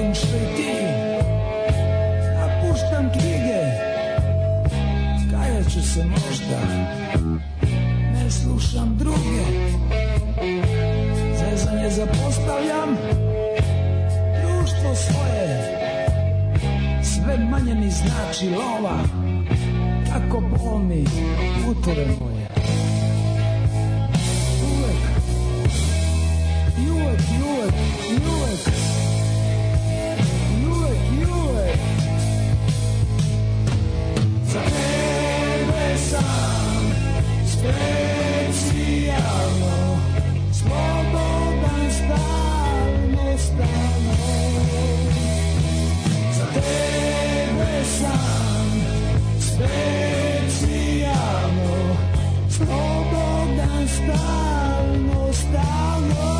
Volim što i ti Napuštam knjige. Kajat ću možda Ne slušam druge. Zezanje zapostavljam Društvo svoje. Sve manje znači lova Kako bol mi utere moje. Uvek I uvek, i stalno, stalno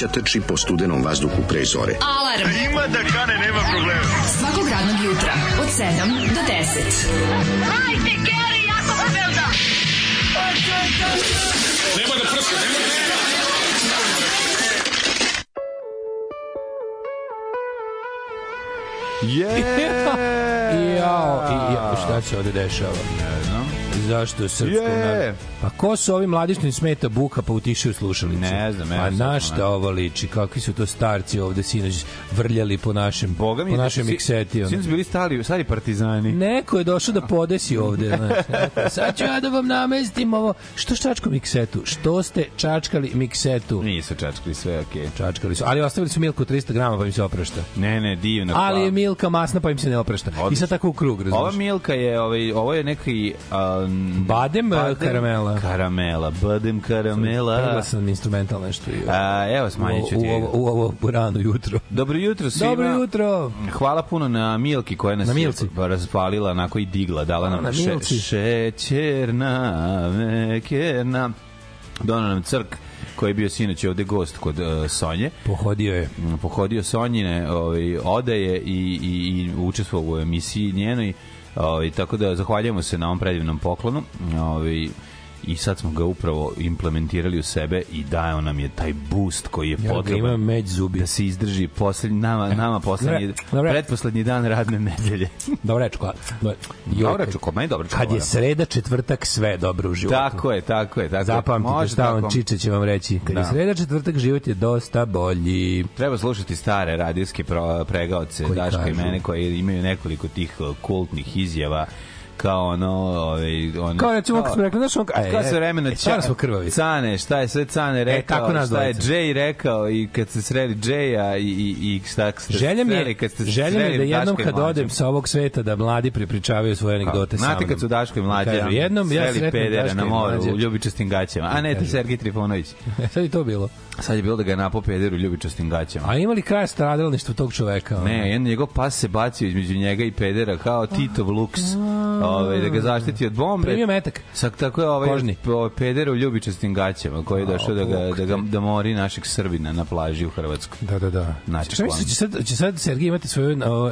mladića trči po studenom vazduhu pre zore. Alarm. Ima da kane, nema problema. Svakog radnog jutra, od 7 do 10. Hajde, Geri, jako se velda. Je! Jao, i, i, šta se ovde dešava? Ne znam. Zašto srpskom Je. narodu? Pa ko su ovi mladi što im smeta buka pa utišaju slušalice? Ne znam, evo A na šta ovo liči? Kakvi su to starci ovde sinoć vrljali po našem, Boga mi, po da našem si- mikseti? ono. Sinoć bili stari, stari partizani. Neko je došao da podesi ovde. Znaš, sad ću ja da vam namestim ovo. Što čačko miksetu? Što ste čačkali miksetu? Nisu čačkali sve, okej. Čačkali su, ali ostavili su milku 300 grama pa im se oprašta. Ne, ne, divno. Ali je milka masna pa im se ne oprašta. I sad tako u krug, Ova razumiješ? Milka je, ovaj, ovo je neki... Um, Badem, karamela. Karamela, badem karamela. Pregla sam instrumental nešto. i- A, evo, smanjit ću ti. u, ovo, u ovo rano jutro. Dobro jutro svima. Dobro jutro. Hvala puno na Milki koja nas Na Milci. je razvalila, onako i digla, dala nam na še, Milci. šećerna, mekerna. Donao nam crk koji je bio sinoć ovde gost kod uh, Sonje. Pohodio je. Mm, Pohodio Sonjine ovaj, odaje i, i, i učestvovao u emisiji njenoj. Ovaj, tako da zahvaljujemo se na ovom predivnom poklonu. Ovaj, i sad smo ga upravo implementirali u sebe i dao nam je taj boost koji je Ja potreban imam međ zubi. da se izdrži poslednji, nama, nama poslednji, Dobre, pretposlednji dan radne nedelje. Dobra čokolada. Joj, Dobra kad- čokolada, meni dobra Kad je sreda, četvrtak, sve dobro u životu. Tako je, tako je. Tako. Zapamtite Može šta tako. Čiče će vam reći. Kad Da. je sreda, četvrtak, život je dosta bolji. Treba slušati stare radijske pregaoce Koji Daška i kažu. mene koji imaju nekoliko tih uh, kultnih izjava kao ono, ovaj, ono Kao recimo kako smo rekli, znaš on... E, Kad se vremena e, stvarno smo krvavi. Cane, šta je sve Cane rekao, tako nas šta je. Jay rekao i kad ste sreli Jaya i, i, i šta ste Želja mi je, kad ste želja mi je da jednom i kad Mlađu. odem sa ovog sveta da mladi prepričavaju svoje anegdote sa. Znate kad su Daško i Mlađa Kažu, jednom ja sreli sretnem pedera na i moru Mlađe. u ljubičastim gaćama. A ne, to je Sergij Trifunović. Sad je to bilo. Sad je bilo da ga je napao peder u ljubičastim gaćama. A imali kraja stradalništvo tog čoveka? ono? Ne, jedan njegov pas se bacio između njega i pedera kao Titov luks. Ovaj da ga zaštiti od bombe. Primio metak. Sak tako je ovaj Kožni. ovaj peder u ljubičastim gaćama koji je došao da ga da ga da mori našeg Srbina na plaži u Hrvatskoj. Da, da, da. Znači, Šta misliš, će sad, će sad Sergij imati svoju o,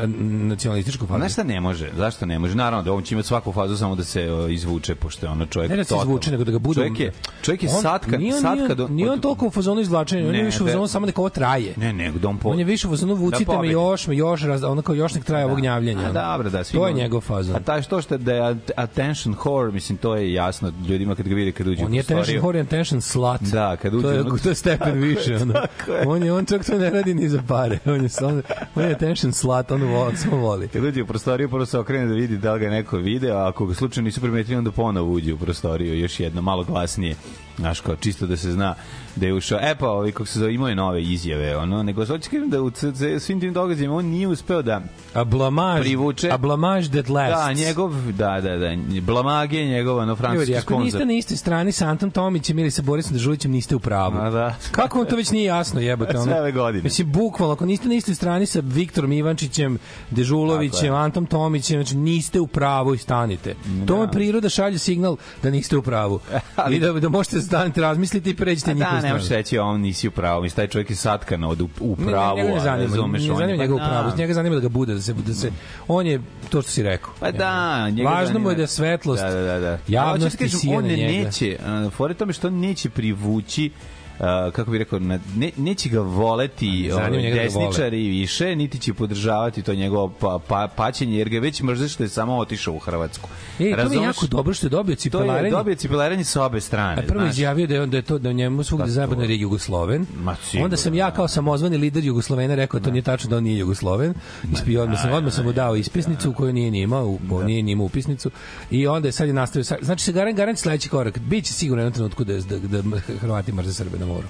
nacionalističku fazu? Znaš šta ne može? Zašto ne može? Naravno da on će imati svaku fazu samo da se o, izvuče, pošto je ono čovjek Ne da se izvuče, nego da ga bude... Čovjek je, čovjek je On- satka, nije satka nije, do, nije on toliko u fazonu izvlačenja, on je Ne, više da- samo neka ovo traje. Ne, ne, da on po... On je više u fazonu vucite Da me još, me još, raz, ono kao još nek traje ovog gnjavljenja. A ono. dobro, da, svi To je njegov fazon. A taj što što da je at- attention whore, mislim, to je jasno ljudima kad ga vide kad uđe On u je prostoriju. tension whore and tension slut. Da, kad uđe to je, ono- to je stepen više. Ono. tako je. On je, on čak to ne radi ni za pare. On je, on, on je tension slut, on voli, samo voli. Kad uđe u prostoriju, prvo se okrene da vidi da li ga je neko video, a ako ga slučajno nisu primetili, onda ponovo uđe u prostoriju, još jedno, malo glasnije. Znaš, kao čisto da se zna da je ušao. E pa, ovi, kako se zove, imao je nove izjave, ono, nego hoću kažem da u svim tim događajima on nije uspeo da A blamaž, Privuče. a blamaž that lasts. Da, njegov, da, da, da, blamage njegov, ono, francuski Ljudi, ako niste na istoj strani sa Antom Tomićem ili sa Borisom Dežulićem, niste u pravu. A da. Kako vam to već nije jasno, jebote? Ono? Sve ove godine. Mislim, bukvalno, ako niste na istoj strani sa Viktorom Ivančićem, Dežulovićem, Antom Tomićem, znači niste u pravu i stanite. To vam priroda šalje signal da niste u pravu. Ali- I da, da možete staniti, razmisliti i pređite A njihovu da, ne možeš reći on nisi u pravu. Mislim, taj čovjek je satkan od u, u pravu. ne, ne zanima, razumeš, ne zanima pa njega u da. pravu, njega zanima da ga bude, da se, da se, on je to što si rekao. Pa da, njega Važno mu je da svetlost da, da, da, da. sije on neće, fore tome što neće privući Uh, kako bih rekao, ne, neće ga voleti ovaj, da desničari više, niti će podržavati to njegovo pa, pa, paćenje, jer ga već mrze što je samo otišao u Hrvatsku. E, to mi je Razumeš? jako dobro što je dobio To je cipelarenje. dobio cipelaranje sa obe strane. A prvo znaš. izjavio da je da je to da njemu svugde Pa zajedno to- je Jugosloven. Ma, sigurno, Onda sam ja da. kao samozvani lider Jugoslovena rekao da to nije tačno da on nije Jugosloven. Ispio odmah sam odmah sam mu dao ispisnicu koju nije ni imao, u- on nije ni imao upisnicu. I onda je sad je nastavio znači se garan garan sledeći korak. Biće sigurno jednom trenutku da da, da Hrvati mrze Srbe na moru.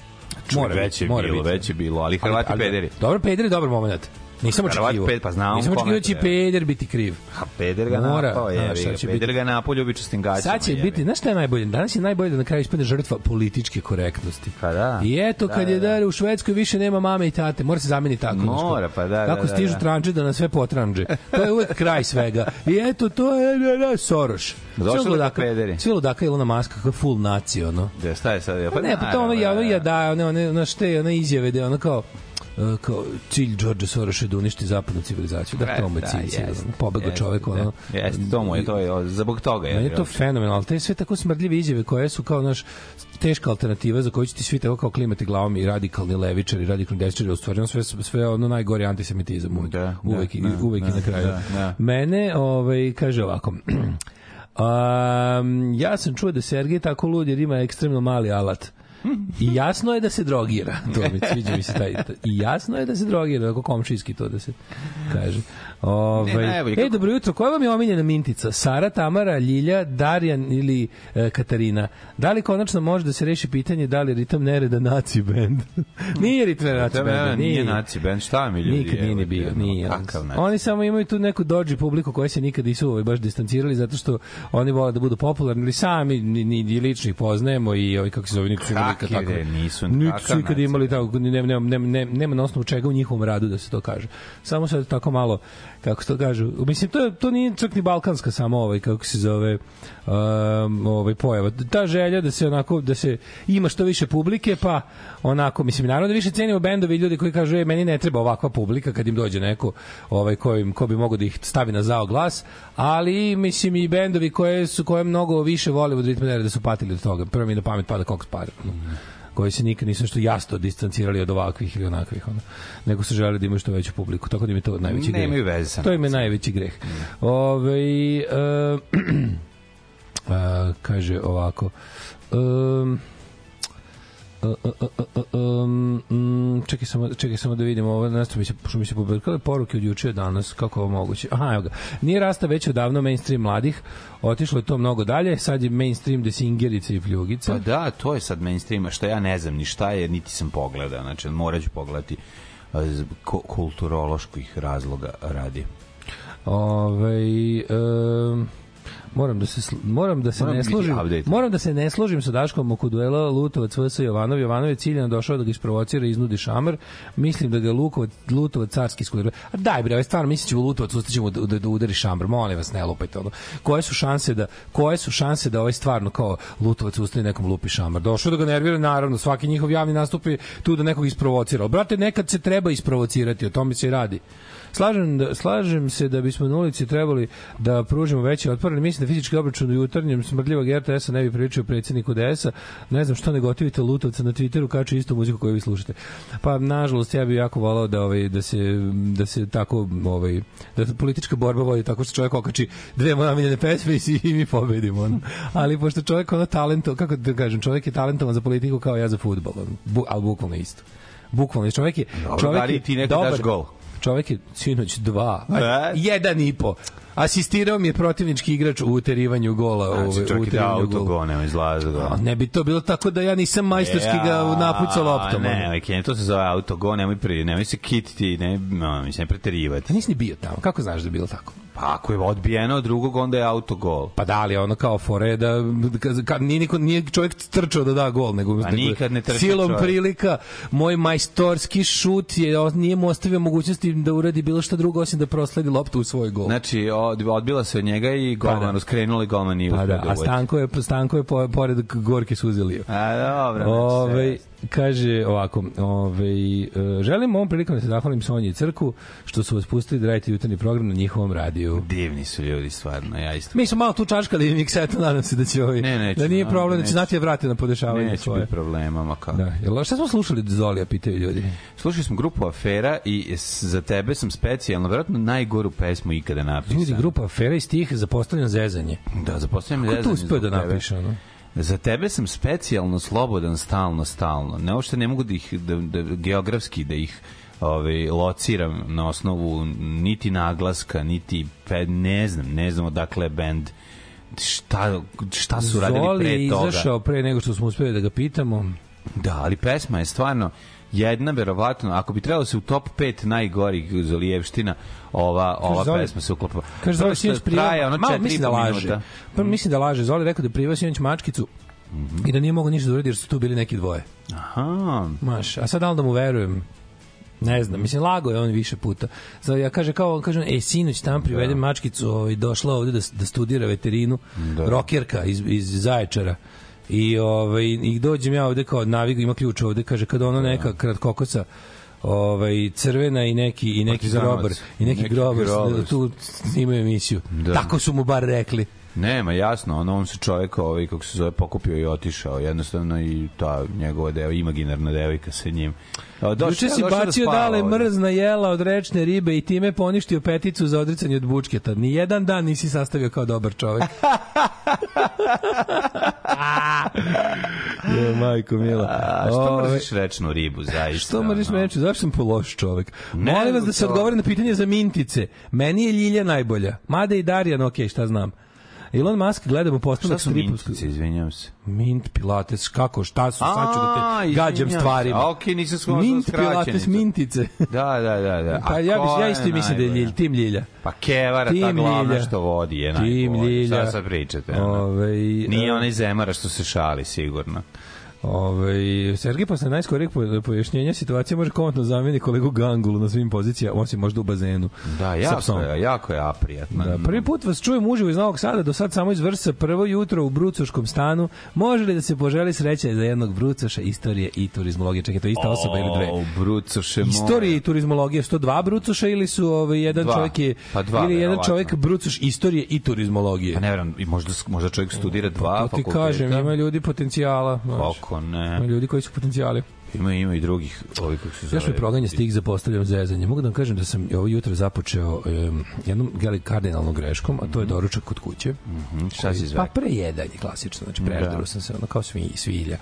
Čuj, biti, već je mora bilo, biti. već je bilo, ali Hrvati pederi. Dobro, peder je dobar moment. Nisam očekivao. ped- pa znamo Nisam očekivao da će peder biti kriv. A peder ga Mora, napao, znaš, je, će peder biti- ga napao ljubičastim gaćama. Sad će jebi. biti, znaš šta je najbolje? Danas je najbolje da na kraju ispadne žrtva političke korektnosti. Pa da. I eto, Da, kad je da, da. da u Švedskoj više nema mame i tate, mora se zameniti tako. znaš kao. Mora, pa da, da, Kako da, stižu da. tranđe da na sve potranđe. To je uvek kraj svega. I eto, to je da, da, Soroš. Došli ludaka- pederi. Svi ludaka Ilona Maska, kako je full naci, ono. Da, šta je sad? Pa ne, pa to ono ja, ono ja da, one, one, one,šte, one izjave da je ono kao kao cilj George Soroša je da uništi zapadnu civilizaciju. Da, to mu je cilj. sigurno. Pobegao čovek, ono. Jeste, to mu je, to je, zbog toga je. Meni je to fenomenalno, ali te sve tako smrdljive izjave koje su kao naš teška alternativa za koju će ti svi tako kao klimati glavom i radikalni levičari, radikalni desničari, u stvari sve, sve ono najgori antisemitizam uvek, Da, da, uvek, i- da, uvek i da, na kraju. da, da. Mene, ovaj, kaže ovako, Um, ja sam čuo da Sergej tako lud jer ima ekstremno mali alat. I jasno je da se drogira. To mi sviđa mi se taj. I jasno je da se drogira, ako komšijski to da se kaže. Ovaj Ne, najbolje, Ej, kako- dobro jutro. Koja vam je omiljena mintica? Sara, Tamara, Ljilja, Darjan ili e, Katarina? Da li konačno može da se reši pitanje da li ritam nereda naci band? nije ritam naci Tebe band. nije naci band, šta mi ljudi? Nikad nije ni evo, bio, nije. Oni samo imaju tu neku dođi publiku koja se nikad nisu ovaj, baš distancirali zato što oni vole da budu popularni ili sami ni, ni, ni lično ih poznajemo i ovi kako se zove, niko su imali nikad tako. bre, nisu, Niti kakav su ikad imali tako, nema, nema, nema, nema na osnovu čega u njihovom radu da se to kaže. Samo sad tako malo, kako to kažu, mislim, to, to nije čak ni balkanska samo ovaj, kako se zove, um, ovaj pojava. Ta želja da se onako, da se ima što više publike, pa onako, mislim, naravno da više cenimo bendovi ljudi koji kažu, e, meni ne treba ovakva publika kad im dođe neko ovaj, ko, im, ko bi mogo da ih stavi na zao glas, ali mislim i bendovi koje su koje mnogo više vole od ritma nereda da su patili od toga. Prvo mi na pamet pada Cox Par koji se nikad nisu što jasno distancirali od ovakvih ili onakvih ono, nego su želeli da imaju što veću publiku tako da im je to najveći greh. Nemaju veze sa to im je najveći greh. Ove, e, a, kaže ovako um, Um, mm, čekaj samo čekaj samo da vidimo ovo nešto mi se što mi se pobrkale poruke od juče danas kako ovo moguće aha evo ga nije rasta već odavno mainstream mladih otišlo je to mnogo dalje sad je mainstream desingerica i pljugica Pa da, to je sad mainstream, a što ja ne znam ni šta je, niti sam pogledao. Znači, morat ću pogledati kulturoloških razloga radi. Ovaj um, moram da se moram da se Moram ne složim. Moram da se ne složim sa Daškom oko duela Lutovac vs Jovanov. Jovanov je ciljano došao da ga isprovocira i iznudi šamar. Mislim da ga Lukovac Lutovac carski skulira. A daj bre, ovaj stvarno misliš u Lutovac ustaćemo da, da, da udari šamar. Molim vas, ne lupajte ono. Koje su šanse da koje su šanse da ovaj stvarno kao Lutovac ustane nekom lupi šamar? Došao da ga nervira, naravno, svaki njihov javni nastup je tu da nekog isprovocira. Brate, nekad se treba isprovocirati, o tome se i radi. Slažem, da, slažem se da bismo na ulici trebali da pružimo veći otpor, ali mislim da fizički obračun u jutarnjem smrdljivog RTS-a ne bi pričao predsjedniku DS-a. Ne znam što ne gotivite Lutovca na Twitteru, kače istu muziku koju vi slušate. Pa, nažalost, ja bih jako volao da, ovaj, da, se, da se tako, ovaj, da politička borba vodi tako što čovjek okači dve moje omiljene pesme i, i mi pobedimo. Ono. Ali pošto čovjek ono talento, kako da kažem, čovjek je talentovan za politiku kao ja za ono. Bu, ali bukvalno isto. Bukvalno, čovjek je... Čovjek li je ti nekad daš gol? Čovjek je sinoć dva, E? jedan i po. Asistirao mi je protivnički igrač u uterivanju gola. Znači, čak i da uterivanju gola. autogol, nema izlaza ga. A ne bi to bilo tako da ja nisam majstorski ga napucao loptom. Ne, ne, to se zove autogol, nemoj, pri, nemoj se kititi, ne, no, mislim, ne preterivati. A nisi ni bio tamo. Kako znaš da je bilo tako? Pa ako je odbijeno od drugog, onda je autogol. Pa da li ono kao fore da kad, nije, niko, nije čovjek trčao da da gol nego Pa nikad ne trči silom čovjek. prilika moj majstorski šut je nije mu ostavio mogućnosti da uradi bilo šta drugo osim da prosledi loptu u svoj gol. Znači, od, odbila se od njega i golman, Pa da. uskrenula i golman nije pa da, a. Stanko je Stanko je po- pored gorke suze lio. A, dobro. Ove, sve. Kaže ovako, ove, želim ovom prilikom da se zahvalim Sonji i Crku što su vas pustili da radite jutarnji program na njihovom radiju. Divni su ljudi, stvarno, ja isto. Mi smo malo tu čaškali miksetu, nadam se da će ovaj, Ne, neću, da nije problem, da će neću. znati da vrate na podešavanje Neće svoje. biti problema, ma kako. Da, jel, šta smo slušali Zolija, pitaju ljudi? Slušali smo grupu Afera i za tebe sam specijalno, verovatno najgoru pesmu ikada napisao. Ljudi, grupa Afera i stih za postavljeno zezanje. Da, zapostavljam Ko to uspeo da napiše, ono? Za tebe sam specijalno slobodan stalno stalno. Ne uopšte ne mogu da ih da, da geografski da ih ovaj lociram na osnovu niti naglaska, niti pe, ne znam, ne znam odakle je bend šta, šta su radili Zoli pre je toga. izašao pre nego što smo uspeli da ga pitamo. Da, ali pesma je stvarno jedna verovatno, ako bi trebalo se u top 5 najgorih Zolijevština, ova, ova Zoli- pesma se uklapa. Kaže Zoli sinoć traje ono malo 4,5 mislim da laže. Pa mislim da laže. Zoli rekao da je privao sinoć mačkicu i da nije mogao ništa da uradi jer su tu bili neki dvoje. Aha, Maš, a sad da da mu verujem? Ne znam, mislim, lago je on više puta. Zato ja kaže kao, kažem, ej, sinoć tam privedem mačkicu, ovaj, došla ovde da, da studira veterinu, Da. rokerka iz, iz Zaječara. I, ovaj, I dođem ja ovde kao navigu, ima ključ ovde, kaže, kada ono neka kratkokosa, ovaj crvena i neki i neki grobar i neki, Neki grobar, tu snimaju emisiju. Da. Tako su mu bar rekli. Nema, jasno, ono on se čovjek ovaj, kako se zove, pokupio i otišao. Jednostavno i ta njegova deo, imaginarna devojka sa njim. Došao- Juče si da bacio spava dale ovde. mrzna jela od rečne ribe i time poništio peticu za odricanje od bučketa. Ni jedan dan nisi sastavio kao dobar čovek. je, majko mila. A što Ove, mrziš rečnu ribu, zaista? Što mrziš ono? reći? Zašto sam po loš čovek? Ne Molim vas da se to. odgovori na pitanje za mintice. Meni je Ljilja najbolja. Mada i Darijan, okej, šta znam. Elon Musk gledamo Šta postavak su stripovskog. mintice, izvinjam se? Mint, pilates, kako, šta su, sad ću da te gađam stvarima. Okej, nisam shvatio Mint, pilates, mintice. Da, da, da. da. Pa ja, bi, ja isto mislim da je? Ljilja, tim Ljilja. Pa Kevara, ta Tim glavna Ljilja. što vodi je Tim najbolja. Ljilja. Šta sad pričate? ono? Ovaj, Nije e, onaj zemara što se šali, sigurno. Ovaj Sergej posle najskorijeg po- pojašnjenja situacije može komotno zameni kolegu Gangulu na svim pozicijama, osim možda u bazenu. Da, jako je, jako je aprijatno. Da, prvi put vas čujem uživo iz Novog Sada, do sad samo iz Vrsa, prvo jutro u Brucoškom stanu. Može li da se poželi sreća za jednog Brucoša, istorije i turizmologije? Čekaj, to je ista osoba ili dve? O, Brucoše moje. Istorije i turizmologije, 102 Brucoša ili su ovaj, jedan Dva. čovjek je, Pa dva, ili jedan čovjek Brucoš istorije i turizmologije? Pa ne verujem, možda, možda čovjek studira dva To ti fakulteta. kažem, ima ljudi potencijala. znaš. Kako Ima ne? ljudi koji su potencijali. Ima, ima i drugih, ovi kako se zove. Još mi proganja stih za postavljam zezanje. Mogu da vam kažem da sam ovo jutro započeo um, jednom gali kardinalnom greškom, a to je doručak kod kuće. Mhm, Šta si Pa zve? prejedanje, klasično. Znači, prežderu Da. sam se, ono kao svi, svilja.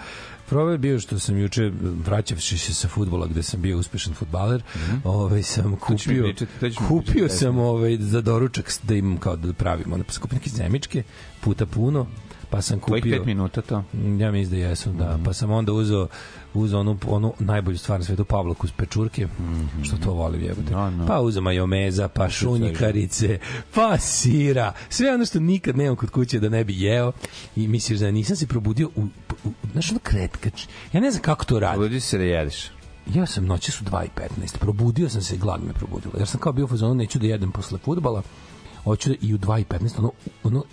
Problem je bio što sam juče, vraćavši se sa futbola gde sam bio uspešan futbaler, ovaj, sam ćeš mi kupio, pričati, kupio pričati sam ovaj, za doručak da imam kao da pravim. Onda pa sam kupio neke zemičke, puta puno, pa sam Tvojih kupio... pet minuta to? Mm, Ja mislim da jesu, da. Pa sam onda uzeo uzeo onu, onu najbolju stvar na svetu, pavlaku s pečurke, što to volim jebote. Da, da. Pa uzeo majomeza, pa šunjikarice, pa sira, sve ono što nikad nemam kod kuće da ne bi jeo i misliš da nisam se probudio u, u, znaš ono kretkač. Ja ne znam kako to radi. Budi se da jedeš. Ja sam noći su 2.15. Probudio sam se, glad me probudila. Jer sam kao bio u fazonu, neću da jedem posle fudbala. Hoću da i u 2.15 ono, ono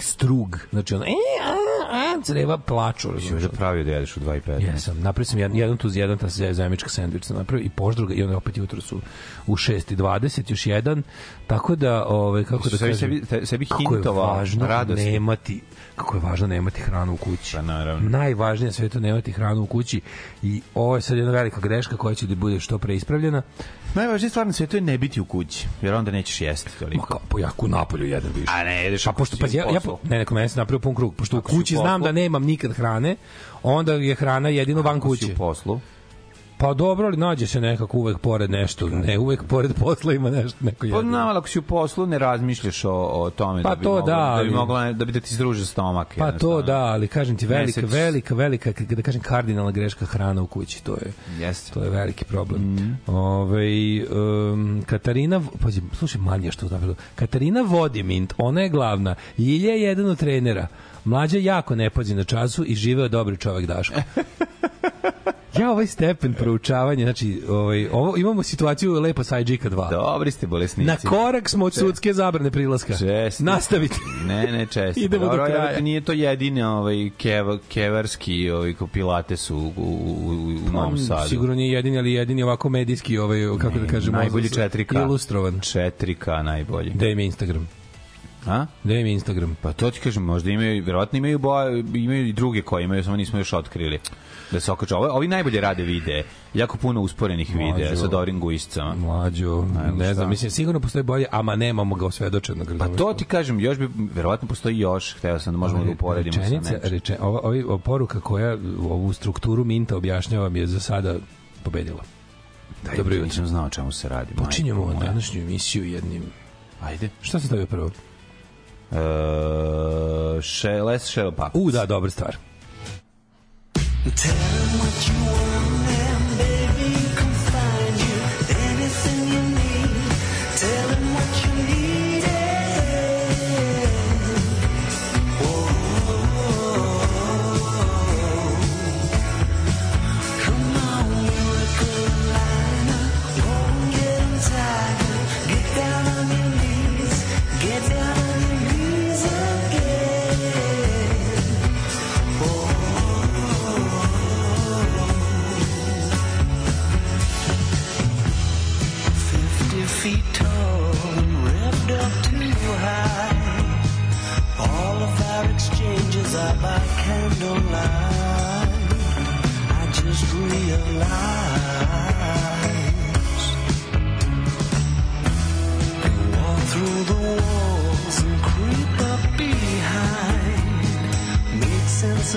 strug. Znači ono, e, a, a, creva plaču. Razumeš? možda pravio da jedeš u 2.15. Jesam, napravio sam jedan, jedan tu jedan ta zajemička sendvič sam napravio i poždruga i onda opet jutro su u 6.20 još jedan, tako da, ovaj, kako da kažem, sebi- sebi kako je hintovao važno radosti. nemati, kako je važno nemati hranu u kući. Pa naravno. Najvažnije na svetu nemati hranu u kući i ovo je sad jedna velika greška koja će da bude što pre ispravljena. Najvažnija stvar na svetu je ne biti u kući, jer onda nećeš jesti Ma toliko. kao, po jaku napolju jedan više. A ne, jedeš Pa pošto pa u ja, ja ne neko meni se napravio pun krug, pošto u Ako u kući znam da nemam nikad hrane, onda je hrana jedino van Ako si kuće. u poslu. Pa dobro, ali nađe se nekako uvek pored nešto, ne uvek pored posla ima nešto neko Pa jedno. znam, ali ako si u poslu, ne razmišljaš o, o tome Pa da bi to mogla, da, da bi mogla da bi da ti združe stomak. Pa to da, ali kažem ti velika, Mesec. velika, velika, da kažem kardinalna greška hrana u kući, to je Jeste. to je veliki problem. Mm. Ove, um, Katarina, pazi, slušaj, Manja što je Katarina Vodimint, ona je glavna. Ljilja je jedan od trenera. Mlađa jako ne pazi na času i živeo dobri čovek Daško. Ja ovaj stepen proučavanja, znači, ovaj, ovo, imamo situaciju lepo sa IGK 2. Dobri ste bolesnici. Na korak smo od sudske zabrane prilaska. Česti. Nastavite. Ne, ne, česti. Idemo do Dobro, kraja. evo, Nije to jedini ovaj, kev, kevarski ovaj, ko pilates u, u, u, u Novom Sadu. Pa, Sigurno nije jedini, ali jedini ovako medijski, ovaj, kako da kažemo, najbolji 4K. Ilustrovan. 4K najbolji. Da im Instagram. A? Da im Instagram. Pa to ti kažem, možda imaju, verovatno imaju, boje, imaju i druge koje imaju, samo nismo još otkrili da se okaču. Ovi, ovi najbolje rade videe, jako puno usporenih videa Mlađo. sa dobrim guiscama. Mlađo, Ajmo, ne šta? znam, mislim, sigurno postoji bolje, ama nemamo ga osvedočenog. Pa to ti kažem, još bi, verovatno postoji još, hteo sam da možemo da uporedimo sa Rečenica, nečim. reče, ova, ova poruka koja ovu strukturu Minta objašnjava mi je za sada pobedila. Daj, Dobro jutro. Nisam znao čemu se radi. Počinjemo moja. današnju emisiju jednim... Ajde. Šta se stavio prvo? Uh, še, les Shell Puppets. U, da, dobra stvar. Get down on your knees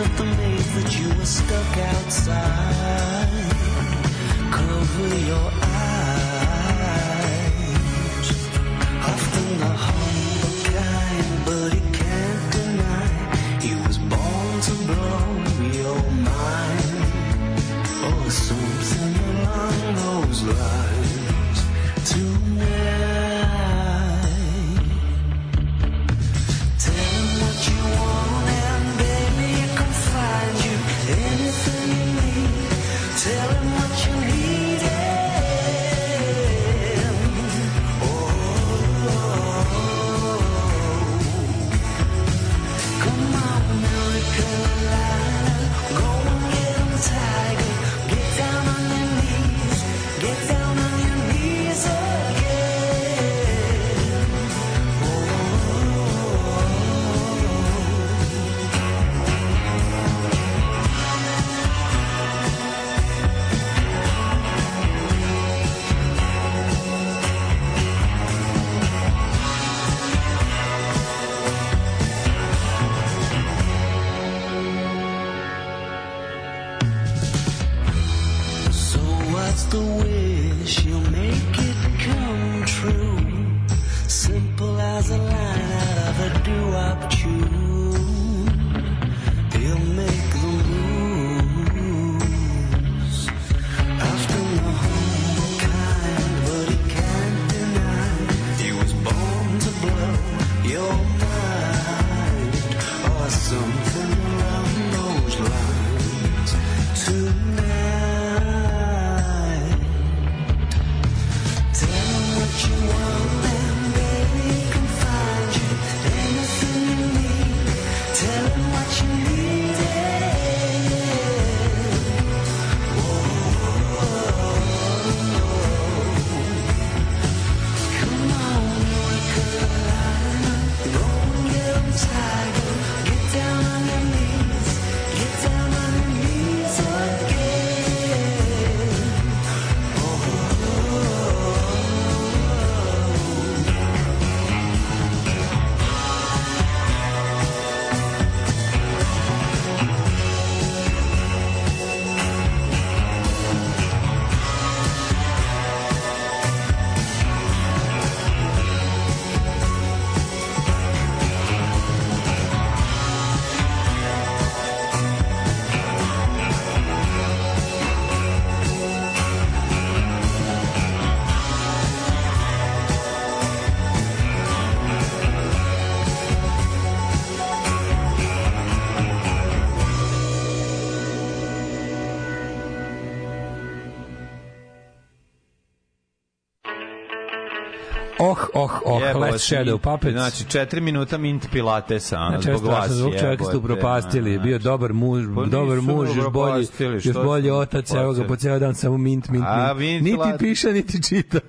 of the maze that you were stuck outside. Cover your eyes. Often the humble kind, but he can't deny he was born to blow your mind. Or something along those lines. Oh, oh, Jebote, Last Shadow Puppets. Znači, 4 minuta mint pilatesa, ono, Znači, zbog vas. zvuk čovjeka ste upropastili, ono, bio dobar muž, Pa dobar muž, još bolji, još bolji otac, evo ga po ceo dan samo mint, mint, A, mint. Niti piše, niti čita.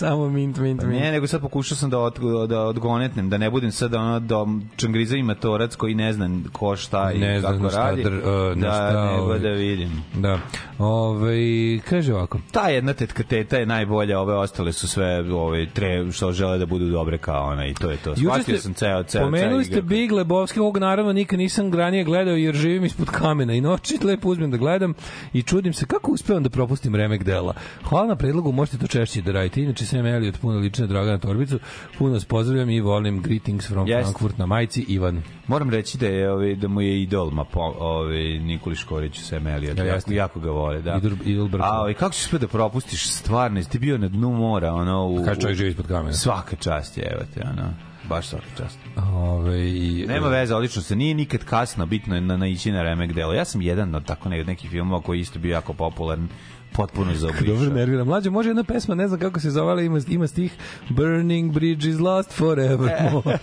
Samo mint, mint, mint. Ne, nego sad pokušao sam da, od, da odgonetnem, da ne budem sad ono da čangriza i matorac koji ne zna ko šta i Ne znam kako šta radi. dr- uh, na da, šta, nego ovaj. da vidim. Da. Ove, kaže ovako. Ta jedna tetka teta je najbolja, ove ostale su sve ove, tre, što žele da budu dobre kao ona i to je to. Shvatio sam ceo, ceo, pomenuli ceo ste Big Lebowski, ovog naravno nikad nisam ranije gledao jer živim ispod kamena i noći lepo uzmem da gledam i čudim se kako uspevam da propustim remek dela. Hvala na predlogu, možete to češće da radite. Inače, Sam Elliot, puno lične Dragana Torbicu, puno vas pozdravljam i volim greetings from Jest. Frankfurt na majici, Ivan. Moram reći da je ovaj da mu je idol ma po, ovaj Nikoli Škorić sa Emelija. Ja, jako, jako ga vole, da. Idol, idol brko. A, ovaj kako ćeš sve da propustiš stvarno? Ti bio na dnu mora, ono u Kaže čovjek živi ispod kamena. Svaka čast je, evo te, ono. Baš svaka čast. Ove, i, Nema veze, odlično se. Nije nikad kasno, bitno je na, naići na remek delo. Ja sam jedan od tako ne, nekih filmova koji isto bio jako popularan potpuno Dobro, zaobišao. nervira. Mlađe, može jedna pesma, ne znam kako se zove, ali ima, ima stih Burning bridge is lost forevermore.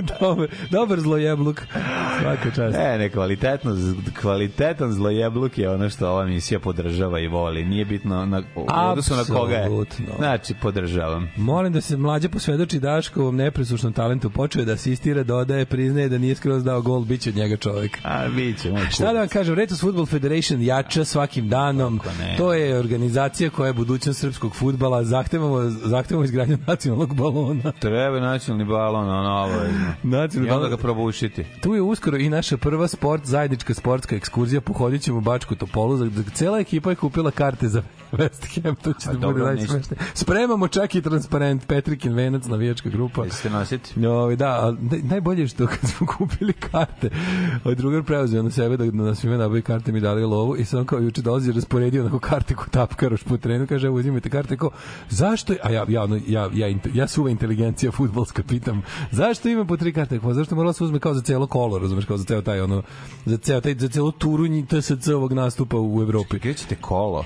dobar, dobar zlojebluk. Svaka čast. Ne, ne, kvalitetno, kvalitetan zlojebluk je ono što ova emisija podržava i voli. Nije bitno na, odnosu na koga je. Znači, podržavam. Molim da se mlađe posvedoči Daškovom nepresušnom talentu. Počeo je da asistira, dodaje, priznaje da nije skroz dao gol, bit će od njega čovjek. A, bit će, moj Šta da vam kažem, Retos Football Federation jača svakim danom. To je organizacija koja je budućnost srpskog futbala. Zahtevamo, zahtevamo izgradnju nacionalnog balona. Treba nacionalni balon, ono, obavezno. Nacionalni I onda balon. ga probušiti. Tu je uskoro i naša prva sport, zajednička sportska ekskurzija. Pohodit ćemo u Bačku Topolu. Cela ekipa je kupila karte za West Ham. To će da bude najsmešnije. Spremamo čak i transparent. Petrikin Venac, navijačka grupa. Jeste nositi? No, da, ali naj- najbolje je što kad smo kupili karte, ovaj drugar preuzeo na sebe da da nas svima nabavi karte mi dali lovu i sam kao juče dolazi rasporedio onako karte ko tapkaroš po terenu kaže evo uzimajte karte kao zašto? A ja ja ja ja inte- ja suva inteligencija fudbalska pitam zašto ima po tri karte? Pa zašto moralo se uzme kao za celo kolo razumeš kao za ceo taj ono za ceo taj za celu turu TSC ovog nastupa u Evropi. Gde ćete kolo?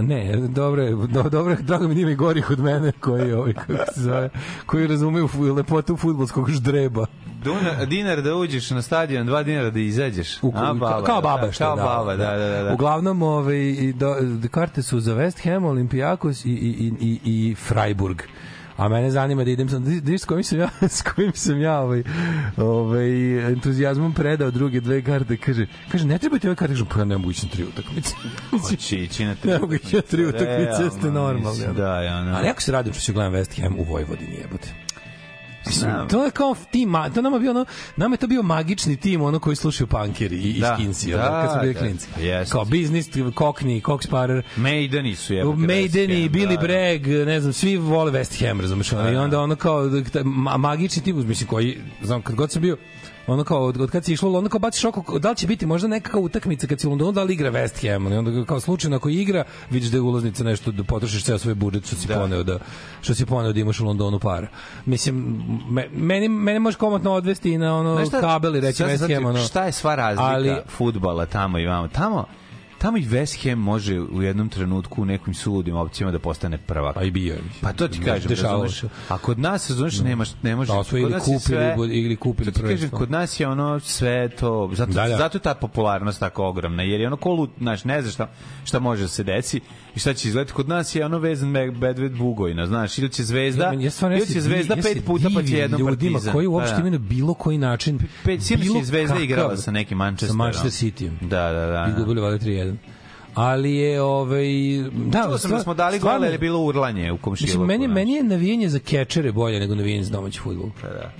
Ne, dobro, je, do, dobro, je, drago mi da ima i gorih od mene koji, ovaj, kako se zove, koji razumeju lepotu futbolskog ždreba. Duna, dinar da uđeš na stadion, dva dinara da izađeš. U, A, baba, kao baba da, što kao da, baba, da, da, da. da. Uglavnom ovaj i do, karte su za West Ham, Olympiakos i i i i, i Freiburg. A mene zanima da idem sam, da s kojim sam ja, s kojim sam ja ovaj, ovaj, entuzijazmom predao druge dve karte, kaže, kaže, ne treba ti ove karte, kažem, pa ne mogu ići na tri utakmice. Hoće ići na Ne mogu ići na tri utakmice, jeste normalni. Da, ja, ono. Ali ako se radi što će gledam West Ham u Vojvodini jebote. Mislim, to je kao tim, to nama bio ono, nama je to bio magični tim ono koji slušaju punkeri i, i Da, skinsi, da, ono, kad smo bili da, klinci. jeste. Kao biznis, kokni, Coxparer, Maideni su jebote. Maideni, Ham, Billy da, da. Bragg, ne znam, svi vole West Ham, razumeš, ono, i onda ono kao da- da- ma- magični tim, mislim, koji, znam, kad god sam bio, ono kao, od, od kad si išlo, ono kao baciš oko, da li će biti možda nekakva utakmica kad si u Londonu, da li igra West Ham, i onda kao slučajno ako igra, vidiš da je ulaznica nešto, da potrošiš ceo svoj budžet što si Da. poneo da, što si poneo da imaš u Londonu para. Mislim, me, meni, meni može komotno odvesti na ono kabel i reći West Ham, ono, Šta je sva razlika ali- fudbala tamo i vamo? Tamo, Tamo i West Ham može u jednom trenutku u nekim suludim opcijama da postane prvak. Pa i bio je. Pa to ti kažem, razumeš. A kod nas, razumeš, no. nemaš, ne može. Da, ili kupili, sve, ili kupili prvenstvo. Kažem, kod nas je ono sve to, zato, da, da. zato je ta popularnost tako ogromna, jer je ono kolu, znaš, ne znaš šta, šta može da se desi i šta će izgledati. Kod nas je ono vezan Medved Bugojna, znaš, ili će zvezda, ja, ja ili će zvezda pet puta pa će jednom ljudima partizan. koji uopšte da, da. imaju bilo koji način... Pet, bilo zvezda igrala sa nekim Manchesterom. Sa Manchester City. Da, da, da. I da. gubili vada 3 jedan. ali je ovaj da Čuo sam da smo dali gol ali je bilo urlanje u komšiluku. Mislim meni meni je navijanje za kečere bolje nego navijanje za domaći fudbal. Pa da.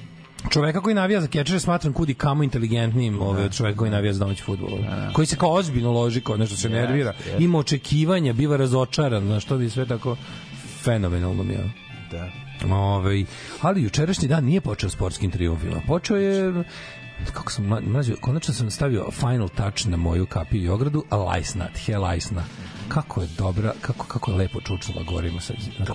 Čoveka koji navija za kečere smatram kudi kamo inteligentnijim da. ove, ovaj, od čoveka koji navija za domaći fudbal. Da, da. Koji se kao ozbiljno loži, kao nešto se yes, nervira. Yes. Ima očekivanja, biva razočaran, znaš, što bi sve tako fenomenalno mi je. Da. Ove, ali jučerašnji dan nije počeo sportskim triumfima. Počeo je kako sam mla- mlađe, konačno sam stavio final touch na moju kapiju i ogradu, a lajsna, tje lajsna. Kako je dobra, kako kako je lepo čučnula gorima sa.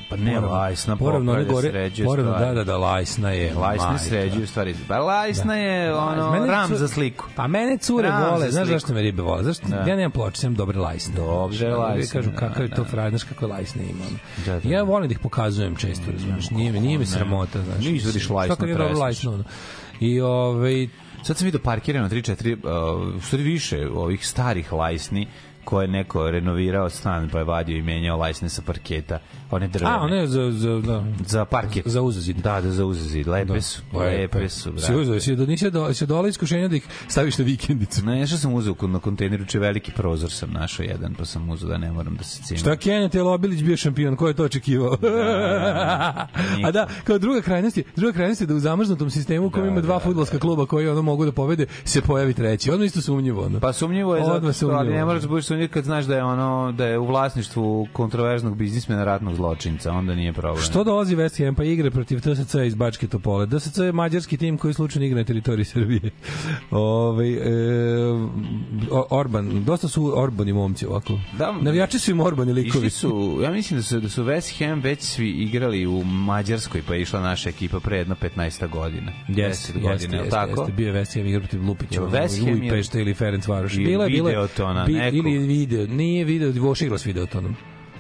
pa ne, lajsna poravno popravlja, gore, poravno, da, da, da, lajsna je. Lajsne majka. sređuju stvari. Pa Lajsna je ono, Mene ram cu- za sliku. Pa mene cure Ram vole, znaš zašto me ribe vole? Zašto? Da. Ja nemam ploče, imam dobre lajsne. Dobre Znaš, lajsne, Kažu da, kakav je to da. fraj, znaš kakve lajsne imam. Da, da, Ja da. volim da ih pokazujem često, razumiješ. Nije mi, nije mi sramota, znaš. Ne izvadiš lajsnu Svaka je dobro lajsno. I ovaj Sad sam vidio parkirano 3-4, uh, stvari više ovih starih lajsni koje je neko renovirao stan pa je vadio i menjao lajsne sa parketa. One drvene. A, one za, za, da, Za parket. za uzazid. Da, da, za uzazid. Lepe Da. su. Lepe. Lepe su, Si uzeo, brate. si do, nisi do, si dole iskušenja da ih staviš na vikendicu. Ne, nešto sam kod- na kontejneru, če veliki prozor sam našao jedan, pa sam uzeo da ne moram da se cijenim. Šta Kennet Jelobilić bio šampion, ko je to očekivao? A da, kao druga krajnost je, druga krajnost je da u zamrznutom sistemu u kojem Da, ima dva da, fudbalska kluba koji ono mogu da pobede, se pojavi treći. Ono isto sumnjivo. Ono. Pa sumnjivo je zato što, ali sumnjivo. ne moraš da budeš sumnjiv kad znaš da je ono da je u vlasništvu kontroverznog biznismena ratnog zločinca, onda nije problem. Što dolazi West Ham pa igre protiv TSC iz Bačke Topole? TSC je mađarski tim koji slučajno igra na teritoriji Srbije. Ove, e, Orban, dosta su Orbani momci ovako. Da, Navijači su im Orbani likovi. Su, ja mislim da su, da su West Ham već svi igrali u Mađarskoj, pa je išla naša ekipa pre jedno 15 godina. Jeste, 10 godina, jeste, tako? jeste. Bio je West Ham igra protiv Lupića, West Ham Pešta ili Ferenc Varoš. Je Bilo je, bilo je. video to na bi- nekog? Ili video, nije video, Voš igrao s videotonom.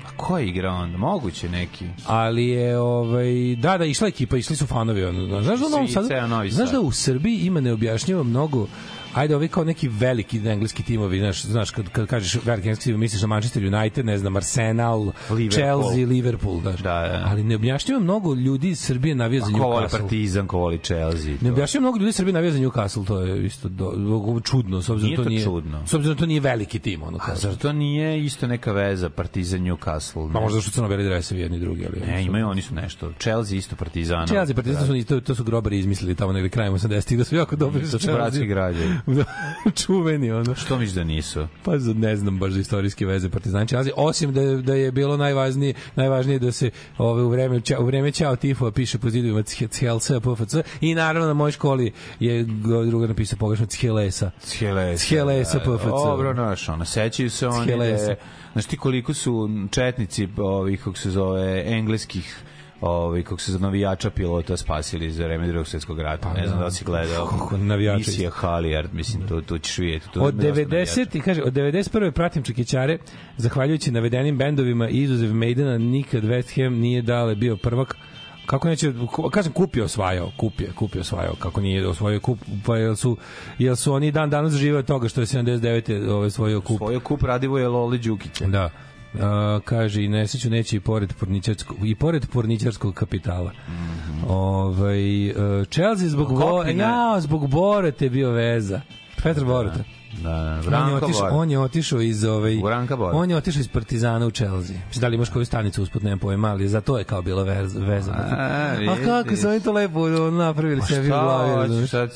A ko je igra onda? Moguće neki. ali je ovaj da da išla ekipa išli su fanovi ono znaš da u Novom Svi, Sadu ceo Novi znaš Sad. da u Srbiji ima neobjašnjivo mnogo ajde ovi kao neki veliki engleski timovi znaš znaš kad kad kažeš veliki engleski tim misliš na Manchester United ne znam Arsenal Liverpool. Chelsea Liverpool znaš Da, da. ali neobjašnjivo mnogo ljudi iz Srbije navija za A ko voli Newcastle Partizan, ko voli Chelsea. Ne to. objašnjava mnogo ljudi iz Srbije navija za Newcastle, to je isto do, čudno, s obzirom Nije da to to nije čudno. S obzirom da to nije veliki tim, ono A kao. zar to nije isto neka veza Partizan Newcastle? Pa Ne? možda su crno-beli dresevi jedni drugi, ali... Ne, imaju oni su nešto. Chelsea isto Partizana. Chelsea Partizan su to, to su grobari izmislili tamo negde krajem 80-ih da su jako dobri sa su bratski Chelsea. građani. Čuveni ono. Što misliš da nisu? Pa ne znam baš za istorijske veze Partizan Chelsea, osim da je, da je bilo najvažnije najvažnije da se ove u vreme Ćao- u vreme Ćao Tifo piše po zidovima Chelsea PFC i naravno na mojoj školi je druga napisao pogrešno. Chelesa. Chelesa PFC. Dobro, znaš, ono, sećaju se oni da znaš ti koliko su četnici, ovih, kako se zove, engleskih ovaj kako se za navijača pilota spasili za vreme drugog svjetskog rata. ne znam da li si gledao. Kako navijača Misija Halijard, mislim, to, to ćeš vidjeti. To Od ima dosta 90 i kaže od 91. pratim Čekićare zahvaljujući navedenim bendovima i izuzev Maidena nikad West Ham nije dale bio prvak kako neće kažem kupio osvajao kupio kupio osvajao kako nije osvojio kup pa jel su jel su oni dan danas žive od toga što je 79 ovaj osvojio kup Svojo kup Radivoje Loli Đukića. da Uh, kaže i nesreću neće i pored porničarskog i pored porničarskog kapitala. Ovaj uh, Chelsea zbog Kopni, Bo, ja, zbog Borata je bio veza. Petar Borata. Da, da, On je, otišao, on je otišao iz ovaj. On je otišao iz Partizana u Chelsea. Mislim da li imaš koju stanicu usput nemam pojma, ali za to je kao bila vez, vezano. A, A kako su oni to lepo napravili sebi u glavi. šta?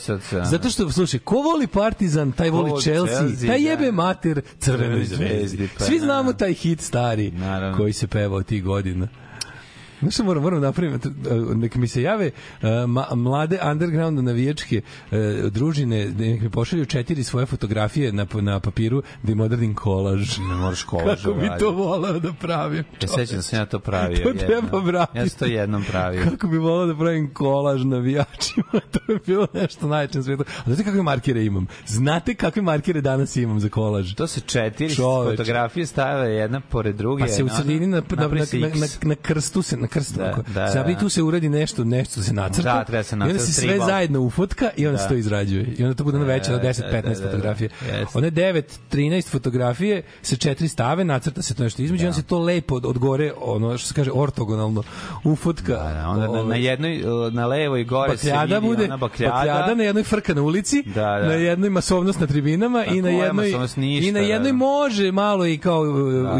Zato što, slušaj, ko voli Partizan, taj voli Chelsea, Chelsea, taj da. jebe mater crvenoj zvezdi. pa Svi da. znamo taj hit stari Naravno. koji se peva od tih godina. Znaš šta moram, moram napraviti, nek mi se jave uh, ma, mlade underground navijačke uh, družine, nek mi pošalju četiri svoje fotografije na, na papiru da im odradim kolaž. Ne moraš kolaž Kako bi to volao da pravim. Ja sećam da sam ja to pravio. To treba vratiti. Ja sam to jednom pravio. Kako bi volao da pravim kolaž navijačima, to bi bilo nešto najče na svijetu. A znate kakve markere imam? Znate kakve markere danas imam za kolaž? To se četiri Čoveče. fotografije stave jedna pored druge. Pa se u sredini na, na, na, na, na, na krstu se na krstu Da, da, da, da. Tu se uradi nešto nešto se nacrta Da, treba se i onda nacrta se sve tribal. zajedno ufotka i onda se to izrađuje i onda to bude na veće od Da, 10 da, da, 15 da, da. fotografije Jeste. one 9 13 fotografije se četiri stave nacrta se to nešto između i onda se to lepo od, od gore ono što se kaže ortogonalno ufotka Da, da, onda na, na ovaj, jednoj, uh, na levoj gore se vidi bude ona bakljada. bakljada na jednoj frka na ulici Da, da. na jednoj masovnost na tribinama i na jednoj? Ništa, i na da, jednoj da. može malo i kao uh,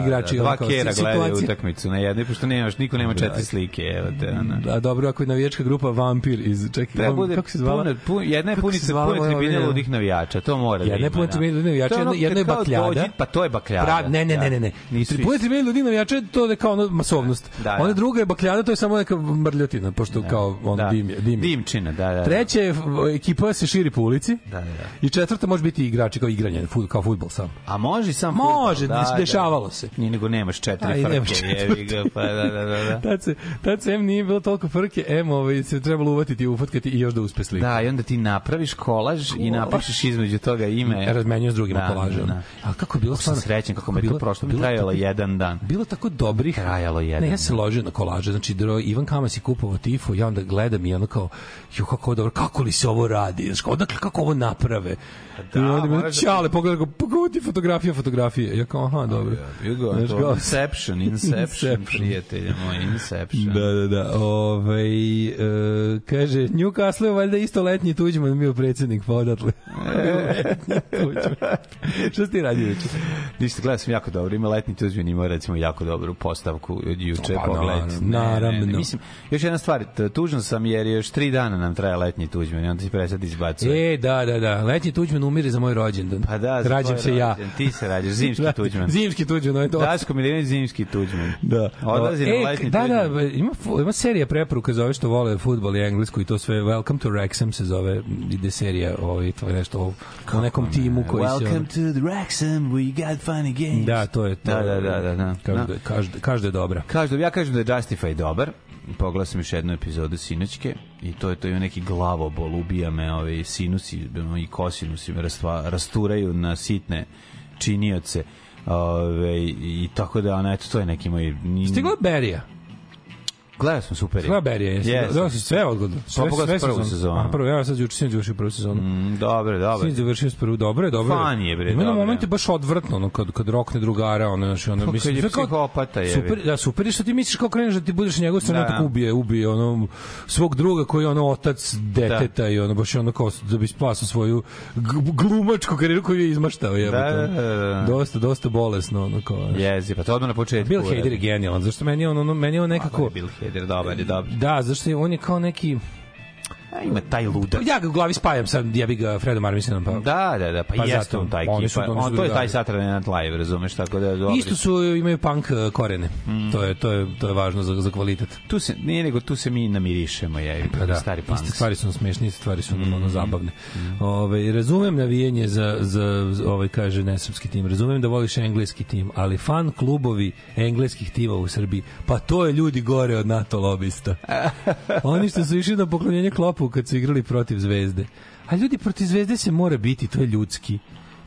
igrači da, dva kera gledaju utakmicu na jednoj, pošto nemaš, niko nema četiri slike, evo te, ona. Da, dobro, ako je navijačka grupa Vampir iz čekaj, Treba vam- bude kako se zvala? puna, pun, jedna je punica moja tribine ludih navijača, to mora da Jedna ima. je puna da. tribine ludih navijača, je jedno- jedno je bakljada. dođi- pa to je bakljada. Prav, ne, ne, ne, ne, ne. Nisu Tribune tribine ljudi navijača to je kao ono masovnost. Da, da. Ona druga je bakljada, to je samo neka mrljotina, pošto kao on Da. dim, je- dim. je. Dimčina, da, da. da. Treća je ekipa se širi po ulici. Da, da, da. I četvrta može biti igrači kao igranje, fut, kao fudbal sam. A može sam Može, des- dešavalo se. Nije nego nemaš četiri frke, jevi ga, pa da, da, da. da. Tad se, tad se M nije bilo toliko frke, M ovaj, se trebalo uvatiti ufotkati i još da uspe slika. Da, i onda ti napraviš kolaž i napišeš između toga ime. razmenjuje s drugima Da, kolaže. da, da. A kako je bilo Kako stvarno? srećan kako me je to bilo- prošlo. Bilo trajalo tako- jedan dan. Bilo tako dobrih. Trajalo jedan Ne, ja se ložio na kolaže, znači dro, Ivan Kamas je kupovao tifo, ja onda gledam i ono kao, jo kako dobro, kako li se ovo radi, znači, odakle, kako ovo naprave. Da, I onda mi da- čale, pogleda ga, pa ti fotografija, fotografije. Ja kao, aha, dobro. Inception, Inception, Inception. prijatelja moj, Inception. Da, da, da. Ove, e, kaže, Newcastle je valjda isto letnji tuđman bio predsednik, pa odatle. letnji. Šta si ti radio juče? Ništa, gledao sam jako dobro. Ima letni tuđman, ima recimo jako dobru postavku od juče. Pa, pogledajte. naravno, Ne, ne, Mislim, još jedna stvar, t- tužan sam jer još tri dana nam traje letnji tuđman i onda ti presad izbacuje. E, da, da, da. Letnji tuđman umire za moj rođendan. Pa da, za Rađam se ja. rođendan. Ti se rađaš, zimski Da, tuđman. Zimski tuđman, ovo je to. Daško Milinović, zimski tuđman. Da. Odlazi na e, letnji da, tuđman. da, ima, ima serija preporuka za ove što vole futbol i englesku i to sve Welcome to Wrexham se zove, ide serija ovaj, to je nešto o, o nekom timu koji se... Welcome to the Wrexham, we got funny games. Da, to je to. Da, da, da, da, da. Kažu Da. da, kažu, kažu da je dobra. Kažu, ja kažem da je Justify dobar. Pogledao sam još jednu epizodu sinoćke i to je to ima neki glavobol, ubija me ove sinusi i kosinusi me rastva, rasturaju na sitne činioce. Ove, I tako da, ono, eto, to je neki moj... ni- Stigla Berija. Gledao smo super. Stigla Berija, jesi. Jesam. Da, si sve odgodno. Sve, Pa sve sam prvu sezone. sezonu. A, prvo, ja sad juče sam završio prvu sezonu. Mm, Dobro, dobro. Sin završio prvu, dobro je, dobro. Fan je, bre, Ima na je. momente baš odvrtno, ono, kad, kad rokne drugara, ono, znači, ono, Pa mislim, je sve kao- psihopata, je, Super, da, super je što ti misliš kao kreneš da ti budeš na njegovu stranu, Da. tako ubije, ubije, ono, svog druga koji je ono otac deteta i ono, baš je ono kao da bi spasao svoju glumačku karijeru koju je izmaštao, jebote. Da, da, da, da. Dosta, dosta bolesno, ono, kao. Jezi, pa to odmah na početku. Bill Hader je genijalan, zašto meni je on, ono, meni je on Kako? nekako... Hader, dobar je, dobar. Da, zašto je on je kao neki... Ima taj ludak. Ja ga u glavi spajam sad, ja bi ga Fredom Armisinom, pa... Da, da, da, pa, Pa jeste on taj oni su- oni su on, to je taj. Saturday Night Live, razumeš, tako da je dobro. Isto su imaju punk uh, korene. Mm. To je to je to je važno za za kvalitet. Tu se, nije nego tu se mi namirišemo, je, Pa da, stari iste punk. stvari su smešne, iste stvari su Mm. ono zabavne. Ove, razumem navijenje za, za, za ovaj, kaže, nesrpski tim. Razumem da voliš engleski tim, ali fan klubovi engleskih tima u Srbiji, pa to je ljudi gore od NATO lobista. Oni što su išli na poklonjenje klopu kad su igrali protiv zvezde. A ljudi protiv zvezde se mora biti, to je ljudski.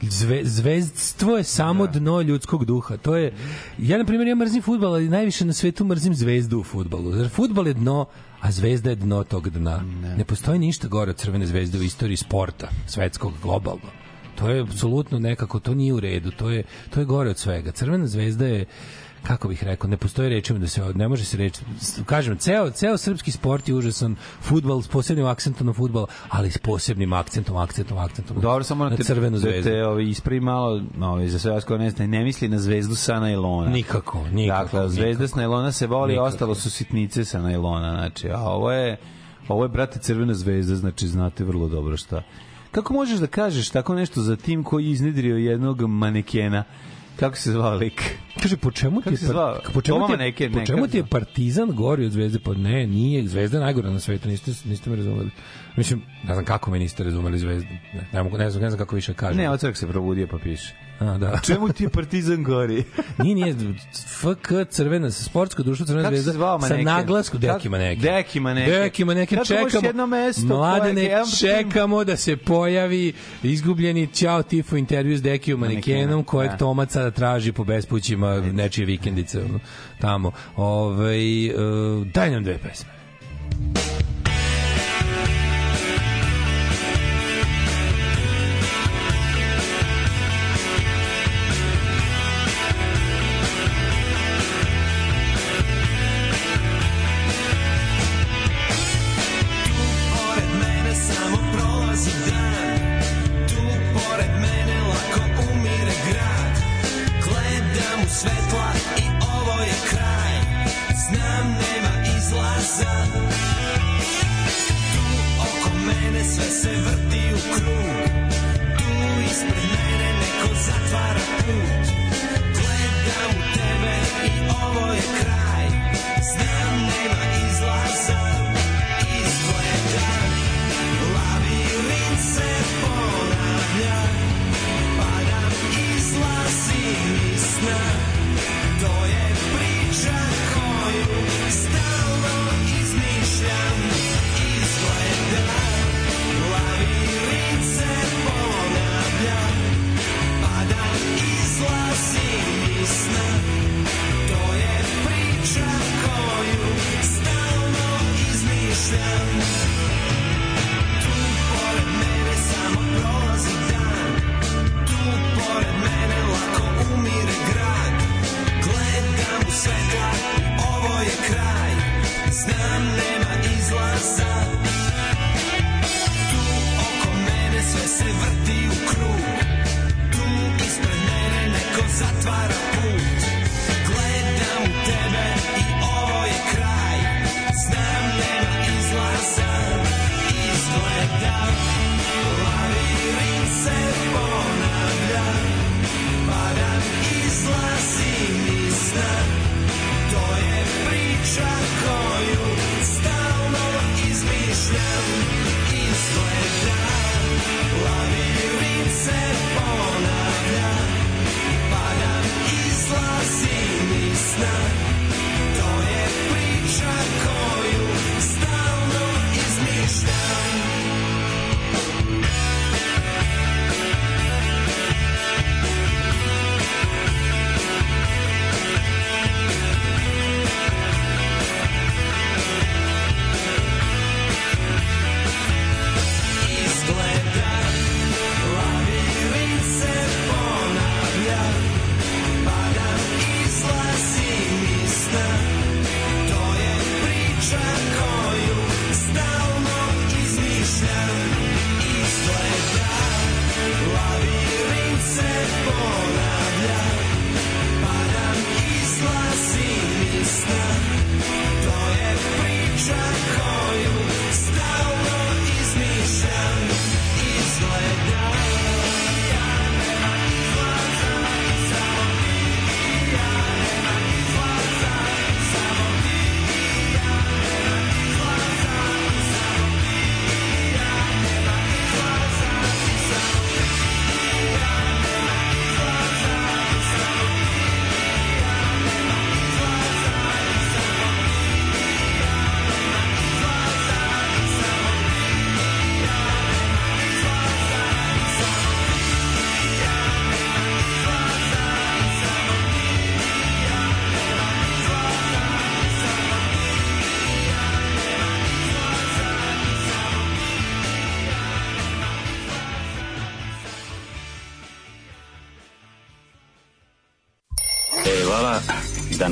Zve, zvezdstvo je samo dno ljudskog duha. To je ja na primjer ja mrzim fudbal, ali najviše na svetu mrzim zvezdu u fudbalu. Jer fudbal je dno, a zvezda je dno tog dna. Ne, postoji ništa gore od crvene zvezde u istoriji sporta, svetskog, globalno. To je apsolutno nekako, to nije u redu, to je, to je gore od svega. Crvena zvezda je kako bih rekao, ne postoji rečima da se ne može se reći. Kažem, ceo ceo srpski sport je užasan, fudbal s posebnim akcentom na fudbal, ali s posebnim akcentom, akcentom, akcentom. Dobro, samo na na te, crvenu da zvezdu. te ovi, ispravi malo, ovi, za sve vas koji ne znate, ne misli na zvezdu sa najlona. Nikako, nikako. Dakle, zvezda s najlona se voli, Nikako. ostalo su sitnice sa najlona, znači, a ovo je, ovo je, brate, crvena zvezda, znači, znate vrlo dobro šta. Kako možeš da kažeš tako nešto za tim koji je iznedrio jednog manekena? Kako se zvao lik? Kaže, po čemu ti je, se zvao? po čemu ti Maneken, po čemu ti je partizan gori od zvezde? Pa ne, nije, zvezda je najgora na svetu, niste, niste me razumeli. Mislim, ne znam kako me niste razumeli zvezdu. Ne, ne, mogu, ne, znam, ne znam kako više kažem. Ne, od se probudio pa piše. A, da. Čemu ti je partizan gori? Nije, nije, FK Crvena, sportsko društvo Crvena Kako zvezda sa naglasku Deki Maneken. Deki Maneken. Deki možeš čekamo. jedno mesto Mladene, tim- čekamo da se pojavi izgubljeni Ćao Tifo intervju s Dekiju Manekenom, kojeg da. Tomac sada traži po bespućima nečije vikendice tamo. Ove, uh, daj nam dve pesme.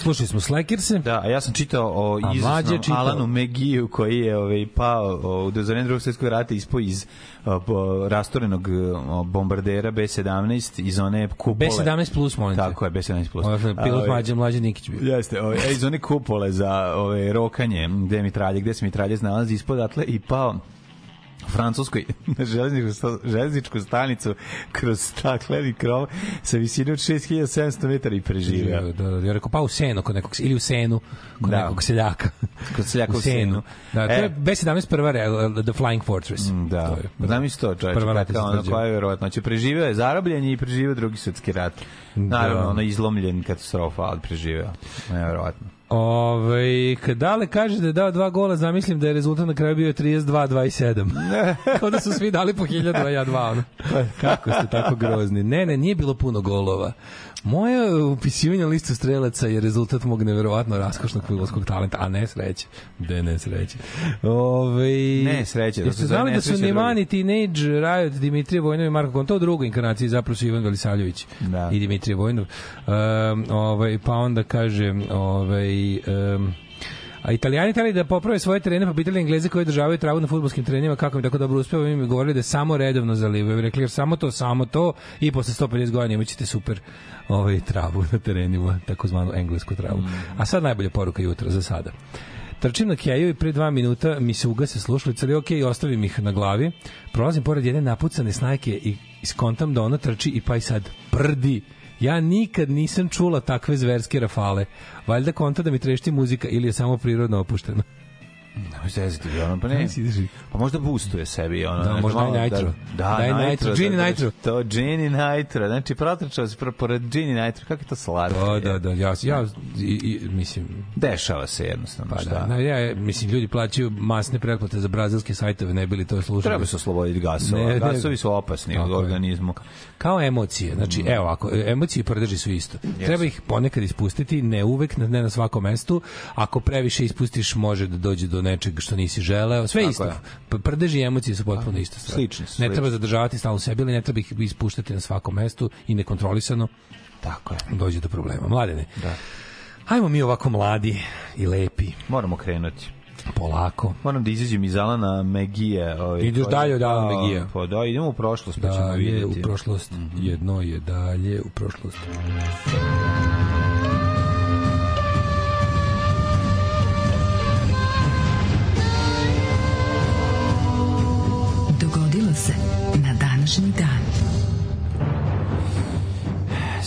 Slušali smo Slekirse. Da, a ja sam čitao o čitao. Alanu McGee koji je ovaj, pao o, do za vreme drugog svjetskog rata ispo iz o, rastorenog o, bombardera B-17 iz one kupole. B17 plus, molim te. Tako je, B-17 plus. Ovo pilot ovaj, mlađe, mlađe Nikić bio. Jeste, ovaj, e, iz one kupole za ove rokanje, gde mitralje, gde se mitralje nalazi ispod atle i pao u Francuskoj železničku, železničku stanicu kroz stakleni krov sa visine od 6700 metara i preživeo. Da, da, ja rekao, pa u senu, kod nekog, ili u senu, kod Da. nekog seljaka. Kod seljaka u senu. Da, to E. je B17 prva, re- The Flying Fortress. Da, To je, znam isto Prva ratna ono strategija. koja je verovatno. Će preživeo je zarobljen i preživeo drugi svetski rat. Naravno, Da. ono izlomljen katastrofa, ali preživeo. Neverovatno. Ove, kad Dale kaže da je dao dva gola, zamislim da je rezultat na kraju bio 32-27. Kao da su svi dali po 1000, a ja dva. Ono. Kako ste tako grozni? Ne, ne, nije bilo puno golova. Moje upisivanje na listu strelaca je rezultat mog neverovatno raskošnog fudbalskog talenta, a ne sreće. De ne sreće. Ove, Ne sreće, da znali da su Nemani, Teenage, Riot, Dimitrije Vojnov i Marko Konto u drugoj inkarnaciji zapravo su Ivan Velisavljević Da. i Dimitrije Vojnov. Um, ovaj, pa onda kaže ovaj, um, A Italijani tali da poprave svoje terene, pa pitali Engleze koji održavaju travu na fudbalskim terenima kako mi tako dobro uspeva, im govorili da samo redovno zalivaju. Rekli jer samo to, samo to i posle 150 godina imaćete super ovaj, travu na terenima, takozvanu englesku travu. A sad najbolja poruka jutra za sada. Trčim na keju i pre dva minuta mi se ugase slušalice, ali okej, ostavim ih na glavi. Prolazim pored jedne napucane snajke i iskontam da ona trči i pa i sad prdi. Ja nikad nisam čula takve zverske rafale. Valjda konta da mi trešti muzika ili je samo prirodno opušteno. Nemoj se jeziti, ono, pa ne. Pa možda boostuje sebi, ono. Da, možda i nitro. Da, Daj da nitro, Gini da, da, nitro. To, Gini Nitro. Znači, protrčao si pro- pored Gini Nitro. Kako je to slatko? Da, da, da, ja, ja i, i, mislim, Dešava se jednostavno. pa šta? da, da, ja, mislim, ljudi plaćaju masne pretplate za brazilske sajtove, ne bili to slušali. Treba se osloboditi gasova. Ne. Gasovi su opasni je. organizmu. Kao emocije, znači, evo, ako emocije i prdeži su isto. Treba ih ponekad ispustiti, ne uvek, ne na svakom mestu. Ako previše ispustiš, može da dođe do nečeg što nisi želeo. Sve Tako isto. je. Prdeži i emocije su potpuno isto. Slični su, Ne slični. treba zadržavati stalno u sebi, ali ne treba ih ispuštati na svakom mestu i nekontrolisano Tako je. dođe do problema. Mladene, da. Hajmo mi ovako mladi i lepi, Moramo krenuti. polako. Moram da izađem iz Alana Megije. Ovaj, Ideš dalje od Alana Da, Megija. Pa da, idemo u prošlost, pa ćemo Dalje u vidjeti. Mhm. prošlost. Jedno je dalje u prošlost. Dogodilo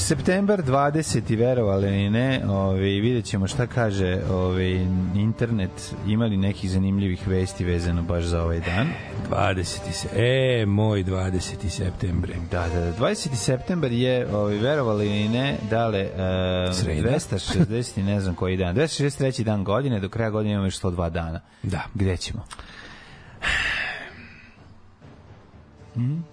Septembar 20. verovali ili ne, ovaj, vidjet ćemo šta kaže ovaj, internet, imali nekih zanimljivih vesti vezano baš za ovaj dan. 20. se, e, moj 20. septembre. Da, da, da. 20. septembar je, ovaj, verovali ili ne, dale, uh, Sreda. 260. i ne znam koji dan, 263. dan godine, do kraja godine imamo još 102 dana. Da. Gde ćemo? Hmm?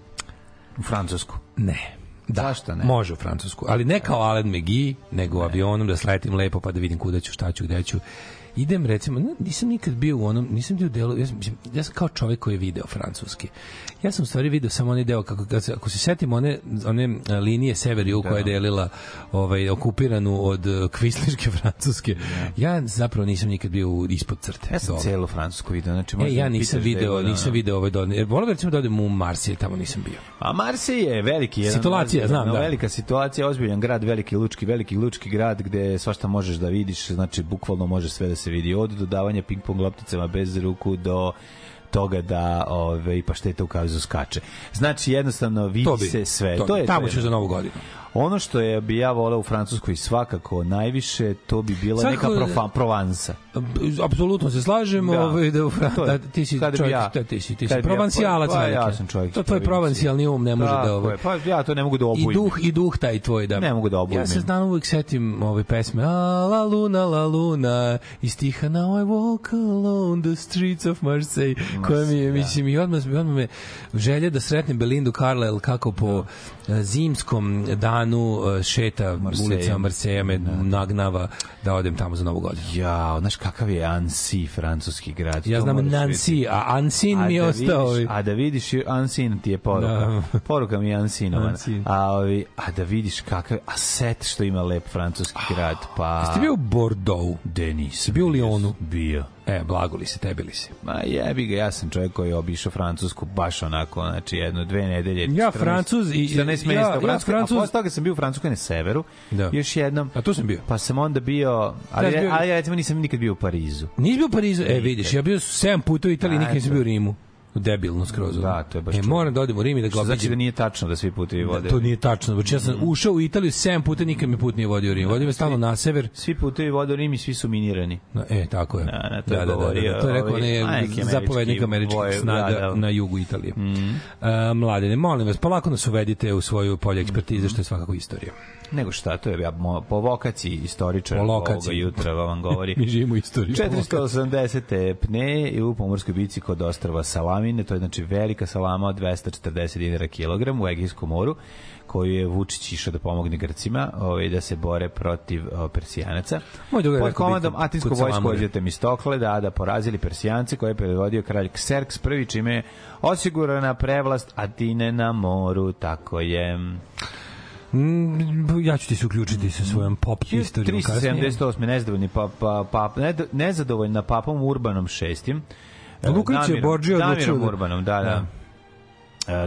U Francusku. Ne. Da, Zašto ne? Može u Francusku, ali ne kao Alen McGee, nego avionom da sletim lepo pa da vidim kuda ću, šta ću, gde ću. Idem recimo, nisam nikad bio u onom, nisam bio u delu, ja sam, ja sam kao čovjek koji je video francuski. Ja sam u stvari video samo onaj deo, kako, kad se- ako se setim one, one a, linije sever jug koja je delila ovaj, okupiranu od uh, kvisliške francuske, ja zapravo nisam nikad bio ispod crte. Ja sam dole. celu Francusku video, znači E, ja nisam video, god, nisam video ovaj dole. Jer volio bih recimo da odem u Marsilj, tamo nisam bio. A Marsej je veliki jedan Situacija, znam, da. velika situacija, ozbiljan grad, veliki lučki, veliki lučki grad gde svašta možeš da vidiš, znači bukvalno može sve da se vidi od dodavanja ping-pong lopticama bez ruku do toga da ove i pašteta u kavizu skače. Znači jednostavno vidi bi, se sve. to To, je Tamo ću za novu godinu. Ono što je bi ja voleo u Francuskoj svakako najviše, to bi bila Svakako- neka profa, Provansa. Apsolutno se slažem, Da. ovaj da, To da ti si čovjek, ja- da, ti si ti si provancijalac pa, veliki. ja sam čovjek To tvoj provancijalni um ne može Tako da ovaj Pa ja to ne mogu da i obujmem. duh i duh taj tvoj da Ne mogu da obujmem. Ja se znam uvijek setim ove pesme A la luna la luna i stiha Now I walk alone the streets of Marseille koja mi je mislim i odmah, odmah me želje da sretnem Belindu Carlisle kako po e, zimskom danu Milanu uh, šeta ulicama Marseja me nagnava da odem tamo za Novu godinu. Ja, znaš kakav je Annecy, francuski grad. Ja znam Nancy, a Ansin mi je da ostao. A da vidiš, Ansin ti je poruka. Da. Poruka mi je Ansinovana. Ansin. A, ovi, a da vidiš kakav, a set što ima lep francuski grad, pa... Jeste bio u Bordeaux? Denis. Jeste bio u Lyonu? Bio. E, blago li se, tebi li se? Ma jebi ga, ja sam čovjek koji je obišao Francusku baš onako, znači jedno, dve nedelje. Ja 14 Francuz i- 14 ja- ja Francuskoj, Francuz- a posle toga sam bio u Francuskoj na severu, Da. još jednom. A tu sam bio. Pa sam onda bio, ali, Ja bio- ali ja recimo nisam nikad bio u Parizu. Nisi bio u Parizu? E, vidiš, ja bio 7 puta u Italiji, A, nikad nisam bio u Rimu. Debilno skroz. Da, to je baš E, moram da odem u Rim i da ga Što znači obiđem. da nije tačno da svi putevi vode. To nije tačno. Znači, ja sam Mm. ušao u Italiju 7 puta, nikad me put nije vodio u Rim. Vodio me stalno na sever. Svi putevi vode u Rim i svi su minirani. Na- E, tako je. Da, da, to je govorio, To je rekao ovaj, ne, američki zapovednik američkih snaga da, da. na jugu Italije. Mm. mladene, molim vas, polako nas uvedite u svoju polje ekspertize, što je svakako istorija. Nego šta, to je ja, mo- po vokaciji istoričar Po lokaciji. ovoga jutra vam govori. Mi živimo u istoriji. 480 pne i u pomorskoj bici kod ostrava Salamine, to je znači velika salama od 240 dinara kilogram u Egejskom moru koju je Vučić išao da pomogne Grcima ovaj, da se bore protiv o, Persijanaca. Moj drugar Pod komandom vojska Salamove. vođe Temistokle da, da porazili Persijance koje je predvodio kralj Kserks prvi čime je osigurana prevlast Atine na moru, tako je. Mm, ja ću ti se uključiti sa svojom pop istorijom kasnije. 378. nezadovoljni pa, pa, pa, ned- nezadovoljna papom Urbanom šestim. Luković je Borđio odlučio Damirom da- Urbanom, da, da. E,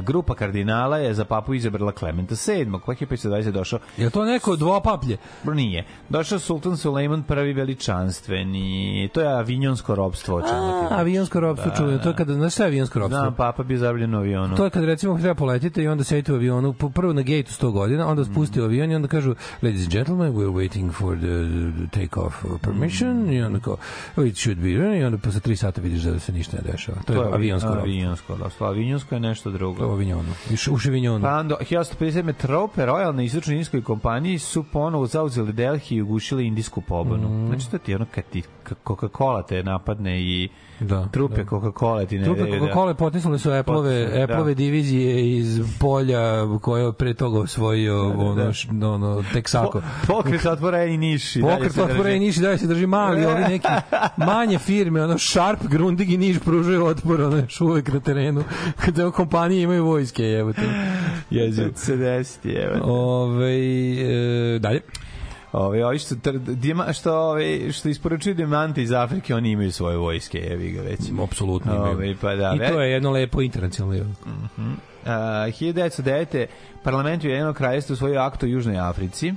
grupa kardinala je za papu izabrala Klementa VII. Koji je 520 došao? Je to neko dvopaplje? Bro, Nije. Došao Sultan Sulejman prvi veličanstveni. To je avinjonsko robstvo. A, pričam. avionsko ropstvo Da, čujem. da. To je kada, znaš šta je avionsko ropstvo? Znam, papa bi zabljen u avionu. To je kad recimo treba poletite i onda sedite u avionu, prvo na gejtu 100 godina, onda spusti u avion i onda kažu ladies and gentlemen, we're waiting for the, the take-off permission i onda kao, "Oh, it should be, i onda posle 3 sata vidiš da se ništa ne dešava. To, je avionsko ropstvo. Avionsko robstvo. Avionsko je nešto To je u š- U Ševinjonu. Pa onda, 1157. trope Royal na istočnoj indijskoj kompaniji su ponovo zauzeli Delhi i ugušili indijsku pobunu. Mhm. Znači, to ti je ono kad ti Coca-Cola te napadne i Da, trupe da. Coca-Cola ti ne Trupe da- Coca-Cola potisnuli su Apple-ove, Potisnuli, da. Divizije iz polja koje je pre toga osvojio ono, š- ono, Texaco. Po- Pokret otvoreni niši. dalje Pokret drži. i Niš i dalje se drži mali, ovi neki manje firme, ono Sharp, Grundig i Niš pružaju otpor, ono još uvek na terenu, kada kompanije imaju vojske, evo te. Se desiti, evo. Ove, e, dalje. Ove, ovi što, tr- dijama, što, ove, što isporučuju dijamante iz Afrike, oni imaju svoje vojske, evi ga već. Apsolutno imaju. Ove, pa da, I ve- to je jedno lepo internacionalno. Uh, 1909. parlament Ujedinjenog kraljevstva usvojio akt o Južnoj Africi,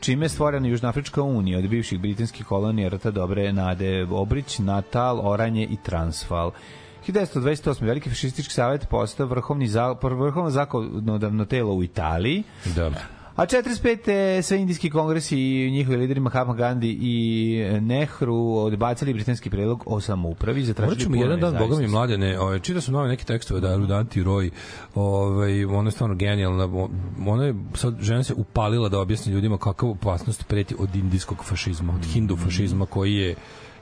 čime je stvorena Južnoafrička unija od bivših britanskih kolonija Rta Dobre Nade Obrić, Natal, Oranje i Transvaal. 1928. Veliki fašistički savjet postao vrhovni za, vrhovno zakonodavno telo u Italiji, Da. A 45. sve indijski kongresi i njihovi lideri Mahatma Gandhi i Nehru odbacili britanski predlog o samoupravi za Morat tražiti ćemo jedan dan, boga mi mladene, ovaj, čitao sam nove neke tekstove da od Anti Roy, ovaj, ona je stvarno genijalna, ona je, sad žena se upalila da objasni ljudima kakva opasnost preti od indijskog fašizma, od hindu fašizma koji je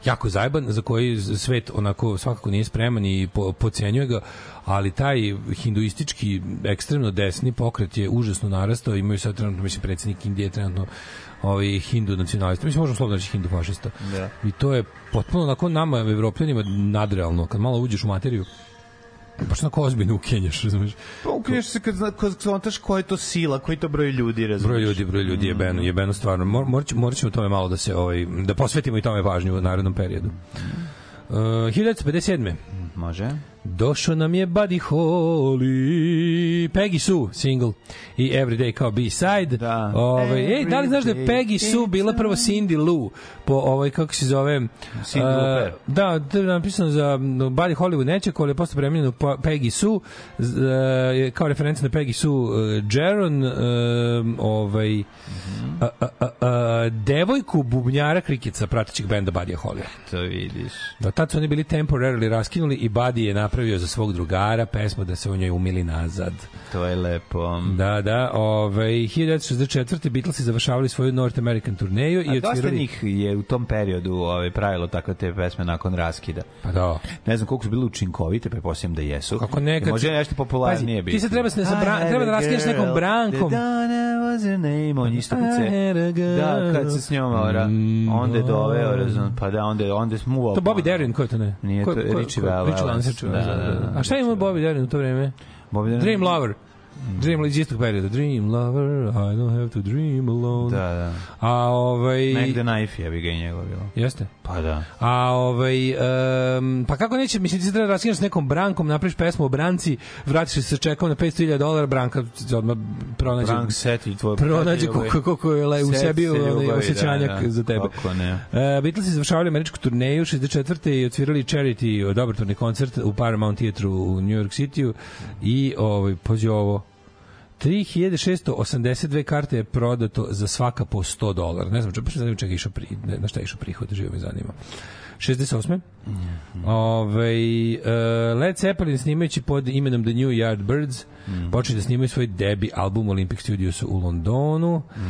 jako zajeban, za koji svet onako svakako nije spreman i po, pocenjuje ga, ali taj hinduistički ekstremno desni pokret je užasno narastao, imaju sad trenutno, mislim, predsjednik Indije je trenutno ovaj hindu nacionalista. Mislim, možemo slobodno reći hindu fašista. Da. I to je potpuno onako nama, evropljanima, nadrealno. Kad malo uđeš u materiju, baš onako ozbiljno ukenjaš, razumiješ? Pa ukriješ se kad, kad zontaš ko je to sila, koji to broj ljudi, razumiješ? Broj ljudi, broj ljudi je beno, je beno stvarno. Mor, morat, morat ćemo tome malo da se ovaj da posvetimo i tome pažnju u narednom periodu. Uh, 1957. Može. Došao nam je Buddy Holly, Peggy Sue, single, i Everyday kao B-side. Da. Ovaj, ej, da li znaš da je Peggy Sue bila prvo Cindy Lou po ovaj, kako se zove? Cyndi a, Lauper. Da, to je napisano za Buddy Hollywood neće, ali je posle premenjeno po Peggy Sue, je kao referenca na Peggy Sue uh, Jaron, uh, ovaj, a, a, a, a, devojku bubnjara krikica pratećeg benda Buddy Holly. To vidiš. Da, tad su oni bili temporarily raskinuli i Buddy je napravio napravio za svog drugara pesmu da se u njoj umili nazad. To je lepo. Da, da, ovaj 1964. Beatlesi završavali svoju North American turneju A i dosta odsvirali njih je u tom periodu ovaj, pravilo takve te pesme nakon raskida. Pa da. Ne znam koliko su bile učinkovite, pretpostavljam da jesu. Kako nekad- Može nešto popularnije biti. ti se treba se ne I treba da raskineš nekom brankom. the Donna was her name, on isto kad se... Da, kad se s njom ora, onda je doveo, razum, pa da, onda, onda je smuvao. To Bobby Darin, ko je to ne? Nije Ko- to. Richie Valens, Richie Valens, Da, da, da. A šta ima Bobby Darin u to vreme? Bobby Darin- Dream Lover. Dream iz istog perioda. Dream Lover, I don't have to dream alone. Da, da. A ovaj... The Knife je bi ga i njegov bilo. Jeste? Pa da. A ovaj um, pa kako neće, mislim ti se treba da raskineš s nekom brankom, napraviš pesmu o branci, vratiš se čekom na 500.000 dolara, branka se odmah pronađe. Brank seti tvoj... pronađe koliko, koliko je le- u Set sebi se ljubavi, osjećanjak da, da. za tebe. Kako ne. Uh, Beatlesi završavali američku turneju 64. i odsvirali Charity dobrotvorni koncert u Paramount Theatru u New York City i ovaj pođe ovo 3682 karte je prodato za svaka po 100 dolara. Ne znam, čak, ne znam čega je išao pri, ne, na šta je išao prihod, živo me zanima. 68. Ove, uh, Led Zeppelin snimajući pod imenom The New Yardbirds mm. počeli da snimaju svoj debi album Olympic Studios u Londonu. Mm.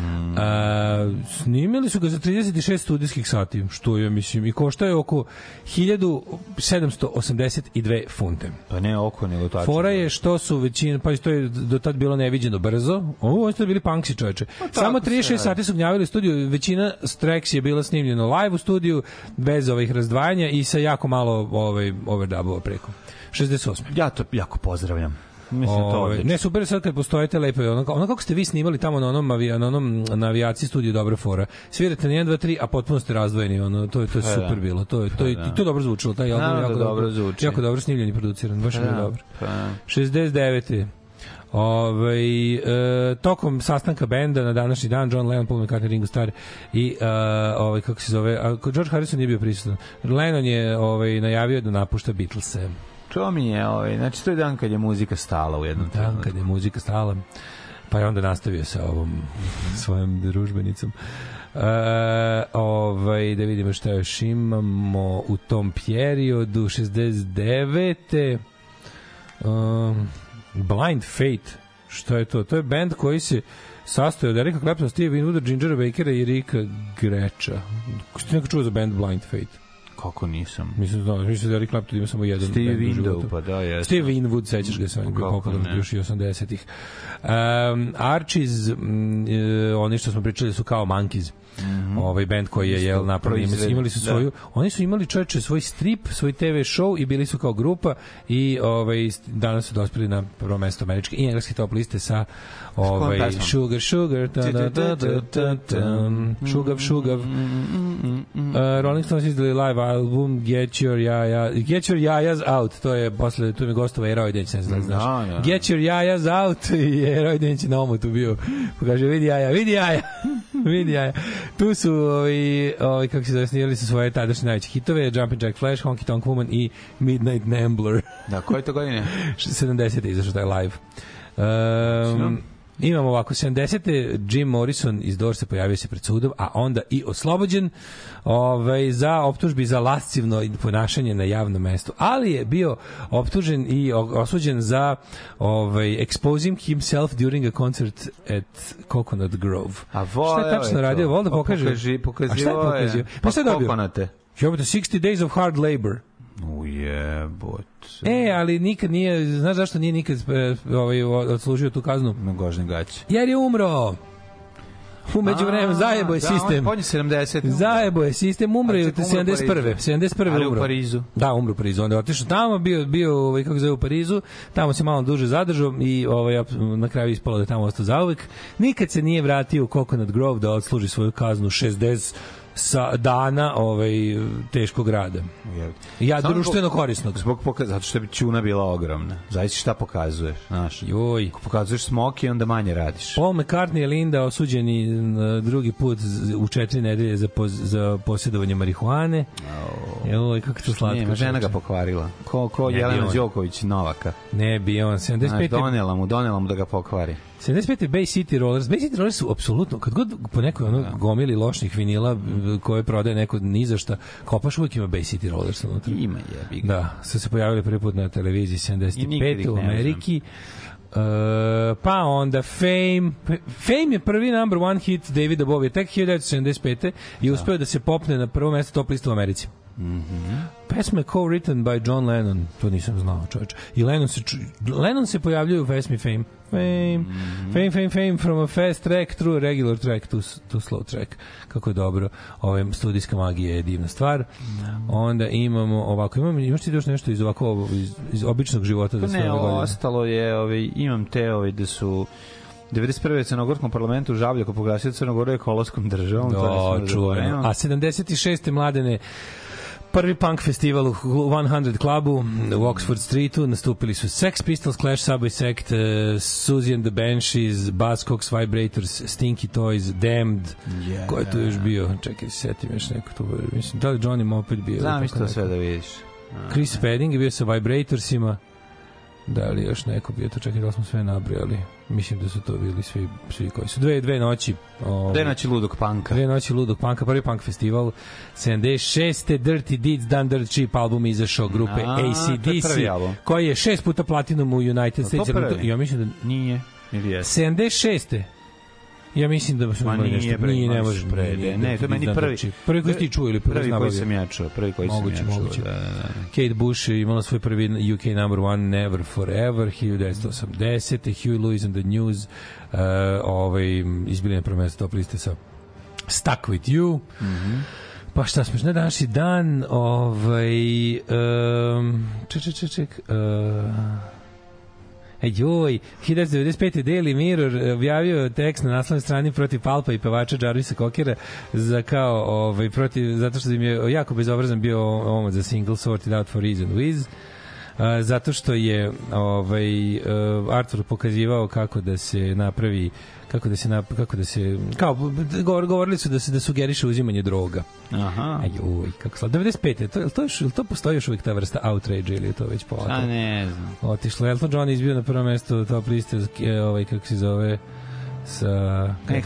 snimili su ga za 36 studijskih sati, što je, mislim, i košta je oko 1782 funte. Pa ne oko, nego tačno. Fora je što su većina, pa to je do tad bilo neviđeno brzo. Ovo oni su bili punksi čoveče. Samo 36 sati su gnjavili studiju, većina tracks je bila snimljena live u studiju, bez ovih razdvajanja i sa jako malo ovaj, overdubova preko. 68. Ja to jako pozdravljam. Mislim to Ove, odlično. ne super sad kad postoje te lepe ono, ono kako ste vi snimali tamo na onom avija, na onom na avijaciji studiju dobra fora. Svirate na 1 2 3 a potpuno ste razdvojeni, ono to je to je Pa super da. bilo. To je to je Pa da. i to dobro zvučalo, taj album je da jako dobro zvuči. Jako dobro snimljen i produciran, baš je bilo Da, dobro. pa. 69. Ove, e, tokom sastanka benda na današnji dan John Lennon, Paul McCartney, Ringo Starr i e, ovaj kako se zove, a George Harrison nije bio prisutan. Lennon je ovaj najavio da napušta Beatlese. To mi je, ovaj, znači to je dan kad je muzika stala u jednom Dan trenutku. kad je muzika stala. Pa je onda nastavio sa ovom svojom družbenicom. E, ovaj, da vidimo šta još imamo u tom periodu 69. Um, Blind Fate. Šta je to? To je band koji se sastoji od Erika Claptona, Steve Winwooda, Gingera Bakera i Rika Greča. Ste neko čuo za band Blind Fate? Kako nisam? Mislim, da, mislim da Eric Clapton ima samo jedan Steve životu. pa da, jesam. Steve Winwood, sećaš ga se, on je bio popularan još i 80-ih. Um, Archies, e, oni što smo pričali su kao Monkeys. Ovaj band koji je jel napravio imali su da. svoju oni su imali čoveče svoj strip, svoj TV show i bili su kao grupa i ovaj danas su dospeli na prvo mesto američke i engleske top liste sa ovaj? Sugar Sugar ta da da da da da Šugav Šugav Uh, Rolling Stones izdali live album Get Your Jaja Get Your Jajas Out. To je posle tu mi gostova Eroj Denić ne znam da znaš Da, da. Get Your Jajas Out i Eroj Denić na omotu bio. Pa kaže vidi jaja vidi jaja vidi jaja tu su ovi, ovi kako se zove snijeli su svoje tadašnje najveće hitove Jumpin' Jack Flash Honky Tonk Woman i Midnight Nambler Da, koje to godine? 70. je izašao taj live. Um, imamo ovako, 70. Jim Morrison iz Dorsa pojavio se pred sudom, a onda i oslobođen ovaj, za optužbi za lascivno ponašanje na javnom mestu. Ali je bio optužen i osuđen za ovaj, exposing himself during a concert at Coconut Grove. A Šta voleo je tačno to. radio? Volio da Pa pokaže? Pokaži, A šta je pokazivao je. pokazio? Pa šta je dobio? kokonate. Jebote, 60 days of hard labor. Ujebot. E, ali nikad nije, znaš zašto nije nikad e, ovaj, odslužio tu kaznu? Na gožne gaće. Jer je umro. Umeđu vremenu, zajebo je da, sistem. On je 70. Zajebo je sistem, umro je Ali čekaj, umro u 71. Parizu. 71. Ali u umro. Parizu. Da, umro u Parizu. Onda je otišao tamo, bio, bio ovaj, kako se zove, u Parizu, tamo se malo duže zadržao i ovaj, na kraju ispalo da je tamo ostao zauvek. Nikad se nije vratio u Coconut Grove da odsluži svoju kaznu 60 sa dana ovaj, teškog rada. Ja, Samo društveno zbog- korisnog. Zbog poka zato što bi čuna bila ogromna. Zavisi šta pokazuješ, znaš. Joj. Ako pokazuješ smoki, onda manje radiš. Paul McCartney i Linda osuđeni na drugi put u četiri nedelje za, poz, za posjedovanje marihuane. Joj, kako to slatko. Nema, žena ga pokvarila. Ko, ko Ne Jelena. Đoković Novaka. Ne bi on. Znaš, 75. donela mu, donela mu da ga pokvari. 75. Bay City Rollers. Bay City Rollers su apsolutno, kad god po nekoj ono gomili lošnih vinila koje prodaje neko ni za šta. Kopaš uvijek ima Bay City Rollers unutra. Ima je. Da, su se pojavili prvi put na televiziji I nikad 75. ih u Ameriki. Uh, pa onda Fame Fame je prvi number one hit Davida Bowie tek 1975. i uspeo da se popne na prvo mesto top listu u Americi pesma je co-written by John Lennon to nisam znao čoveče i Lennon se, Lennon se pojavljuje u pesmi Fame Fame, fame, fame, fame from a fast track through a regular track to, to slow track. Kako je dobro. Ove, studijska magija je divna stvar. Onda imamo ovako, imamo, imaš ti još nešto iz ovako iz, iz običnog života da ne, ove ostalo je, ovaj, imam te ovaj, da su 91. u Crnogorskom parlamentu Žabljako proglasio Crnogoru ekoloskom državom. to ne smemo Da, čuveno. A 76. mladene Prvi punk festival u 100 klubu u Oxford Streetu nastupili su Sex Pistols, Clash, Subway Sect, uh, Susie and the Banshees, Buzzcocks, Vibrators, Stinky Toys, Damned. Yeah. Ko je tu još bio? Čekaj, setim još neko tu. Mislim, da li Johnny Moped bio? Znam isto sve da vidiš. Chris Spedding je bio sa Vibratorsima. Da li još neko bio to? Čekaj, da smo sve nabrojali? Mislim da su to bili svi, svi koji su. Dve, dve noći. Ovaj, Gde naći ludog panka? Dve noći ludog panka, prvi punk festival 76. Dirty Deeds Done Dirt Cheap album izašao grupe A, je ACDC koji je šest puta platinum u United to States. prvi? Ja mislim da Nije. Ili jeste? 76. Ja mislim da smo Ma imali nešto. bre, Nije, ne može. pre, nije, ne, to je meni prvi- Cheap. Prvi koji si ti čuo ili prvi, Prvi koji sam ja čuo, prvi koji Moguće, sam ja čuo. moguće. Da, da, da. Kate Bush je imala svoj prvi UK number one Never Forever 1980. Huey Lewis and the News uh, ovaj, izbili na prvo mesto top liste sa Stuck With You Pa šta smo, na današnji dan, ovaj, um, ček, ček, ček, ček, uh, joj, 1995. Daily Mirror objavio tekst na naslovnoj strani protiv Palpa i pevača Jarvisa Kokera za kao, ovaj, protiv, zato što im je jako bezobrazan bio omot za single Sorted Out for Reason With. Zato što je ovaj uh, Arthur pokazivao kako da se napravi kako da se nap, kako da se kao govor, govorili su da se da sugeriše uzimanje droga. Aha. Aj uj, kako sla. 95. To, to, još, jel to postoji još uvijek ta vrsta outrage ili je to već polako? A ne znam. Otišlo. Elton John je izbio na prvo mesto top liste e, ovaj, kako se zove sa E.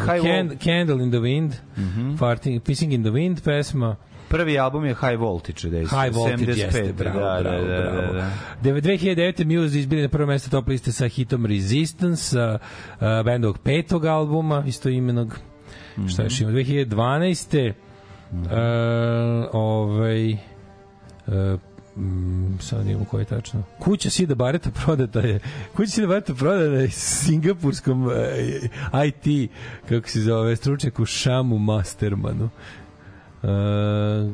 Candle in the Wind Mhm. Farting, Pissing in the Wind pesma Prvi album je High Voltage, da je High Voltage 75, jeste, bravo, da, bravo, da, da, bravo. da, da. Deve- 2009. Muse izbili na prvo mesto top liste sa hitom Resistance, sa uh, bendovog petog albuma, isto imenog. Šta još ima? 2012. Uh, ovaj, uh, mm, sad imamo koji je tačno. Kuća Sida Bareta prodata je. Kuća Sida Bareta prodata je singapurskom uh, IT, kako se zove, stručnjaku Šamu Mastermanu. Uh,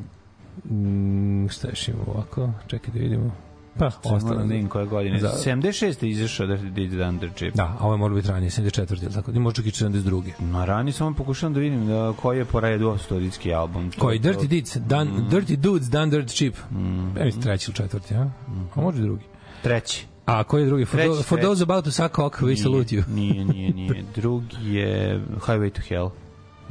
mm, šta još imamo ovako? Čekaj da vidimo. Pa, Ostalo znam koje godine. Za- 76. je izašao da Did the Under Chip. Da, a ovo je mora biti ranije, 74. ili tako. Možda čak i 42. Na rani samo pokušavam da vidim da koji je po redu studijski album. To- Koji? to- Dirty Deeds, done, Dirty Dudes, Done Dirt Cheap. Mm. Ja mislim treći ili četvrti, a? A može drugi. Treći. A koji je drugi? For, Treći, tho- for treći. those about to suck cock, we Nije, salute you. Nije, nije, nije. Drugi je Highway to Hell.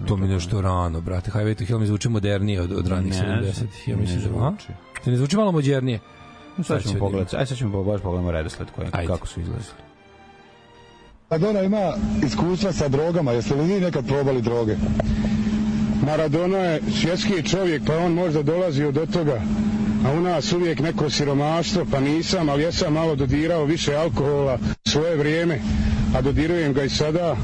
To mi je nešto rano, brate. Highway to Hell mi zvuči modernije od, od ranih Ne 70-ih. Ja ne mislim da, zvuči. Te ne zvuči malo modernije? Sad ćemo pogledati. Aj sad ćemo baš pogledamo redosled koji, Ajde. kako su izlazili. Maradona ima iskustva sa drogama, jeste li vi nekad probali droge? Maradona je svjetski čovjek, pa on možda dolazio do toga, a u nas uvijek neko siromaštvo, pa nisam, ali jesam malo dodirao više alkohola svoje vrijeme, a dodirujem ga i sada.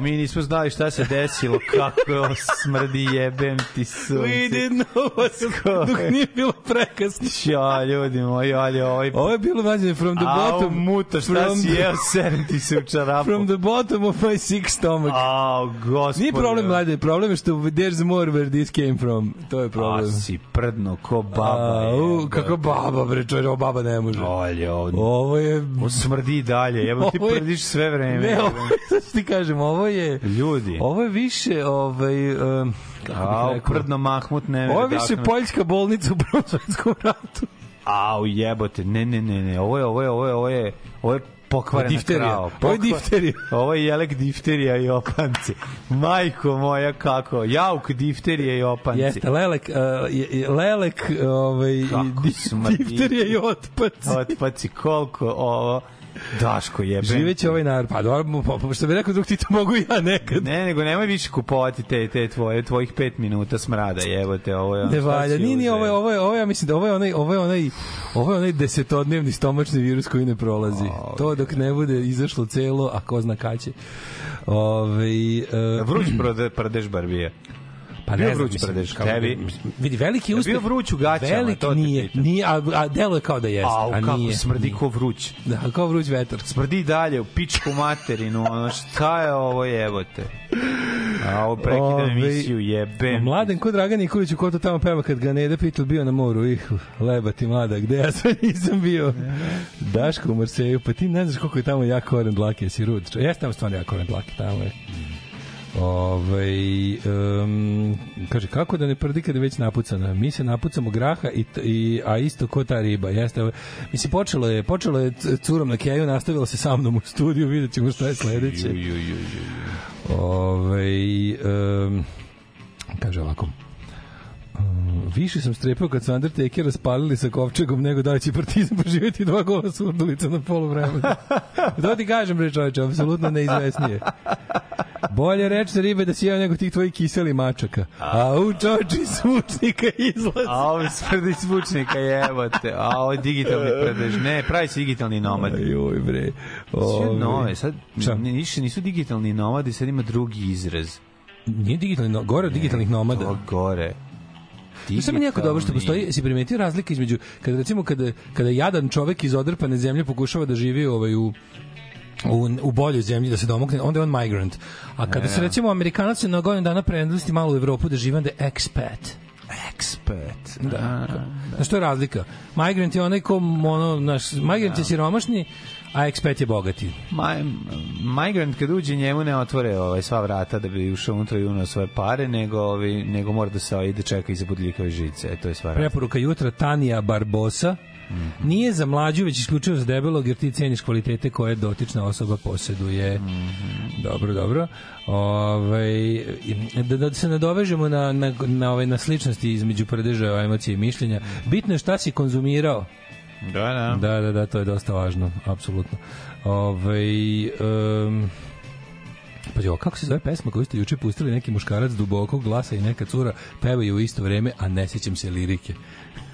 A mi nismo znali šta se desilo, kako smrdi jebem ti sunce. We didn't know what dok nije bilo prekasno. Ja, ljudi moji, ali ovaj... Ovo je bilo vađene from the bottom. muta, šta from si the- jeo, serem ti se u čarapu. From the bottom of my sick stomach. Au, gospode. Nije problem, mlade, problem je što there's more where this came from. To je A problem. si prdno ko baba. Au, jebote. kako baba, bre, čovječ, ovo baba ne može. Olje, ovo, Ovo je... ovo smrdi dalje. Jebo ti je- prdiš sve vreme. Ne, ovo, ti kažem, ovo je... Ljudi. Ovo je više, ovaj... Um, kako bih Au, rekao? prdno Mahmut ne Ovo je više poljska bolnica u Prvom svetskom ratu. Au, jebote, ne, ne, ne, ne, ovo je, ovo je, ovo je, ovo je, ovo je pokvarena Difterija. krava. Ovo je difterija. Ovo je jelek difterija i opanci. Majko moja, kako? Jauk difterija i opanci. Jeste, lelek, uh, je- je- lelek, ovaj, Kako di- smrdi. difterija i otpac. Otpaci, koliko ovo... Daško jebem. Živeće ovaj narod. Pa dobro, pa, pa što bi rekao, dok ti to mogu ja nekad. Ne, nego nemoj više kupovati te, te tvoje, tvojih pet minuta smrada, jebote, ovo je... ono, Ne valja, nije ni uzeo? ovo, je- ovo, je- ovo, je, ja mislim da ovo je onaj, ovo je onaj, ovo je onaj desetodnevni stomačni virus koji ne prolazi. to dok ne bude izašlo celo, a ko zna kad će. Ove, uh, Vruć prode, prdeš Barbije. Pa Bio ne znam, mislim, kako- tebi? Vidi, veliki uspeh. bio vruć u gaćama, Veliki to nije, pitam. nije, a, a delo je kao da jeste, Au, a kako nije. smrdi nije. ko vruć. Da, kao vruć vetar. Smrdi dalje u pičku materinu, ono šta je ovo jebote? A ovo prekida Ove, emisiju, jebem. Mladen ko Dragan Nikolić u ko to tamo peva kad ga Neda Pitul bio na moru. Ih, leba ti mlada, gde ja sve nisam bio. Daško u Marseju, pa ti ne znaš koliko je tamo jak koren dlake, si rud. Jeste tamo stvarno jak koren dlake, tamo je. Ovaj um, kaže kako da ne prdi kad je već napucana. Mi se napucamo graha i, i a isto ko ta riba. Jeste. ovo- Mislim počelo je počelo je curom na keju, nastavilo se sa mnom u studiju, videćemo šta je sledeće. Ju. Ovaj um, kaže ovako. Um, više sam strepao kad su Undertaker raspalili sa kovčegom nego da će partizan preživjeti dva gola surdulica na polu vremena. to ti kažem, bre čoveče, apsolutno neizvesnije. Bolje reći za ribe da si jeo nego tih tvojih kiseli mačaka. A u čoveče iz zvučnika izlazi. A ovo smrdi zvučnika jebote. A ovo je digitalni predež. Ne, pravi se digitalni nomad. Joj bre. Sve nove, sad Šta? n- više nisu digitalni nomadi, sad ima drugi izraz. Nije digitalni, gore od digitalnih nomada. To gore. To samo jako dobro što postoji, si primetio razlika između kada recimo kada kada jadan čovek iz odrpane zemlje pokušava da živi ovaj u u, u boljoj zemlji da se domogne, onda je on migrant. A kada se recimo Amerikanac se na godinu dana preenlisti malo u Evropu da živi, onda je expat. Expert. Da. Znaš, što je razlika? Migrant je onaj ko, ono, naš, migrant je siromašni, a expat je bogati. Ma, migrant kad uđe njemu ne otvore ovaj, sva vrata da bi ušao unutra i unao svoje pare, nego, ovaj, nego mora da se ide čeka iza budljikave žice. E, to je sva. Preporuka jutra Tanija Barbosa. Nije za mlađu, već isključivo za debelog, jer ti ceniš kvalitete koje dotična osoba poseduje. Dobro, dobro. Ove, da, da se nadovežemo na, na, na, ove, na sličnosti između prdeža emocije i mišljenja. Bitno je šta si konzumirao. Da, da. Da, da, da, to je dosta važno, apsolutno. Ove, um, Pa jo, kako se zove pesma koju ste juče pustili neki muškarac dubokog glasa i neka cura pevaju u isto vreme, a ne sećam se lirike.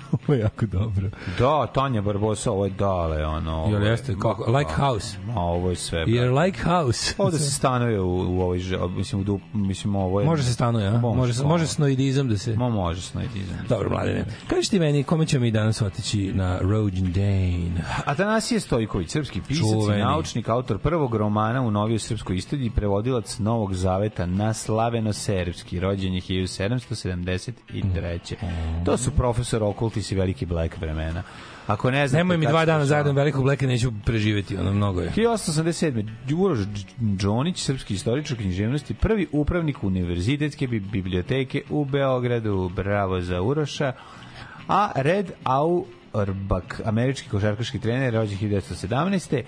Ovo je jako dobro. Da, Tanja Barbosa, ovo je dale, ono... ovo Jel je- jeste? Kako? Like House. Ma, ovo je sve. Jer like house. Ovde se stanuje u, u ovoj, mislim, u dup, mislim, ovo je... Može se stanuje, a? Može, se- može snoidizam da se... Ma, može snoidizam. Dobro, mladene. Kažeš ti meni, kome ćemo mi danas otići na rođendan? Atanasije Stojković, srpski pisac Čuveni. i naučnik, autor prvog romana u novijoj srpskoj istoriji, prevodilac Novog Zaveta na slaveno-serbski, rođen je 1773. To su profesor Okultis i Veliki Black vremena. Ako ne znate... Nemoj mi dva dana to zajedno velikog bleka, neću preživeti, ono mnogo je. 1887. Uroš Džonić, srpski istoričar književnosti, prvi upravnik univerzitetske bi- biblioteke u Beogradu. Bravo za Uroša. A Red Auerbach, američki košarkaški trener, rođen 1917.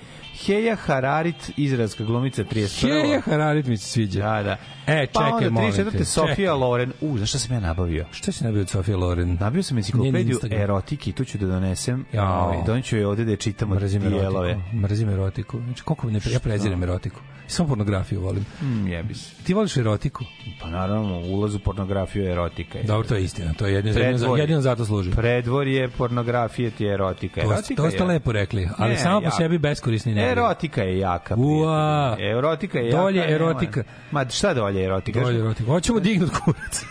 Heja Hararit, izraelska glumica 31. Heja Hararit mi se sviđa. Da, da. E, pa čekaj, onda molim 34. te, čekaj. Loren. U, znaš šta sam ja nabavio? Šta si nabio od Sofije Loren? Nabio sam enciklopediju Instagram. erotike i tu ću da donesem. Ovaj, Doneću je ovde da je čitamo Mrzim dijelove. erotiku. Mrzim erotiku. Znači, koliko ne, ja prezirem erotiku. Samo pornografiju volim. Mm, jebi se. Ti voliš erotiku? Pa naravno, ulaz u pornografiju je erotika. Dobro, to je istina. To je jedino, Predvorje. jedino zato služi. Predvorje pornografije ti je erotika. To, erotika to ste je- lepo rekli, ali Ne, samo po sebi beskorisni ne. Erotika je jaka. Ua. Erotika je Dolje jaka. nema- erotika. Ma šta dolje erotika? Dolje erotika. Hoćemo dignut kurac.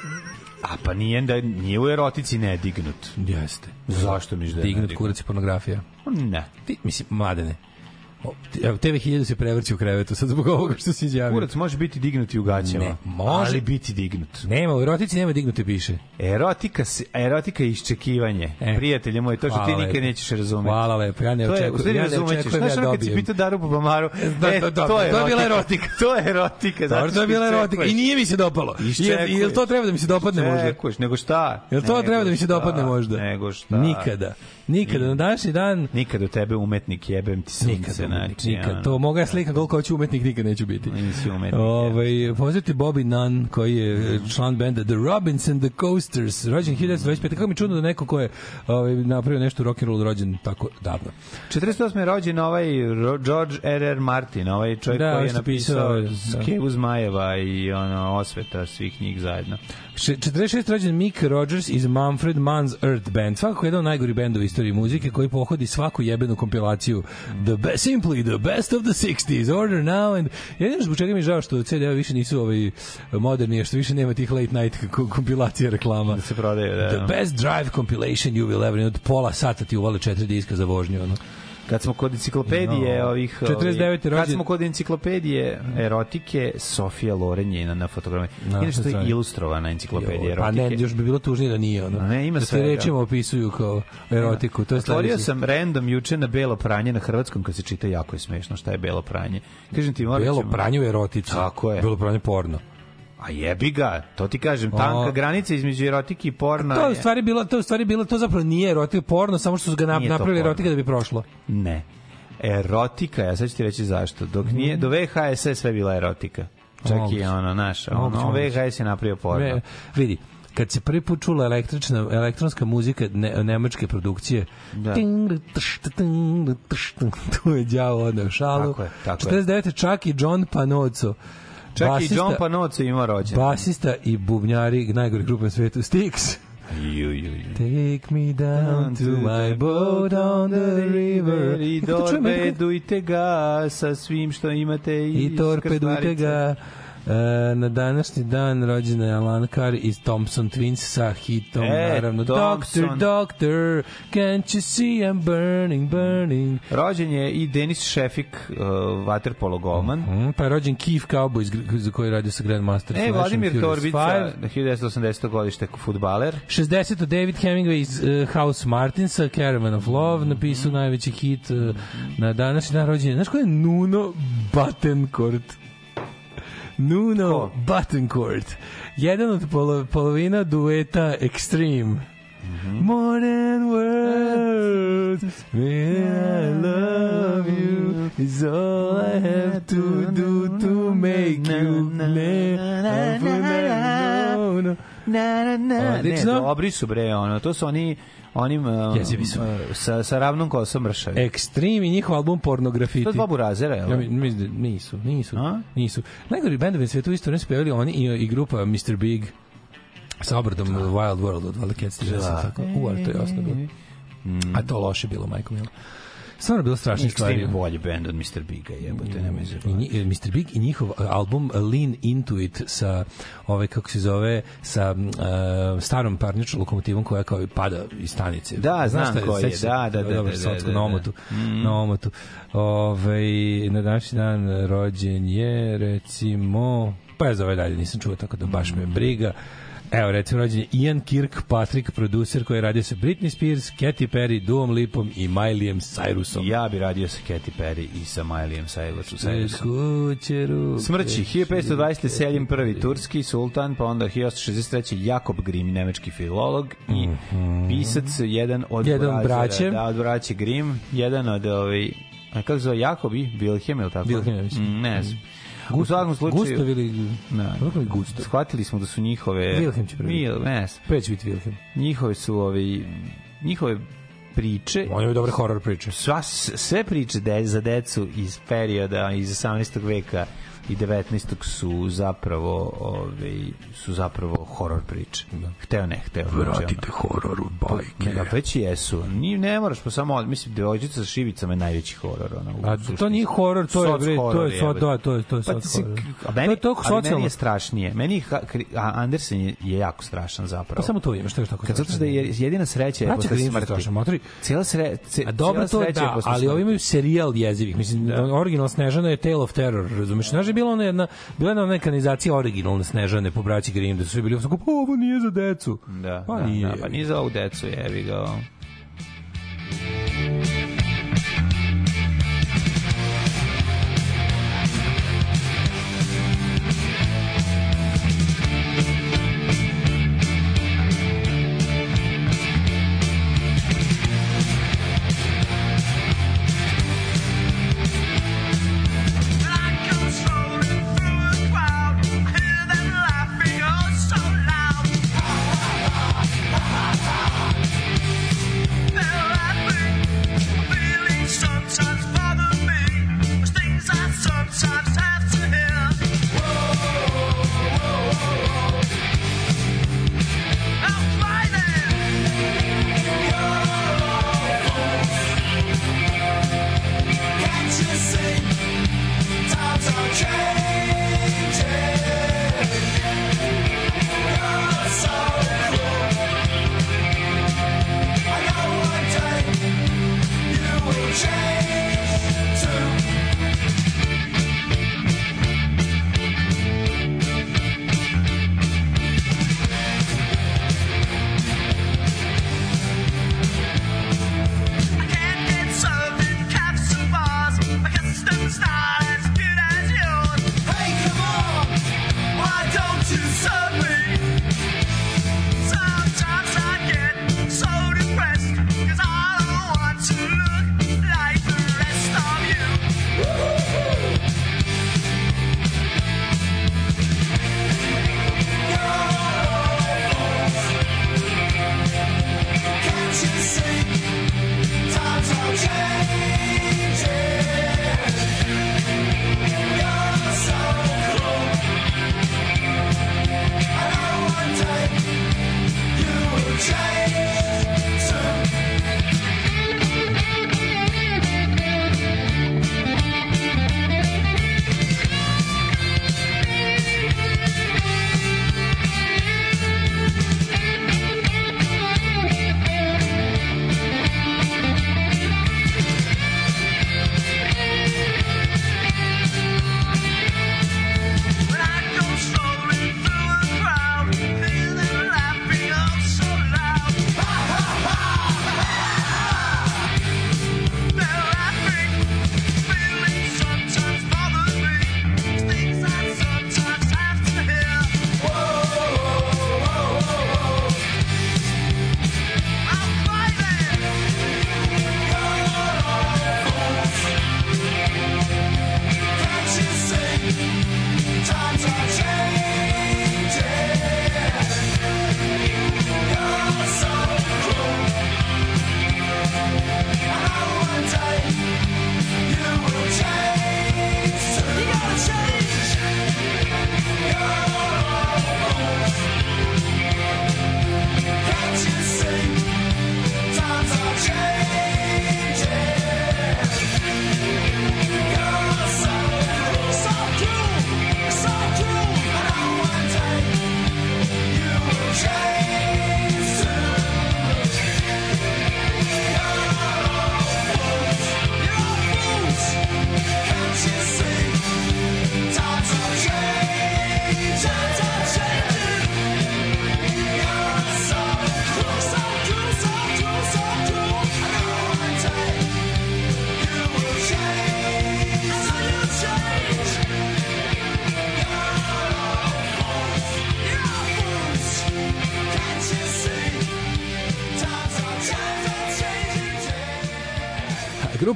A pa nije, da, nije u erotici ne dignut. Jeste. Zašto misliš da je Dignut kurac je pornografija. Ne. Ti, mislim, mladene. Evo, TV 1000 se prevrći u krevetu sad zbog ovoga što si izjavio. Kurac može biti dignut i u gaćama. Ne, može. Ali biti dignut. Nema, u erotici nema dignute piše. Erotika, se- erotika je iščekivanje. E. Prijatelje moj, to što ti nikad nećeš razumeti. Hvala lepo, ja ne očekujem- ja ne razumećeš. očekujem Znaš ja kad si dobijem. pitao Daru po Bamaru, Da, e, da, da, to je to je bila erotika. to je erotika. Dobro, to je bila erotika. iščekuješ. I nije mi se dopalo. Jel, Iščekuješ. jel to treba da mi se dopadne možda? Čekuješ, nego šta? Jel to treba da mi se dopadne možda? Nego šta? Nikada. Nikada. Na današnji dan Nikad u tebe umetnik jebem ti sunce. Nikad, umetnik, znači, nikad. To mogu ja slikam koliko hoću umetnik, nikad neću biti. Nisi umetnik, Ovaj poznati Bobby Nunn, koji je e, član benda The Robins and the Coasters, rođen 1925. Kako mi čudno da neko ko je ovaj, napravio nešto rock and roll rođen tako davno. 48. je rođen ovaj George R.R. Martin, ovaj čovjek Da, koji je što napisao pisao, da. Skevu Zmajeva i ono, osveta svih njih zajedno. Še- 46. rođen Mick Rogers iz Manfred Mann's Earth Band. Svakako jedan od najgori benda u istoriji muzike koji pohodi svaku jebenu kompilaciju The best, Simply the best of the 60s, Order Now and jedino zbog čega mi je žao što CD više nisu ovaj moderni, što više nema tih late night ko- kompilacija reklama. Da se prodaju, da. The best drive compilation you will ever od pola sata ti uvale četiri diska za vožnju ono. Kad smo kod enciklopedije No. ovih... 49. ovih- Kad rođen- smo kod enciklopedije erotike, Sofija Loren je na, fotogramiji. Na, Inače, to je ilustrovana enciklopedija Pa erotike. ne, još bi bilo tužnije da nije ono. Ne, ima da se svega. rečima opisuju kao erotiku. To je Otvorio sam random juče na belo pranje na hrvatskom kad se čita jako je smešno šta je belo pranje. Kažem ti, morat Belo ćemo- pranje u erotici. Tako je. Belo pranje porno. A jebi ga, to ti kažem, tanka O. granica između erotike i porna To je u je... stvari bilo, to je u stvari bilo, to zapravo nije erotika porno, samo što su ga nap- napravili erotika da bi prošlo. Ne. Erotika, ja sad ću ti reći zašto. Dok nije, do VHS je sve bila erotika. Čak i Moguće. ono, naš, ono, moguće. VHS je napravio porno. Ve- vidi, kad se prvi put čula električna elektronska muzika ne, nemačke produkcije Da. tu je đavo odneo šalu Tako je, tako je. 49. čak i John Panoco Čak i basista- John Panozzo ima rođen. basista i bubnjari najgori grupe na svetu Styx Ju, ju, ju. Take me down to my boat on the river. I torpedujte ga sa svim što imate i iz torpedujte ga E, na današnji dan rođena je Alan Carr iz Thompson Twins sa hitom, E, naravno. Thompson. Doctor, doctor, can't you see I'm burning, burning. Rođen je i Denis Šefik, uh, waterpolo golman. Mm, pa je rođen Keith Cowboy za koji je radio sa Grandmaster E, Vladimir Torbica, 5. 1980. godište futbaler. 60. David Hemingway iz uh, House Martinsa, Caravan of Love, napisao najveći hit uh, na današnji dan rođenja. Znaš ko je Nuno Battencourt? Nuno Ko? Battencourt. Jedan od polo, polovina dueta Extreme. More than words, man, I love you is all I have to do to make you never Na, na, na. Ne, Odlično. dobri su bre, ono, to su oni onim uh, Jezivi su. uh, sa, sa ravnom kosom mršavi. Extreme i njihov album Pornografiti. To je dva burazera, jel? Ja mi- da nisu, nisu, A? nisu. Najgori bendovi na svetu isto ne spevali oni i, i grupa Mr. Big sa obradom Wild World od Valakec Stiža sam tako. U, ali to je jasno bilo. A to loše bilo, majko milo. Stvarno bilo strašnih stvari. Extreme bolji band od Mr. Biga, jebote, nemoj se I, Mr. Big i njihov album Lean Into It sa ovaj kako se zove sa uh, starom parničnom lokomotivom koja kao pada iz stanice. Da, Znaš znam šta koji je, da, da, da, Dobro, da, da, da, na da. omotu. Na omotu. Ovaj na današnji dan rođen je recimo pa ja za ovaj dalje nisam čuo tako da baš me briga. Evo, recimo, rođen je Ian Kirkpatrick, producer koji je radio sa Britney Spears, Katy Perry, Duom Lipom i Mileyem Cyrusom. Ja bi radio sa Katy Perry i sa Mileyem Cyrusom. Smrći, 1520. Seljim prvi turski sultan, pa onda 1863. Jakob Grimm, nemački filolog i pisac, jedan od Mhm. Jedan od brazera, braće. Da, od braće Grimm, jedan od ovaj, a kako se zove Jakob i Wilhelm, ili tako? Wilhelm. Mm, ne znam. U svakom slučaju... Gustav ili... Da. Kako li Gustav? Shvatili smo da su njihove... Wilhelm će prvi. Mil, ne. Prvi će biti Wilhelm. Njihove su ovi... Njihove priče On je dobre horror priče. sva, sve priče de, za decu iz perioda iz 18. veka i 19. su zapravo ovaj su zapravo horor priče. Hteo ne, hteo. Vratite horor u Ne, da, već i jesu. Ni, ne moraš, pa samo, mislim, devojčica sa šivicama je najveći horor. Ona, A suštini. to nije horor, to je bre, to je so, jebote. to, to je to je Pa soc si- horor. a meni, To je to ali meni socijalno. je strašnije. Meni a Andersen je, je jako strašan zapravo. Pa samo to ima, što je tako Kad zato što da je jedina sreća je posle su smrti. strašni, motori. Cijela sre, ce, A dobro to je sreća je da, ali ovi imaju serijal jezivih. Mislim, Da. original Snežana je Tale of Terror, razumeš? Znaš, da bila ona jedna, bila je ona ekanizacija originalne Snežane po braći Grimm, da su svi bili kao, pa ovo nije za decu. Da, Pa da, nije. Da, pa nije za ovu decu, jevi ga.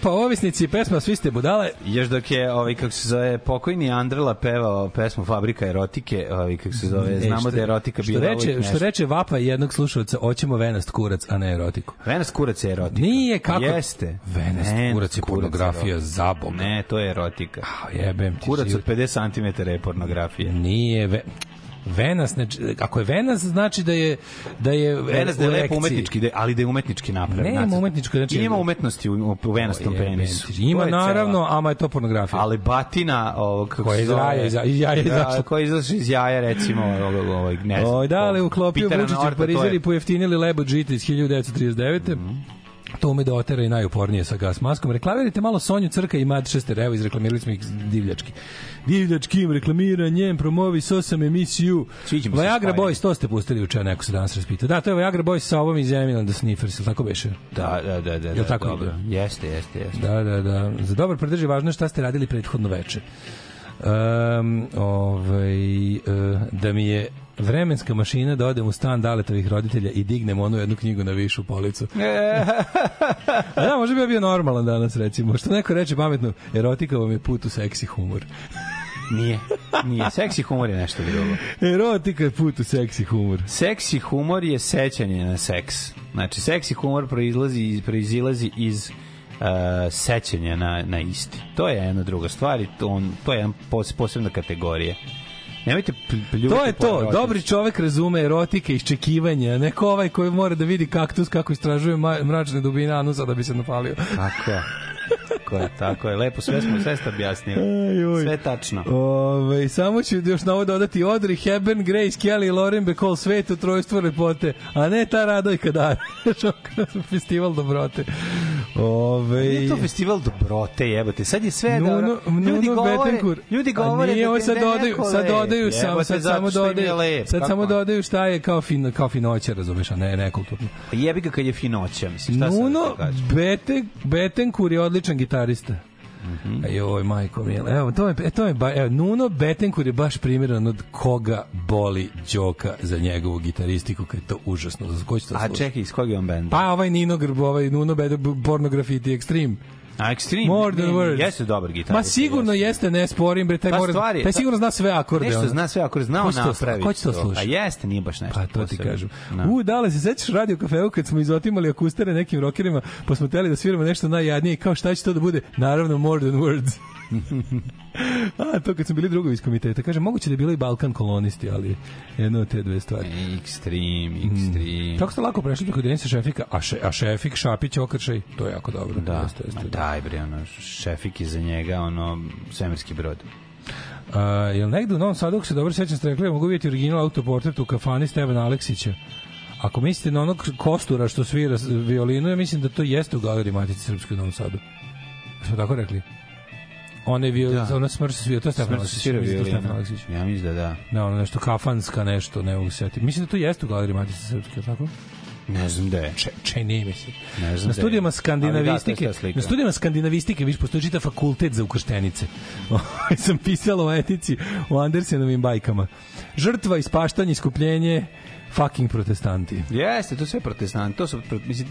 Grupa Ovisnici, pesma Svi ste budale. Još dok je, ovaj, kako se zove, pokojni Andrela pevao pesmu Fabrika erotike, ovaj, kako se zove, znamo E, što- da je erotika što bila reče, uvijek što nešto. reče Vapa jednog slušalca, hoćemo venast kurac, a ne erotiku. Venast kurac je erotika. Nije kako... Jeste. Venast kurac je pornografija, za Boga. Ne, to je erotika. A, jebem ti. Kurac od 50 cm je pornografija. Nije ve... Venas, znači, ako je Venas, znači da je da je Venas da je lepo umetnički, da je- ali da je umetnički napravljen. Nema znate. umetničko, znači- Ima umetnosti u, u venastom penisu. Ima naravno, ama je to pornografija. ali batina ovog kako iz jaja, iz- jaja da, koja izašla iz jaja recimo ovog ovog ne Oj, da, ko- uklopio Vučić u ili pojeftinili lebo džita iz 1939. To ume da otera i najupornije sa gas maskom. Reklamirajte malo Sonju Crka i Mad Šester, evo izreklamirali smo ih divljački. Divljačkim reklamiranjem, promovi sosam emisiju. Sviđa mi se Viagra. Boys, to ste pustili uče, neko se danas raspita. Da, to je Viagra Boys sa ovom iz the Sniffers, ili tako beše? Da, da, da, da. Jel da, tako dobro. ide? Jeste, jeste, jeste. Da, da, da. Za dobar pridrži važno je šta ste radili prethodno veče. Um, ovaj, e, da mi je vremenska mašina da odem u stan Daletovih roditelja i dignem onu jednu knjigu na višu policu. A da, možda bi ja bio normalan danas, recimo. Što neko reče pametno, erotika vam je put u seksi humor. Nije. Nije. Seksi humor je nešto drugo. Erotika je put u seksi humor. Seksi humor je sećanje na seks. Znači, seksi humor proizlazi, proizilazi iz uh, sećanja na, na isti. To je jedna druga stvar i to, on, to je jedna pos, posebna kategorija. Nemojte To je to. erotici. Dobri čovek razume erotike, iščekivanja. Neko ovaj koji mora da vidi kaktus kako istražuje mračne dubine anusa da bi se napalio. Tako je. Tako je, tako je. Lepo, sve smo, sve ste objasnili. Sve tačno. Ove, samo ću još na ovo dodati Audrey, Hepburn, Grace, Kelly i Lauren Bacall svetu trojstvo lepote, a ne ta Radojka Dar. Festival dobrote. Ove, Nije to festival dobrote, jebote. Sad je sve Nuno, dobro. Ljudi Nuno govore, Betancourt. ljudi govore nije, da sad dodaju, neko sad dodaju, sam, sad samo dodaju, lep. sad samo dodaju šta je kao, fin, kao finoća, razumeš, a ne nekulturno. Pa jebi ga kad je finoća, mislim, šta da Nuno ti kažem? Bete, Betancourt je odličan gitarista. Mm -hmm. Joj, majko mila. Evo, to je, e, to je, ba, evo, Nuno Betancourt je baš primjeran od koga boli Đoka za njegovu gitaristiku, kad je to užasno. Za ko A čekaj, iz kog je on benda? Pa ovaj Nino Grb, ovaj Nuno Bede, Pornografiti Extreme. A Extreme? More than words. Jeste dobar gitarista. Ma sigurno jeste, ne sporim, bre, taj, Pa mora, stvar je- taj sigurno zna sve akorde. Nešto zna sve ako znao Ko će to slu- napravi. ko će to slušati? A jeste, nije baš nešto. Pa to ti kažem. Da. U, dale, se sećaš radio kafeu kad smo izotimali akustere nekim rokerima, pa smo teli da sviramo nešto najjadnije, kao šta će to da bude? Naravno, more than words. A, to kad smo bili drugovi iz komiteta. Kaže, moguće da je bilo i Balkan kolonisti, ali jedno od te dve stvari. Extreme, Extreme. Kako ste lako prešli preko Denisa Šefika, a, še, a Šefik, Šapić, Okršaj, to je jako dobro. Da, Jeste, jeste, daj bre, ono, šefik je za njega, ono, svemirski brod. A, jel negde u Novom Sadu, ako se dobro sećam, ste rekli, mogu vidjeti original autoportret u kafani Stevana Aleksića. Ako mislite na onog kostura što svira violinu, ja mislim da to jeste u galeriji Matice Srpske u Novom Sadu. Smo tako rekli? Ona je viol, Da. ona smrš se to je Stefan Aleksić. mislim da Stefan. Aleksić. Ja mislim da da. Da, ono nešto kafanska nešto, ne mogu se setiti. Mislim da to jeste u galeriji Matice Srpske, tako? Ne znam da je. Če, čini mi se. Ne znam Na da studijama Ali skandinavistike, da, na studijama skandinavistike viš postoji čitav fakultet za ukrštenice. sam pisala o etici, o Andersenovim bajkama. Žrtva, ispaštanje, iskupljenje, fucking protestanti. Jeste, to sve protestanti. To su, mislim,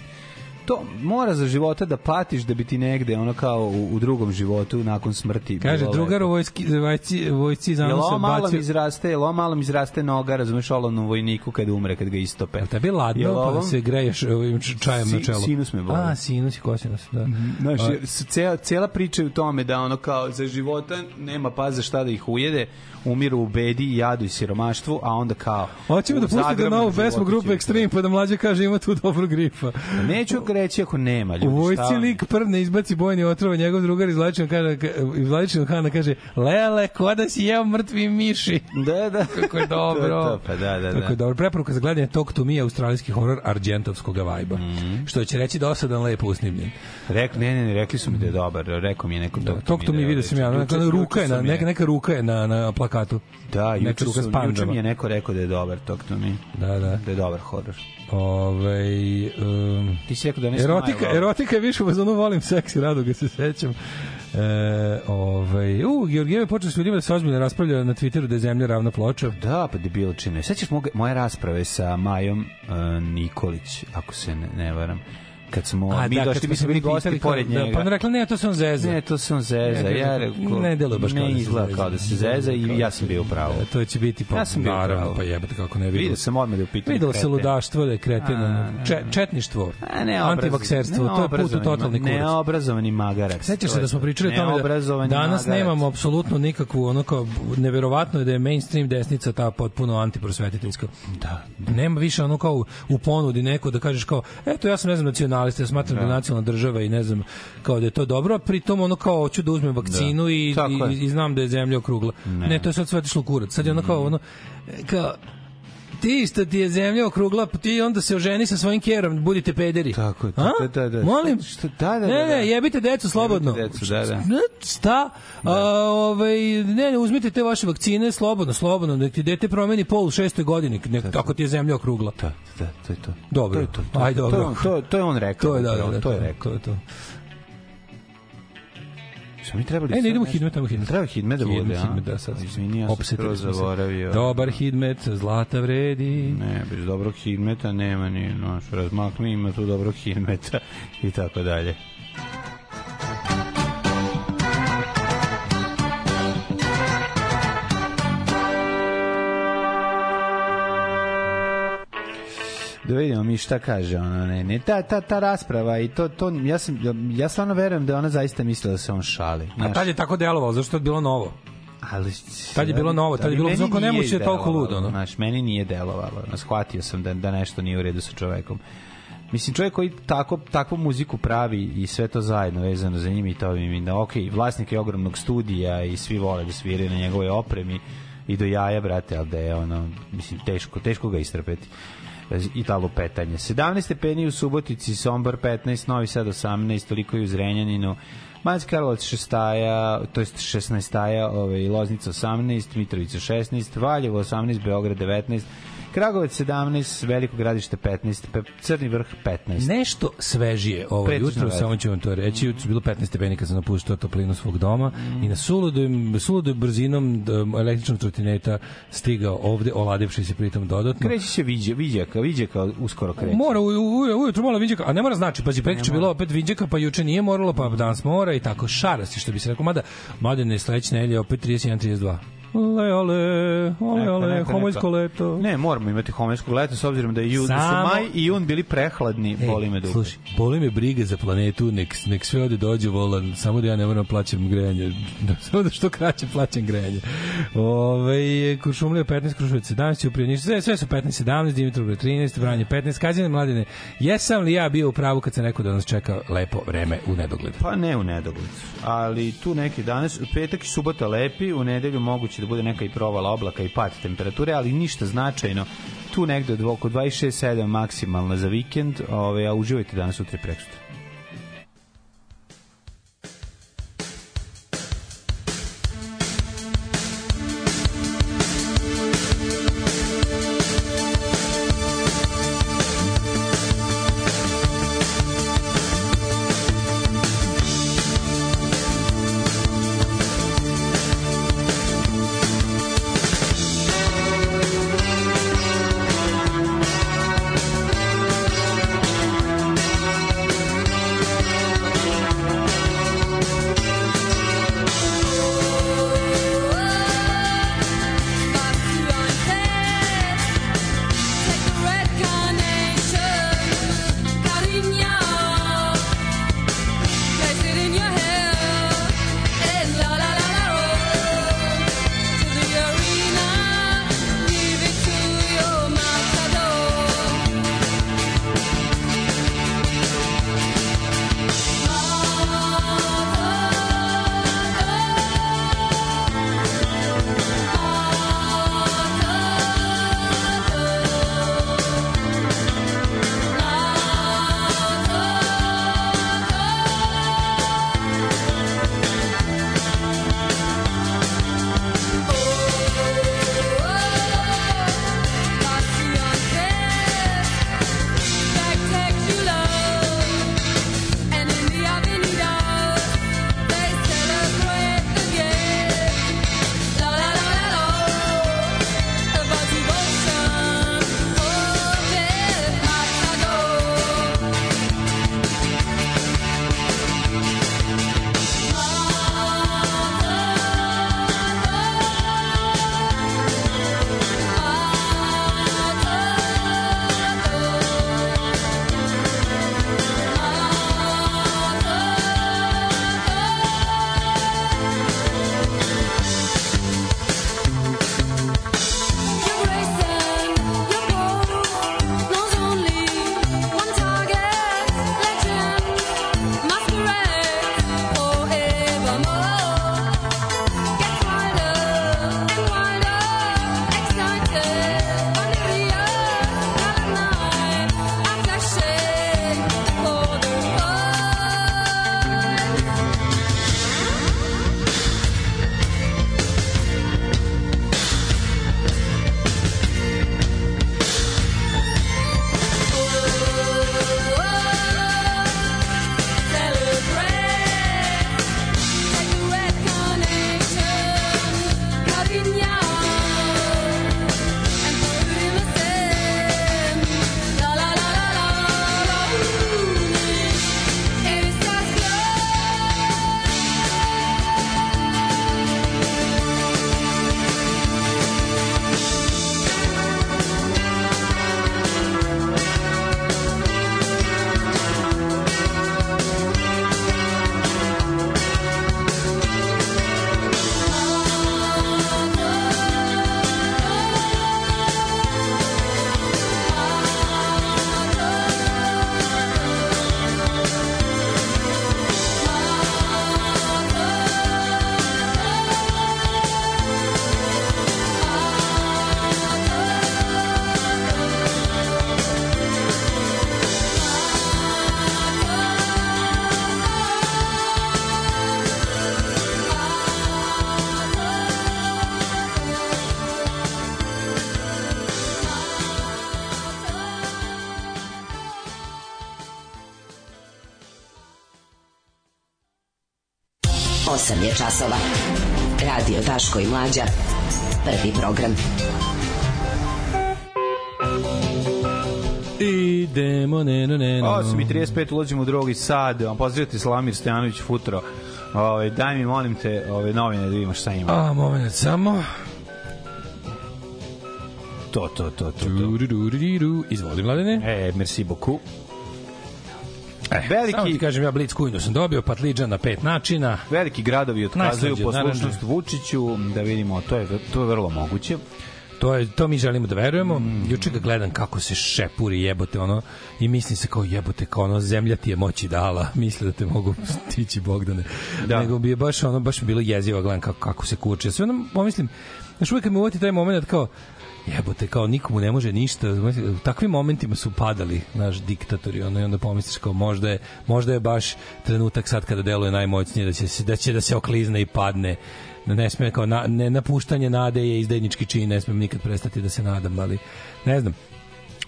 to mora za života da platiš da bi ti negde ono kao u, u drugom životu nakon smrti Kaže, drugar u vojski, vojci, vojci ovo malo mi bacio... izraste, ovo malo izraste noga, razumeš, olovnom vojniku kad umre, kad ga istope. Jel tebi ladno, Jel pa ovom- se greješ ovim čajem Si- na čelo? sinus me boli. A, sinus i kosinus, da. A, jer s- cela, cela priča je u tome da ono kao za života nema pa za šta da ih ujede, umiru u bedi, jadu i siromaštvu, a onda kao... Hoćemo da zagrobnom novu pesmu grupe Extreme, pa da mlađe kaže ima tu dobro grifa. Neću reći ako nema, ljudi. U vojci lik prdne izbaci bojni otrova, njegov drugar iz Vladičinog kaže, iz Vladičinog Hana kaže, lele, ko da si jeo mrtvi miši. Da, da. Kako je dobro. To, to, pa da, da, Kako je da. dobro. Preporuka za gledanje Talk to Me, australijski horor Argentovskog vajba. Mhm. Što će reći dosadan, lepo usnimljen. Rek, ne, ne, ne, rekli su mi da je dobar. Rekao mi je neko Da, to. Talk to Me vidio sam ja, neka, ruka je na, neka, neka ruka je na, na plakatu. Da, juče, su, juče mi je neko rekao da je dobar Talk to me. Da, da. Da je dobar horor. Ove, um, Ti si rekao da ne erotika, erotika je više u fazonu volim seksi, rado ga se sećam. E, ovaj, u, Georgijeve počeo s ljudima da se ozbiljno raspravlja na Twitteru da je zemlja ravna ploča. Da, pa debil čine. Sećaš moje rasprave sa Majom uh, Nikolić, ako se ne, ne varam. Kad smo A, mi da, došli, mi se smo bili gosti pored da, njega. pa onda rekla, ne, to se on zeza. Ne, to se on zeza. Ja rekao, ne deluje baš kao ne da se izgleda zeza. kao da se zeza i ja sam bio pravo. To će biti pa Ja sam bio naravno, pravo. pa jebate kako ne vidio. Vidio sam odmah da je u pitanju Videlo se ludaštvo da je kreten, A, ono, ne, če, četništvo, A ne antivakserstvo, to je put u totalni kurac. Neobrazovani magarac. Sećaš se da smo pričali o tome da danas nemamo apsolutno nikakvu ono kao neverovatno je da je mainstream desnica ta potpuno antiprosvetiteljska. Da. Nema više ono kao u, ponudi neko da kažeš kao eto ja sam ne znam nacionalista, ja smatram da, je nacionalna država i ne znam kao da je to dobro, a pritom ono kao hoću da uzmem vakcinu Da. i, i, i, znam da je zemlja okrugla. Ne, Ne. to je sad sve otišlo u kurac. Sad je ono kao ono kao ti što ti je zemlja okrugla, pa ti onda se oženi sa svojim kerom, budite pederi. Tako je, A? tako je, da, da. Molim? Što, da, da, Ne, da, da. ne, jebite decu slobodno. Jebite decu, da, da. Ne, Sta? A, ovaj, ne, ne, uzmite te vaše vakcine slobodno, slobodno, nek ti dete promeni pol u šestoj godini, nek, tako ti je zemlja okrugla. Da, da, to je to. Dobro. To je to. to, Aj, dobro. To, to, to je on rekao. To je, da, da, da, to je rekao. To je to. Šta mi trebali? E, ne idemo hidmet, tamo hidmet. Treba hidmet da bude, a? Hidmet, da, sad. Izvini, ja sam skroz zaboravio. Dobar hidmet, zlata vredi. Ne, bez dobrog hidmeta nema ni, no, što razmakni, ima tu dobrog hidmeta i tako dalje. Da vidimo mi šta kaže ona ne ne ta ta ta rasprava i to to ja sam ja stvarno verujem da ona zaista mislila da se on šali A tad je tako delovalo, zašto je bilo novo? ali Tad je bilo novo, tad je bilo nije nemoće je toliko ludo, no. Znaš, meni nije delovalo. No, shvatio sam da, da nešto nije u redu sa čovekom. Mislim, čovjek koji tako, takvu muziku pravi i sve to zajedno vezano za njim i to mi da, ok, vlasnik je ogromnog studija i svi vole da sviraju na njegovoj opremi i do jaja, brate, ali da je ono, mislim, teško, teško ga istrpeti i ta lupetanje. 17 stepeni u Subotici, Sombor 15, Novi Sad 18, toliko i u Zrenjaninu, Banjska Karlovac 6, to jest 16, ovaj, Loznica 18, Mitrovica 16, Valjevo 18, Beograd 19, Kragovac 17, Veliko gradište 15, Pe- Crni vrh 15. Nešto svežije ovo Pretežno jutro, veće. samo ću vam to reći. Jutro su bilo 15 stepeni kad sam napuštao toplinu svog doma i na suludoj, suludoj brzinom d- električnog trotineta stigao ovde, oladevši se pritom dodatno. Kreći se viđe, viđaka, viđaka uskoro kreće. Mora u, u, ujutru malo a ne mora znači, pazi, prekriče bilo opet vinđaka, pa juče nije moralo, pa danas mora i tako šarasti, što bi se rekao, mada, mada ne sledeće nedelje opet 31-32. Le, ale, ole, Neka, neka, homojsko neka. leto. Ne, moramo imati homojskog leta s obzirom da, je jun, da su Samo- maj i jun bili prehladni, Ej, boli me dupe. Slušaj, boli me briga za planetu, nek, nek sve ovde dođe volan, samo da ja ne moram plaćam grejanje, da, samo da što kraće plaćam grejanje. Ove, Kuršumlija 15, Krušovac 17, Ćuprija Niš, sve, sve su 15, 17, Dimitrovgrad 13, Vranje 15, Kazine Mladine, jesam li ja bio u pravu kad sam rekao da nas čeka lepo vreme u nedogled? Pa ne u nedogled, ali tu neki danas, petak i subota lepi, u nedelju moguće da bude neka i provala oblaka i pad temperature, ali ništa značajno. Tu negde oko 26-7 maksimalna za vikend, ove, a uživajte danas, sutra i preksutra. Daško i Mlađa. Prvi program. Idemo, ne, ne, ne, ne. 8 i 35 ulazimo u drugi sad. Vam pozdravite Slamir Stojanović Futro. Ove, daj mi, molim te, ove novine da vidimo šta ima. A, moment, samo. To, to, to, to. to. Izvoli, mladene. E, merci beaucoup. Veliki- Samo ti kažem, ja Blitz kujnu sam dobio, patliđan na pet načina. Veliki gradovi otkazuju poslušnost Vučiću, da vidimo, to je, to je vrlo moguće. To je to mi želimo da verujemo. Mm. Juče ga gledam kako se šepuri jebote ono i mislim se kao jebote kao ono zemlja ti je moći dala. Misle da te mogu stići Bogdane. Da. Nego bi je baš ono baš mi bilo jezivo gledam kako kako se kuče. Sve ono pomislim Znaš, uvijek me uvati taj moment kao jebote, kao nikomu ne može ništa. U takvim momentima su padali naš diktatori, ono, i onda pomisliš kao možda je, možda je baš trenutak sad kada deluje najmoćnije da će, da će da se oklizne i padne ne sme kao na, ne napuštanje nade je izdajnički čin, ne smem nikad prestati da se nadam, ali ne znam.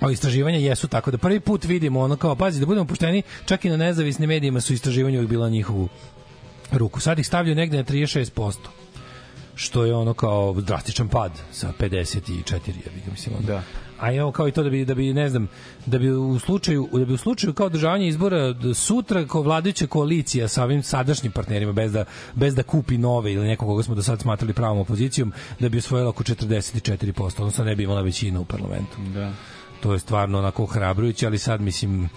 O istraživanja jesu tako da prvi put vidimo ono kao pazi da budemo pošteni, čak i na nezavisnim medijima su istraživanja uvijek bila njihovu ruku. Sad ih stavljaju negde na 36% što je ono kao drastičan pad sa 54 ja bih mislim ono. Da. A evo kao i to da bi da bi ne znam da bi u slučaju da bi u slučaju kao održavanje izbora sutra kao vladajuća koalicija sa ovim sadašnjim partnerima bez da bez da kupi nove ili nekog koga smo do sad smatrali pravom opozicijom da bi osvojila oko 44%, odnosno ne bi imala većinu u parlamentu. Da. To je stvarno onako hrabrujuće, ali sad mislim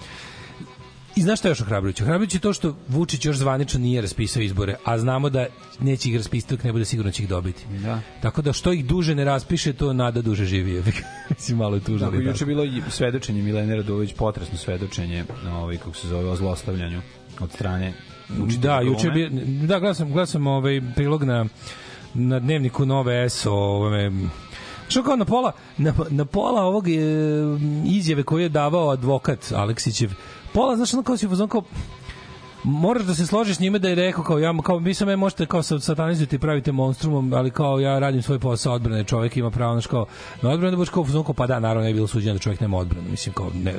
I znaš šta je još ohrabrujuće? Ohrabrujuće je to što Vučić još zvanično nije raspisao izbore, a znamo da neće ih raspisati dok ne bude sigurno će ih dobiti. Da. Tako da što ih duže ne raspiše, to nada duže živi. Mislim, malo je tužno. Tako, ali juče tako. bilo svedočenje Milene Radović, potresno svedočenje, ovaj, kako se zove, o zlostavljanju od strane Da, juče bio, da, gledao sam, gledao sam ovaj prilog na, na dnevniku Nove S o ovome, Što kao na pola, na, na pola ovog e, izjave koju je davao advokat Aleksićev, pola, znaš, ono kao si u fazonu kao, moraš da se složiš s njime da je rekao kao ja kao mi se me možete kao sa- satanizujete i pravite monstrumom, ali kao ja radim svoj posao odbrane, čovjek ima pravo na kao na odbranu da budeš kao kao, pa da naravno bi bilo suđeno da čovjek nema odbranu, mislim kao ne,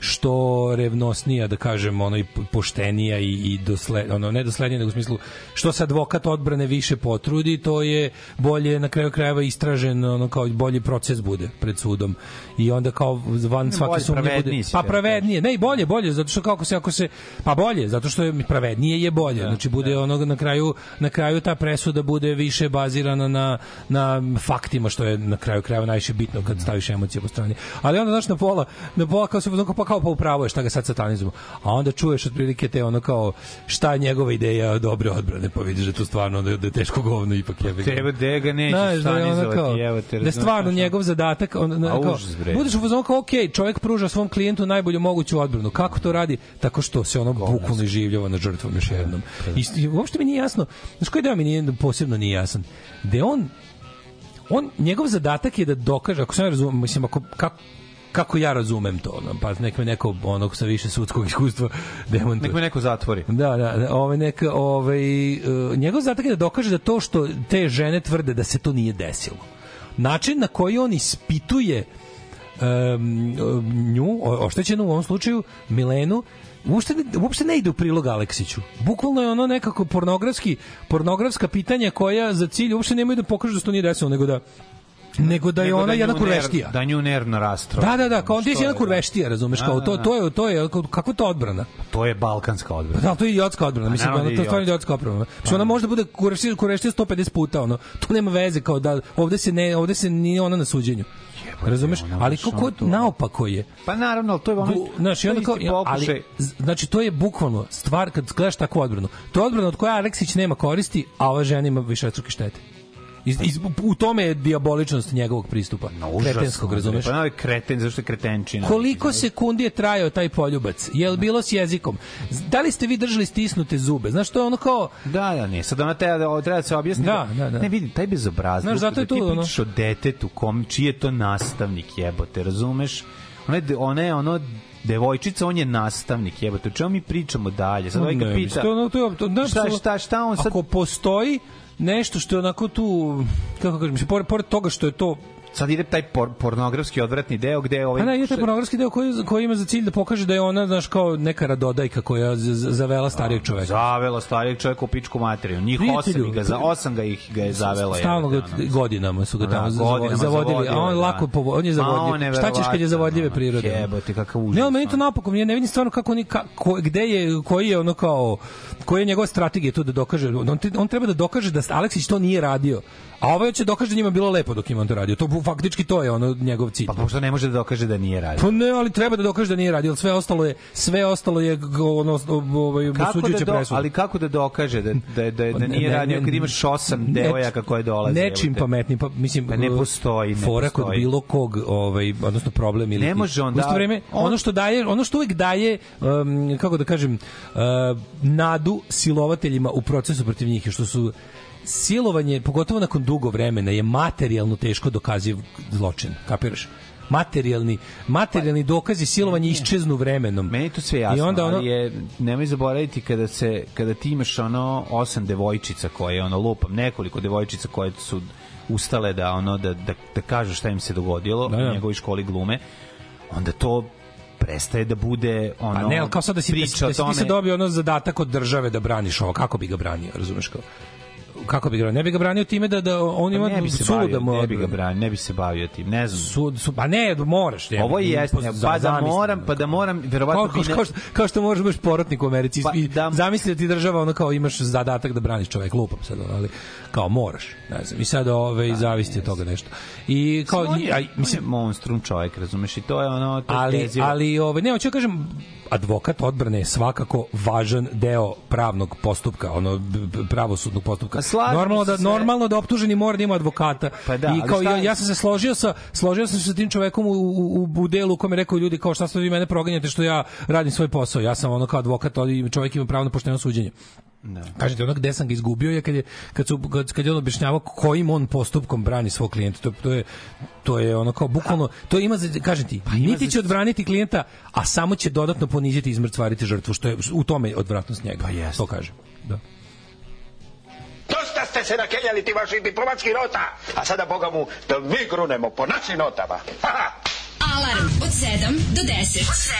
što revnosnija da kažem ono i poštenija i, i dosle, ono ne doslednija nego u smislu što se advokat odbrane više potrudi, to je bolje na kraju krajeva istražen, ono kao bolji proces bude pred sudom. I onda kao van svake sumnje bude pa pravednije, ne i bolje, bolje, zato što kako se ako se pa bolje, zato što je pravednije je bolje. znači bude onog na kraju na kraju ta presuda bude više bazirana na na faktima što je na kraju krajeva najviše bitno kad staviš emocije po strani. Ali onda znaš na pola, na pola kao se pa kao pa upravo je šta ga sad satanizujemo. A onda čuješ otprilike te ono kao šta je njegova ideja dobre odbrane, pa vidiš da to stvarno da, da je teško govno ipak je. Tebe de ga neće Znaš, da kao, stanizovati, evo te. da stvarno njegov zadatak on, A, kao, budeš u fazonu kao ok, čovjek pruža svom klijentu najbolju moguću odbranu. Kako to radi? Tako što se ono bukvalno iživljava na žrtvom još jednom. I, I uopšte mi nije jasno, znaš koji deo mi nije, posebno nije jasan? Da on on, njegov zadatak je da dokaže, ako sam ja razumem, mislim, ako, kako, kako ja razumem to, ono, pa nek me neko onog sa više sudskog iskustva demantuje. Nek me neko zatvori. Da, da, da, ovaj neka, ovaj uh, njegov zadatak je da dokaže da to što te žene tvrde da se to nije desilo. Način na koji on ispituje um, nju, oštećenu u ovom slučaju, Milenu, uopšte, ne- uopšte ne ide u prilog Aleksiću. Bukvalno je ono nekako pornografski, pornografska pitanja koja za cilj uopšte nemaju da pokažu da se to nije desilo, nego da nego da je Nego ona nju jedna kurveštija. Da nju nervno rastro. Da, da, da, kao ti je Što jedna je, kurveštija, razumeš, Da, kao da, to, da. to je, to je, kako to odbrana? To je balkanska Pa odbrana. da, to je idiotska odbrana. Mislim, naravno ono, da to je stvarno idiotska odbrana. Mislim, ona može da bude kureštija, kureštija 150 puta, ono. To nema veze, kao da ovde se ne, ovde se nije ona na suđenju. Razumeš? ono, Ali kako naopako je. Pa naravno, ali to je ono... Bu, znaš, i to je onda kao, ali, znači, to je bukvalno stvar, kad gledaš takvu odbranu, to je odbrana od koja Aleksić nema koristi, a ova žena ima više štete. Iz, iz, u tome je diaboličnost njegovog pristupa. Užasno, kretenskog, razumeš? Pa ovaj kreten, zašto je kretenčina? Koliko sekundi je trajao taj poljubac? Je li bilo s jezikom? Da li ste vi držali stisnute zube? Znaš, to je ono kao... Da, da, ne, sad ona treba da, treba da se objasni. Da, da, da. Ne, vidim, taj bezobrazluk. Znaš, zato je da ti to, ono- pričaš o detetu, kom, čiji je to nastavnik, jebote, razumeš? Ona je, ona je ono devojčica, on je nastavnik, jebote. O čemu mi pričamo dalje? Sad ovaj ga pita... To, je ono- to, je- to, da, Šta, šta, šta on sad... Ako postoji nešto što je onako tu, kako kažem, mislim, pored, pored toga što je to sad ide taj por, pornografski odvratni deo gde ovaj Pa da, je taj pornografski deo koji, koji ima za cilj da pokaže da je ona, znaš, kao neka radodajka koja zavela starijeg čoveka. zavela starijeg čoveka u pičku materiju. Njih Prijatelju, osam, ga, za, osam ga ih ga je zavela. Stalno ga, godinama su ga Da, tamo godinama zavodili, a zavodili, on da. lako, povo, on je on je Šta ćeš kad je zavodljive prirode? jebote, kakav užas, Ne, meni je to napokon, ja ne vidim stvarno kako oni, kako, gde je, koji je ono kao, koja je njegova strategija tu da dokaže, on, ti- on treba da dokaže da Aleksić to nije radio, a ovaj će dokaže da njima bilo lepo dok im on to radio. To faktički to je ono njegov cilj. Pa možda ne može da dokaže da nije radio. Pa ne, ali treba da dokaže da nije radio, sve ostalo je sve ostalo je ono ovaj da osuđujuće do, presude. ali kako da dokaže da da da, da Pa ne, nije ne, radio kad imaš osam devojaka koje dolaze? Nečim pametnim, pa mislim Pa ne postoji, ne fora kod bilo kog, ovaj odnosno problem ili Ne može on isto da- vreme on- ono što daje, ono što uvek daje um, kako da kažem uh, nadu silovateljima u procesu protiv njih što su silovanje, pogotovo nakon dugo vremena, je materijalno teško dokaziv zločin. Kapiraš? materijalni materijalni dokazi silovanja iščeznu vremenom. Meni to sve jasno, I onda ono, ali je, nemoj zaboraviti kada, se, kada ti imaš ono osam devojčica koje, ono, lupam, nekoliko devojčica koje su ustale da, ono, da, da, da kažu šta im se dogodilo Da, da. u njegovoj školi glume, onda to prestaje da bude ono Pa ne, ali kao sad da si, da, priča si- da si dobio ono zadatak od države da braniš ovo, kako bi ga branio, razumeš kao? Kako bi ga? Ne bi ga branio time da, da on ima Pa ne bi se bavio, mu ne bi ga branio, ne bi se bavio tim, ne znam. Sud, su, pa ne, moraš. Ne, Ovo je pa da zamisli, moram, pa da moram, verovatno kao, kao, što, kao što možeš baš porotnik u Americi Pa i da- zamisli da ti država ono kao imaš zadatak da braniš čovek lupom sad ali kao moraš ne znam i sad ove zavisi od toga nešto i kao On i, je, a, mislim, monstrum čovjek, razumeš, i to je ono... To je ali jezivo. ali ove ne hoću da kažem advokat odbrane je svakako važan deo pravnog postupka, ono pravosudnog postupka. A slažemo Normalno se da sve. normalno da optuženi mora da ima advokata. Pa da, I kao ja, ja sam se složio sa složio sam se sa tim čovekom u, u, u, delu kome je rekao ljudi kao šta ste vi mene proganjate što ja radim svoj posao. Ja sam ono kao advokat, ali čovjek ima pravo na pošteno suđenje. Da. Kažete ono gde sam ga izgubio je kad je kad su kad, kad je on objašnjavao kojim on postupkom brani svog klijenta. To, to je to je ono kao bukvalno to ima za, kažem ti, niti će odbraniti klijenta, a samo će dodatno poniziti i izmrcvariti žrtvu što je u tome je odvratnost njega. Pa jeste. To kaže. Da. Dosta ste se nakeljali ti vaših diplomatskih nota, a sada, boga mu, da mi grunemo po našim notama. Ha, ha. Alarm od 7 do 10. Od 7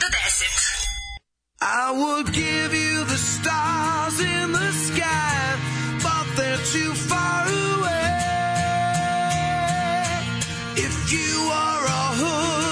do 10. I would give you the stars in the sky, but they're too far away. If you are a hooker,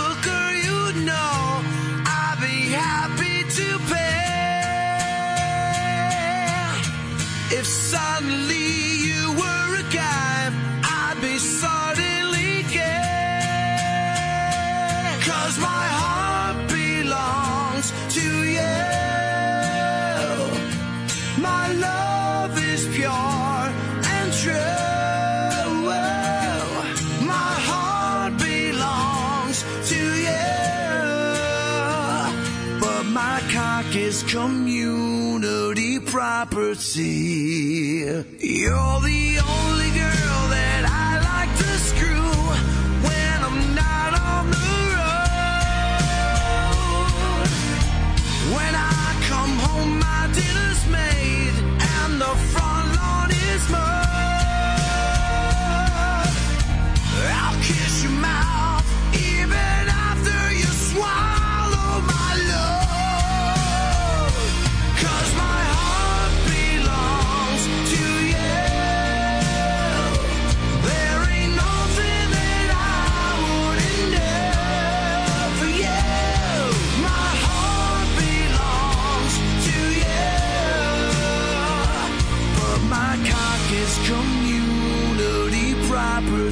is community property. You're the only girl that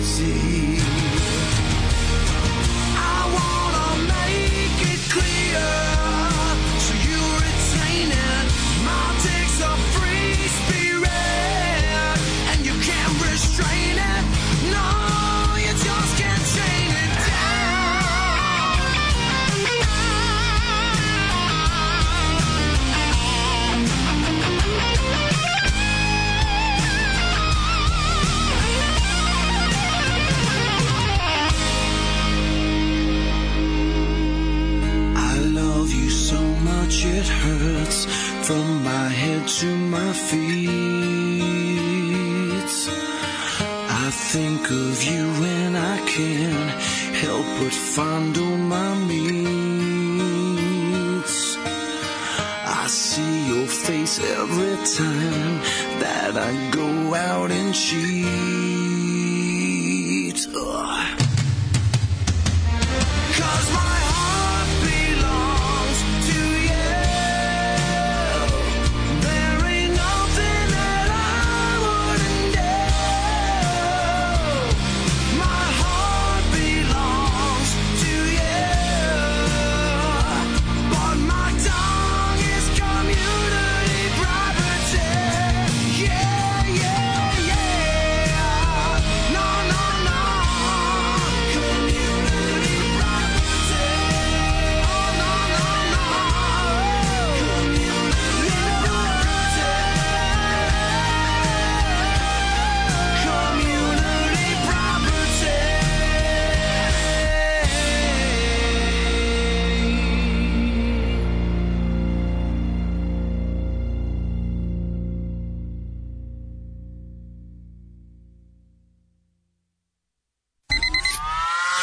see. It hurts from my head to my feet. I think of you and I can't help but fondle my meats. I see your face every time that I go out and cheat. Ugh.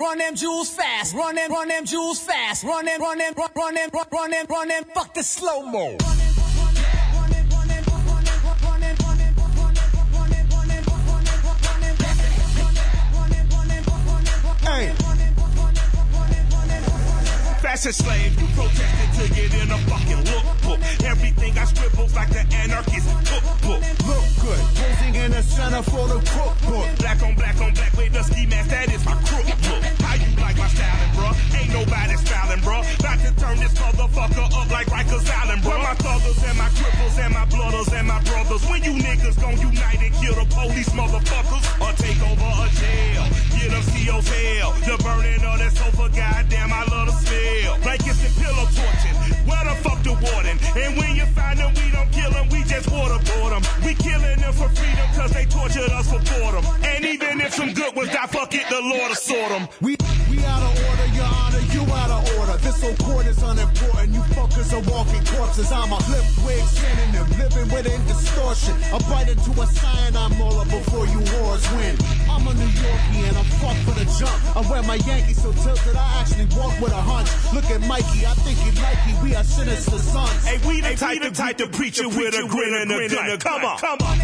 Run them jewels fast, run them, run them jewels fast, run them, run them, run, them, run them, run, run them, run them, fuck the slow mo. Hey. Fashion slave, you protested to get in a fucking lookbook. Everything I scribbles like the anarchist cookbook. Look good, posing in the center for the cookbook. Black on black on black with the ski mask, that is my crook look. How you like my styling, bruh? Ain't nobody styling, bruh. About to turn this motherfucker up like Rikers Island, bruh. My thuggers and my cripples and my blooders and my brothers. When you niggas gon' unite and kill the police motherfuckers or take over a jail. Get them CO's hell. The burning of that sofa, goddamn, I love the smell. Blankets and pillow torching. Where the fuck the warden? And when you find them, we don't kill them, we just waterboard them. We killing them for freedom cause they tortured us for boredom. And even if some good ones die, fuck it, the Lord will sort them. We we out of order, your honor, you out of order. This whole court is unimportant. You fuckers are walking corpses. I'm a flip wig synonym, living within distortion. I bite into a cyanide molar before you wars win. I'm a New Yorkie and I'm fucked for the jump. I wear my Yankees so tilted I actually walk with a hunch. Look at Mikey, I think he like. We are sinister sons. Hey, we the type, the type to preach it with a grin and a gun. Come on, come on.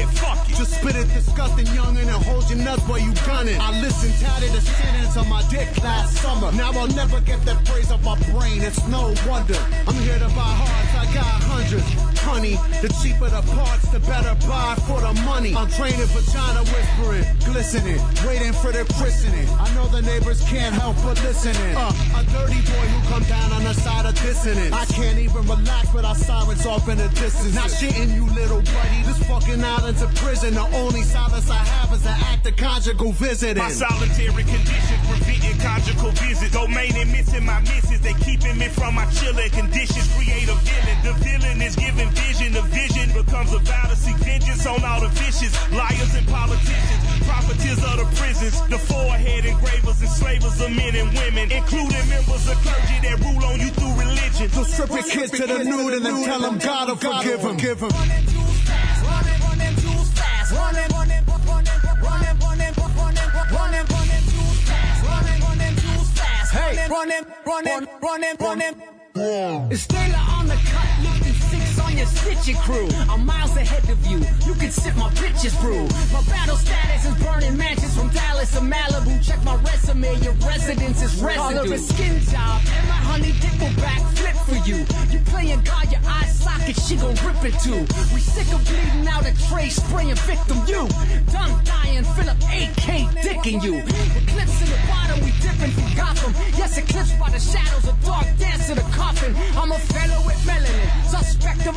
Dead, fuck it. Just spit it disgusting youngin' and hold your nuts while you gunning. I listened tatted the sentence on my dick last summer. Now I'll never get that phrase off my brain. It's no wonder. I'm here to buy hearts. I got hundreds. Honey, the cheaper the parts, the better buy for the money. I'm training vagina whispering, glistening, waiting for the christening. I know the neighbors can't help but listening. Uh, a dirty boy who come down on the side of dissonance. I can't even relax without sirens off in the distance. Not shitting you, little buddy. This fucking island's a prison. The only solace I have is an act of conjugal visiting. My solitary conditions preventing conjugal visits. Domain and missing my misses. They keeping me from my chilling conditions. Create a villain. The villain is giving vision. The vision becomes a vow to seek vengeance on all the vicious liars and politicians. Profiteers of the prisons. The forehead engravers, enslavers of men and women, including members of clergy that rule on you through religion. So strip your kids to the nude and then tell them God will forgive them. Give them. Hey, run them, run them, run them. It's Taylor on the cut, on your stitching crew. I'm miles ahead of you. You can sip my bitches brew. My battle status is burning mansions from Dallas to Malibu. Check my resume, your residence is residue. Her a skin job, and my honey dick will back flip for you. You playing God, your eye socket, she gon' rip it too. We sick of bleeding out a tray, spraying victim you. Done dying, fill up AK dicking you. The clips in the bottom, we dip puffin' from Gotham. Yes, eclipsed by the shadows of dark dance to the coffin. I'm a fellow with melanin, suspect of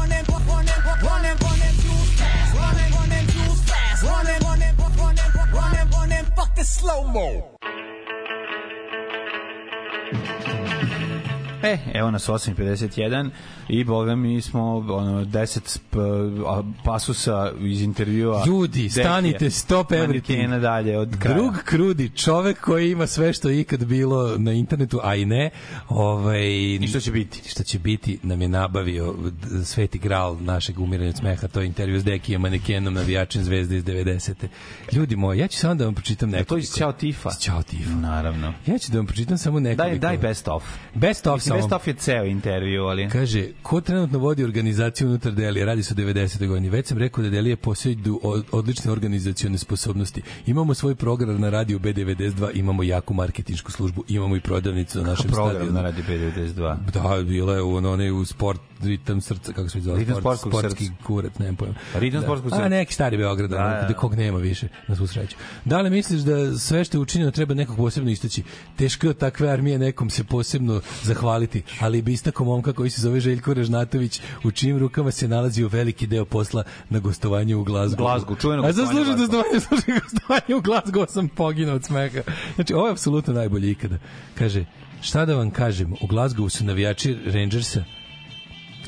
slow mo. E, evo nas 8.51 i boga mi smo ono, 10 sp, a, pasusa iz intervjua. Ljudi, stanite, stop everything. dalje od kraja. Drug Krudi, čovek koji ima sve što je ikad bilo na internetu, a i ne, ovaj, I što će biti? što će biti, nam je nabavio Sveti Gral našeg umiranja smeha, to je intervju s Dekijem, manekenom, navijačem zvezde iz 90. Ljudi moji, ja ću samo da vam pročitam Je nekoliko. to iz Ćao Tifa? Ćao Tifa. Naravno. Ja ću da vam pročitam samo nekoliko. Daj, daj best of. Best of Mislim, samo. best of je ceo intervju, ali... Kaže, ko trenutno vodi organizaciju unutar Delije? Radi se o 90. godini. Već sam rekao da Delije posjeduju od- odlične organizacione sposobnosti. Imamo svoj program na radiju B92, imamo jaku marketinšku službu, imamo i prodavnicu na našem program stadionu. na radi 92. Da, bila je u onaj u sport ritam srca, kako se zove? Ritam Sport- sportskog sportski srca. kurac, nemam pojma. Ritam sportskog A srca. neki stari Beograd, Da, da, da, da. kog nema više, na svu sreću. Da li misliš da sve što je učinjeno treba nekog posebno istaći? Teško je takve armije nekom se posebno zahvaliti, ali bi istako momka koji se zove Željko Režnatović, u čijim rukama se nalazi u veliki deo posla na gostovanju u Glazgu. Glazgu, čuveno A gostovanje u zaslužio Glazgu. gostovanje, zaslužio gostovanje u Glazgu, sam poginuo od smeha. Znači, ovo je apsolutno najbolje ikada. Kaže, šta da vam kažem, u Glazgovu su navijači Rangersa,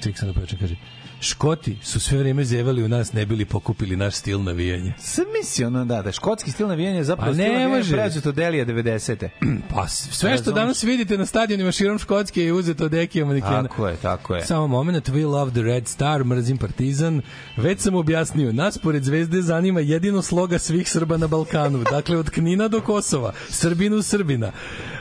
ček sam da počnem, kaže, Škoti su sve vreme zevali u nas, ne bili pokupili naš stil navijanja. Sam misli, ono, da, da, škotski stil navijanja je zapravo Pa stil navijanja preuzet od Delija 90. Pa sve što danas vidite na stadionima širom Škotske je uzeto od Ekija manekena. Tako je, tako je. Samo moment, we love the red star, mrzim partizan. Već sam objasnio, nas pored zvezde zanima jedino sloga svih Srba na Balkanu. Dakle, od Knina do Kosova. Srbinu Srbina.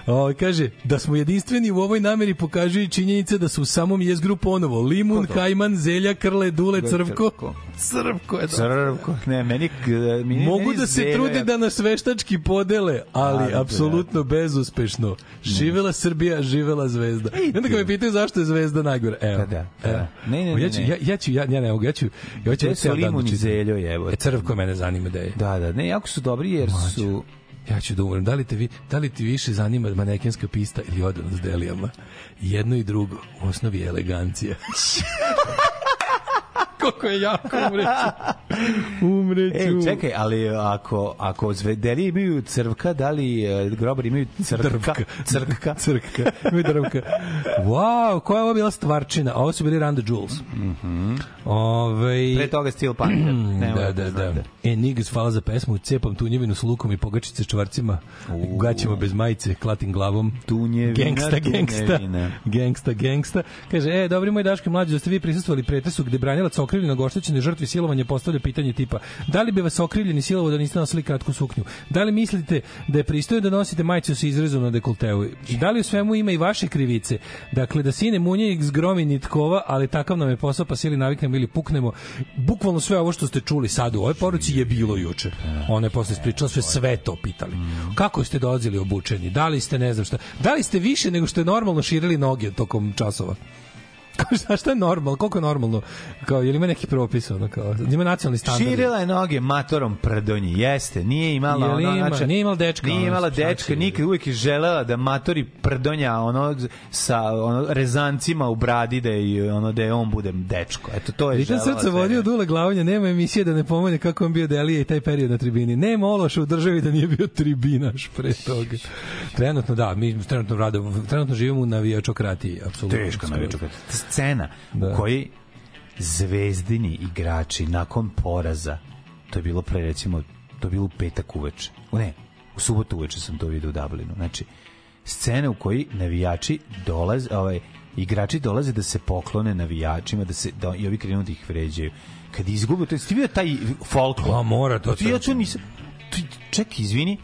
O, kaže, da smo jedinstveni u ovoj nameri pokažu i činjenice da su u samom jezgru ponovo. Limun, Kajman, Zelja, Krle, Dule, Crvko. Crvko je to. Crvko, ne, meni... meni Mogu meni da se Zelja- trude da nas veštački podele, ali A, da, apsolutno bezuspešno. Živela Srbija, živela Zvezda. I onda kad me pitaju zašto je Zvezda najgore. Evo. Da, evo. da. Ne, ne, ne, Ja ću, ne. ja, ja ću, ja, ja ne mogu, ja ću, ja ću Gde su ceo dan da limun i čitam. zeljo, jebote? E, crvko mene zanima da je. Da, da, ne, jako su dobri jer su... Ja ću da umrem. Da li te, vi, da li ti više zanima manekenska pista ili odnos s delijama? Jedno i drugo, u osnovi je elegancija. Koliko je jako umreću. Umreću. E, čekaj, ali ako, ako zvedeli imaju crvka, da li e, grobari imaju crvka? Drvka. Crkka. Crkka. Ima drvka. Wow, koja je ovo bila stvarčina? A Ovo su bili Randa Jules. Mhm. Ove, Pre toga Steel Panther. Ne, da, da, da. E, Niggas, hvala za pesmu. Cepam tunjevinu s lukom i pogačice čvarcima. U gaćima bez majice, klatim glavom. Tunjevina, Gangsta, gangsta. tunjevina. Gangsta, gangsta. Kaže, e, dobri moj Daško mlađi, da ste vi prisustvovali pretresu gde branilac okrivljenog oštećene žrtvi silovanja postavlja pitanje tipa da li bi vas okrivljeni silovo da niste nosili kratku suknju? Da li mislite da je pristojno da nosite majicu sa izrezom na dekolteu? Da li u svemu ima i vaše krivice? Dakle, da sine munje zgromi nitkova, ali takav nam je posao, pa se ili naviknemo ili puknemo. Bukvalno sve ovo što ste čuli sad u ovoj poruci je bilo juče. Ona je posle ispričala sve, sve to pitali. Kako ste dolazili obučeni? Da li ste, ne znam šta, da li ste više nego što je normalno širili noge tokom časova? Kao šta, šta je normalno? Koliko je normalno? Kao, je li ima neki propis? Ono, kao, ima nacionalni standard? Širila je noge matorom prdonji, jeste, nije imala Je ono, ima- znači, nije imala dečka, Nije ono, imala šta dečka, nikad uvijek je želela da matori prdonja ono sa ono rezancima u bradi da je ono da je on bude dečko. Eto to je Ritam želela. srca sve vodio Dule Glavanja, nema emisije da ne pomene kako on bio Delija i taj period na tribini. Nema Ološa u državi da nije bio tribinaš pre toga. Trenutno da, mi trenutno, rado, trenutno živimo u navijačokratiji, apsolutno. Teška navijačokratija. Scena Da. u kojoj zvezdini igrači nakon poraza, to je bilo pre recimo, to je bilo u petak uveče. U Ne, u subotu uveče sam to vidio u Dublinu. Znači, scena u kojoj navijači dolaze, ovaj, igrači dolaze da se poklone navijačima, da se da i ovi krenu da ih vređaju. Kad izgube, to je ti vidio taj folklor. A, mora to Ti ja to nisam. Čekaj, izvini.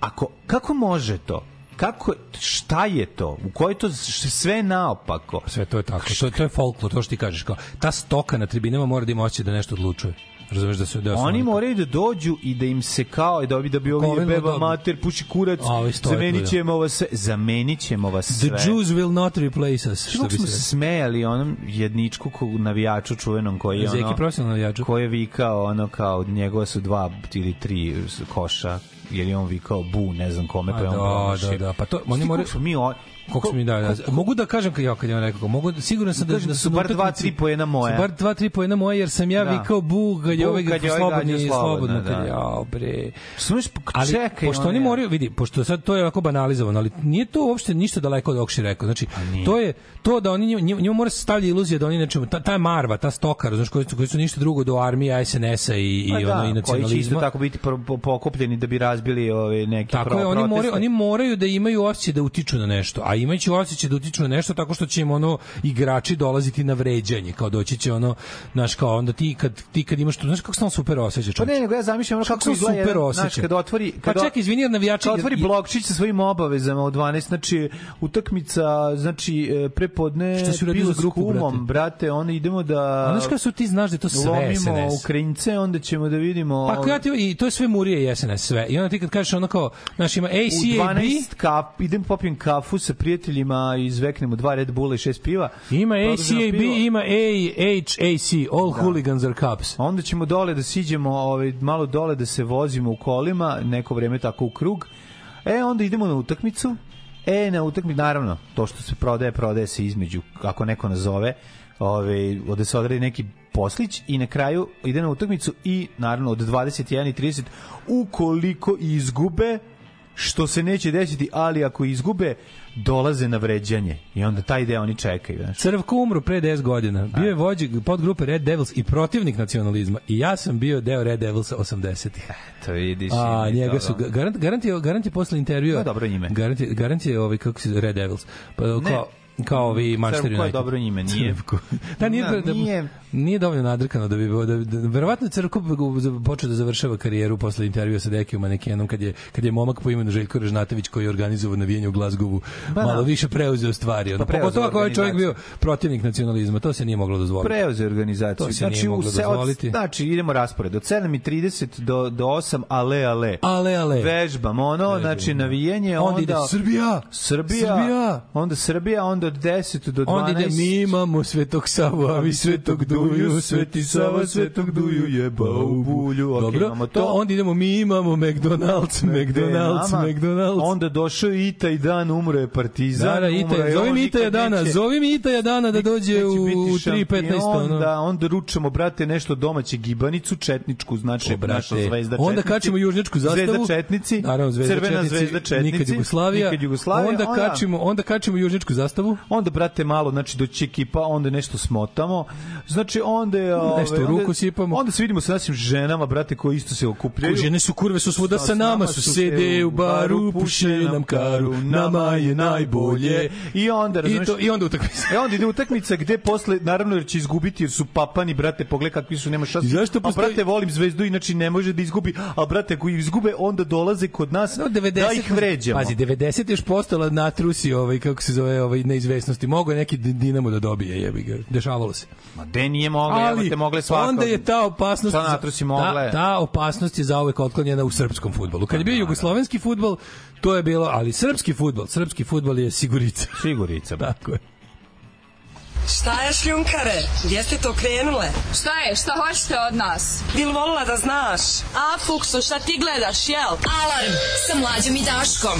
Ako kako može to? Kako, šta je to? U kojoj to sve naopako? Sve to je tako. To, to je folklor, to što ti kažeš. Kao, ta stoka na tribinama mora da ima osjećaj da nešto odlučuje. Razumeš da se da Oni moraju da dođu i da im se kao da bi da bi ovi beba mater puši kurac. Stoje tu, Zamenit da. vas sve. Vas. The Jews will not replace us, što bi se smejali onom jedničku ko- navijaču čuvenom koji je Zeki ono, profesionalni navijaču. koji je vikao ono kao njegova su dva ili tri koša jer je on vikao bu ne znam kome pa je on da, da, da, pa to- oni moraju- mi o- Koliko smo mi da, da, mogu da kažem kad ja kad je on rekao, mogu siguran sam da, da da su bar dva, utakmici- tri poena moja. Su bar dva, tri poena moje, jer sam ja Da. vikao bu kad je ovaj je ovaj slobodni, slobodno, da. jao bre. Slušaj, Ali, čekaj, pošto oni moraju, vidi, pošto sad to je ovako banalizovano, ali nije to uopšte ništa daleko od je rekao. Znači, to je to da oni njima, njima, njima mora se stavlja iluzija da oni nečemu, ta, ta marva, ta stoka, znaš, koji su, koji su ništa drugo do armije, SNS-a i, i, Pa ono, i da, koji će isto nacionalizma. tako biti pokupljeni da bi razbili ove neki Tako je, oni moraju, oni moraju da imaju osjećaj da utiču na nešto, a imajući osjećaj da utiču na nešto tako što će im ono igrači dolaziti na vređanje, kao doći će ono, znaš, kao onda ti kad, ti kad imaš to, znaš kako se on super osjeća, Pa čovječe? ne, nego ja zamišljam ono Kako kako izgleda super osjeća. znaš, kad otvori... Pa Kad čekaj, izvini, jer navijači- Kad otvori blokčić sa svojim obavezama od 12, znači utakmica, znači e, prepodne Šta si uradio za grupu, kumom, brate, onda idemo da... A znaš kako su ti znaš da to sve lomimo SNS? Ukrajince, onda ćemo da vidimo... Pa ja ti, i to je sve Murije i SNS sve. I onda ti kad kažeš ono kao, znaš, ima u ACAB, 12 kap, idem popijem kafu sa prijateljima, izveknemo dva Red Bulla i šest piva. ima ACAB, pivo. ima AHAC, All Hooligans are Cups. Onda ćemo dole da siđemo, ovaj, malo dole da se vozimo u kolima, neko vreme tako u krug. E, onda idemo na utakmicu. E, na utakmicu, naravno, to što se prodaje, prodaje se između, ako neko nazove, ovaj, da se odradi neki poslić i na kraju ide na utakmicu i naravno od 21 i 30 ukoliko izgube što se neće desiti, ali ako izgube dolaze na vređanje i onda taj deo oni čekaju znaš. Crvko umro pre 10 godina. Bio je vođa podgrupe Red Devils i protivnik nacionalizma. I ja sam bio deo Red Devilsa 80-ih. To vidiš. A njega su da. garant garant je garant je posle intervjua. To je dobro ime. Garant je, garant je ovaj kako se Red Devils. Pa Ne. kao kao ovi Manchester Crvko je United. dobro ime, nije. Crvko. da, nije, Da, da, nije. nije dovoljno nadrkano da bi bilo da, da verovatno Crvko počeo da završava karijeru posle intervjua sa Dekijom manekenom kad je kad je momak po imenu Željko Režnatović koji je organizovao navijanje u Glazgovu Ba, da. malo više preuzeo stvari. Pa preuzeo pogotovo ako je ovaj čovjek bio protivnik nacionalizma, to se nije moglo dozvoliti. Preuzeo organizaciju. To se znači, nije moglo se- od- dozvoliti. Znači, idemo raspored. Od 7.30 do, do 8, ale, ale. Ale, ale. Vežbamo, ono, znači, navijenje, onda... Onda ide Srbija, Srbija, Srbija. onda Srbija, onda od 10 do 12. Onda ide mi imamo Svetog Savu, a vi Svetog Duju, Sveti Sava Svetog Duju jeba u bulju. Okej, Dobro, imamo to. to. onda idemo mi imamo McDonald's, McDonald's. McDonald's. Onda došao je Ita i dan, umro je Partizan. Da, da, je zove on, mi nikad Itaja dana, neće- zove mi Itaja dana da dođe u biti 3.15. šampion, ono. Da, onda ručamo, brate, nešto domaće gibanicu, četničku, znači O, brate, naša zvezda onda četnici. kačimo južnjačku zastavu. Zvezda četnici, Naravno, zvezda crvena četnici, zvezda četnici, nikad Jugoslavija. nikad Jugoslavija, onda, kačimo, onda kačimo južnjačku zastavu. Onda brate malo znači doći ekipa onda nešto smotamo znači onda je ove, Nešto u onda- ruku sipamo. onda se vidimo sa našim ženama brate koji isto se okupljaju Žene su kurve su svuda sa nama, su sede u baru, puše nam karu, nama je najbolje. i onda I, razumeš to, i onda utakmica. E onda ide utakmica gde posle naravno jer će izgubiti jer su papani brate pogled kakvi su nema šanse. I zašto A postoji- brate volim zvezdu inače ne može da izgubi. A brate koji izgube onda dolaze kod nas No, 90, da ih vređamo. Pazi, 90 je još postala natrusi ovaj, kako se zove, ovaj, neizvesnosti. Mogu je neki Dinamo da dobije, jebi ga. Dešavalo se. Ma de nije moglo, ali te mogle svako. onda je ta opasnost Šta natrusi mogle? Ta, ta opasnost je zauvek otklonjena u srpskom fudbalu. Kad je bio jugoslovenski fudbal, to je bilo, ali srpski fudbal, srpski fudbal je sigurica. Sigurica. Tako je. Šta je šljunkare? Gdje ste to krenule? Šta je? Šta hoćete od nas? Bil volila da znaš? A, Fuksu, šta ti gledaš, jel? Alarm sa mlađom i Daškom.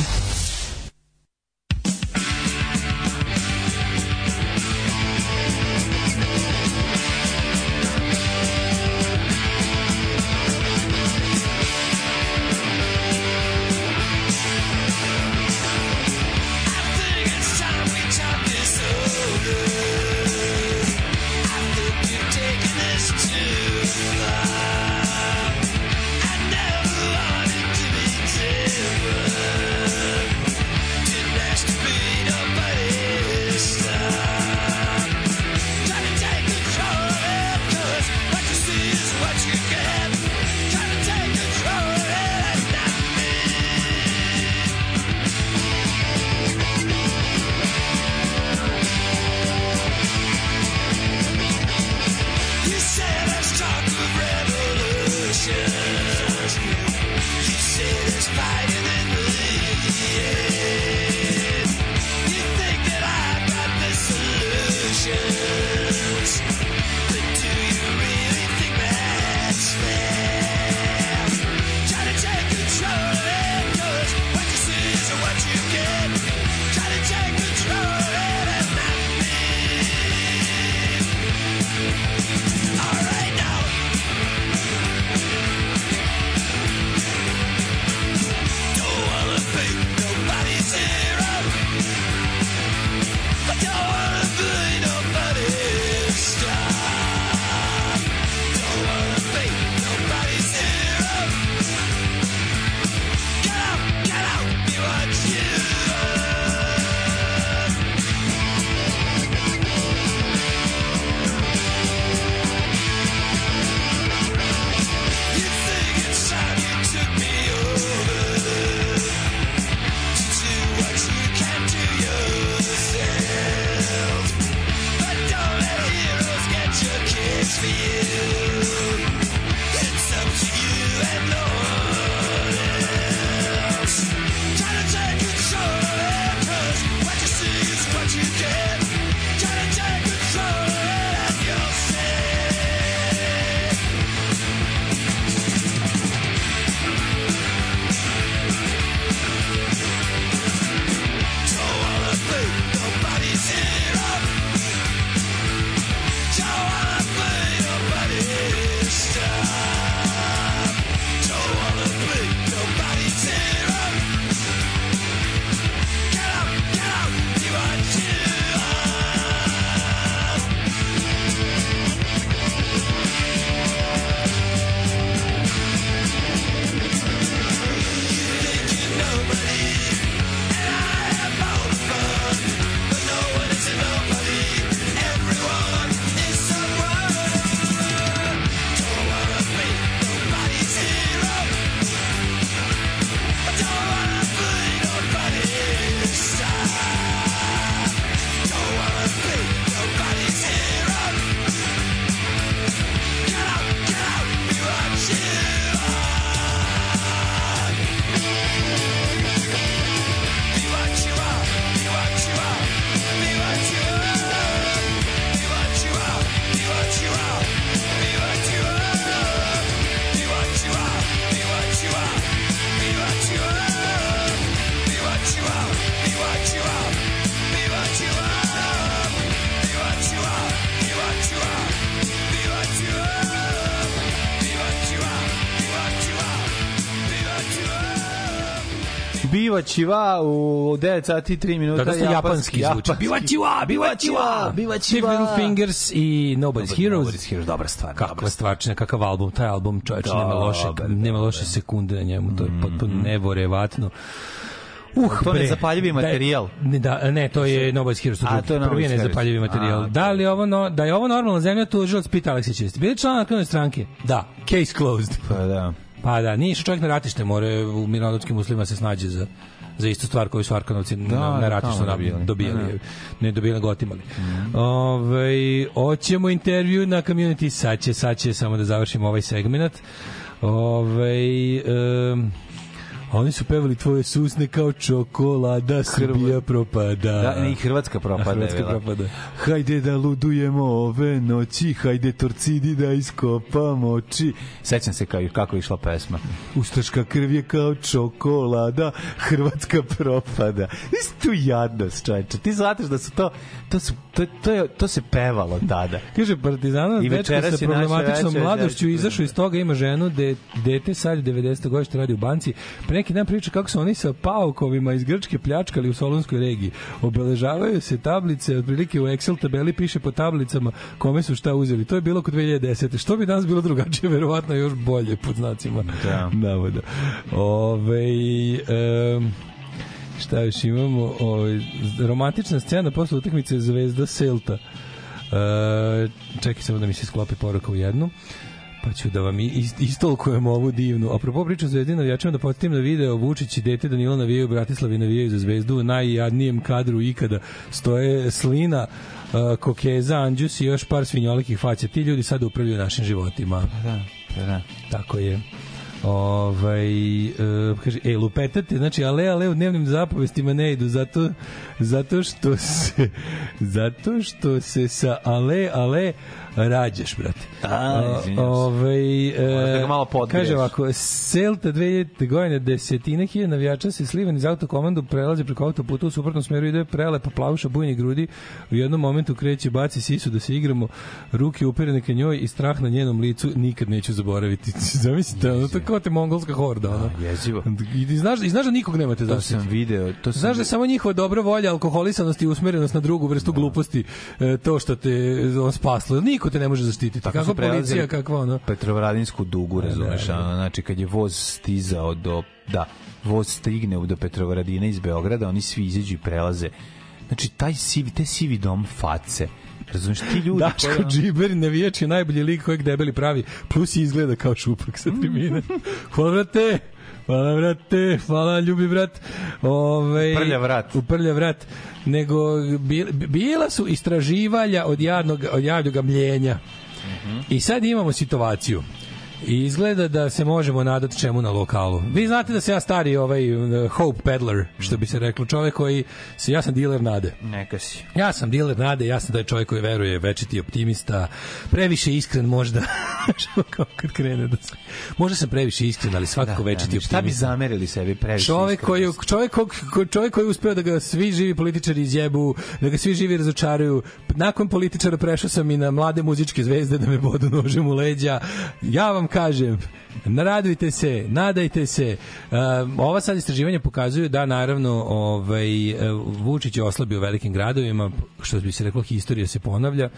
Biva Čiva u 9 sati 3 minuta. Da, dosta japanski zvuči. Bivačiwa, bivačiwa, bivačiwa. Big Little Fingers i Nobody's Heroes. Nobody's Heroes, dobra stvar. Kakva stvarčina, kakav album, taj album čovječe nema loše, nema loše sekunde na njemu, to je potpuno nevorevatno. Uh, To bre, nezapaljivi da je- materijal. Ne, da, ne, to je Nobody's Heroes. A, to je Prvi je nezapaljivi materijal. A, Da li je ovo, no, da je ovo normalna zemlja, tužilac pita Aleksić, bili član aktivne stranke? Da, case closed. Pa da. Pa da, nije čovjek na ratište, more u mirnodopskim uslovima se snađe za za istu stvar koju su Arkanovci na, na da, ratištu dobijali. dobijali. Da. Ne dobijali, nego otimali. Ovaj, hoćemo intervju na community, sad će, sad će, samo da završimo ovaj segment. Ovaj, em, oni su pevali tvoje susne kao čokolada, Srbija propada. Da, i Hrvatska propada. A Hrvatska propada. Hajde da ludujemo ove noći, hajde torcidi da iskopamo oči. Sećam se kao, kako je išla pesma. Ustaška krv je kao čokolada, Hrvatska propada. Nisi tu jadnost, čovječe. Ti znataš da su to, to, su, to, to, je, to se pevalo tada. Kaže Partizanov I dečko sa problematičnom večer, mladošću izašao iz toga, ima ženu, de, dete sad 90. godište radi u banci. Pre neki dan priča kako su oni sa paukovima iz Grčke pljačkali u Solunskoj regiji. Obeležavaju se tablice, otprilike u Excel tabeli piše po tablicama kome su šta uzeli. To je bilo kod 2010. Što bi danas bilo drugačije, verovatno još bolje pod znacima Da. navoda. Ove, um, šta još imamo? Ove, romantična scena posle utakmice Zvezda Celta. E, čekaj samo da mi se sklopi poruka u jednu pa ću da vam ist, istolkujem ovu divnu. Apropo priča o Zvezdi navijačima da podsjetim na video Vučić i dete Danilo navijaju Bratislavi navijaju za Zvezdu u najjadnijem kadru ikada. Stoje Slina, uh, Kokeza, Anđus i još par svinjolikih faća. Ti ljudi sada upravljaju našim životima. Da, da. Tako je. Ovaj e, kaže e lupetate znači ale ale u dnevnim zapovestima ne idu zato zato što se zato što se sa ale ale rađaš brate. A. Ovaj Moraš da malo podgreješ. Kaže ovako Celta 2000 godine desetine hiljada navijača se slivan iz autokomandu prelaze preko autoputa u suprotnom smeru ide prelepa plavuša bujnih grudi u jednom momentu kreće baci sisu da se igramo ruke uperene ka njoj i strah na njenom licu nikad neću zaboraviti zamislite ono to kao te mongolska horda ono Jezivo. i znaš, i znaš da nikog nemate To zaštiti sam video. To sam Znaš da je samo njihova dobra volja, alkoholisanost i usmerenost na drugu vrstu gluposti e, to što te on spaslo. Niko te ne može zaštititi. Tako prelazili policija, kakva ono. Petrovaradinsku dugu, razumeš, da, da. znači kad je voz stizao do, da, voz stigne do Petrovaradina iz Beograda, oni svi izađu i prelaze. Znači, taj sivi, te sivi dom face, razumeš, ti ljudi Daško ono- Džiber, navijač je najbolji lik kojeg debeli pravi, plus izgleda kao šupak sa tribine. Hvala, brate! Hvala, brate! Hvala, ljubi brat! Ove, Prljav vrat. U vrat. Nego, bi- bila su istraživalja od jadnog, od jadnog mljenja. I sad imamo situaciju. I izgleda da se možemo nadati čemu na lokalu. Vi znate da se ja stari ovaj hope peddler, što bi se reklo, čovek koji se ja sam diler nade. Neka si. Ja sam diler nade, ja sam da je čovjek koji veruje, večiti optimista, previše iskren možda. Kao kad krene da se... Možda sam previše iskren, ali svakako večiti Da, šta bi optimista. zamerili sebi previše Čovek koji, iskrenosti? čovek, kog, ko- čovek koji je uspeo da ga svi živi političari izjebu, da ga svi živi razočaraju. Nakon političara prešao sam i na mlade muzičke zvezde da me bodu nožem u leđa. Ja vam kažem, naradujte se, nadajte se. Um, ova sad istraživanja pokazuju da naravno ovaj e, Vučić je oslabio velikim gradovima, što bi se reklo historija se ponavlja.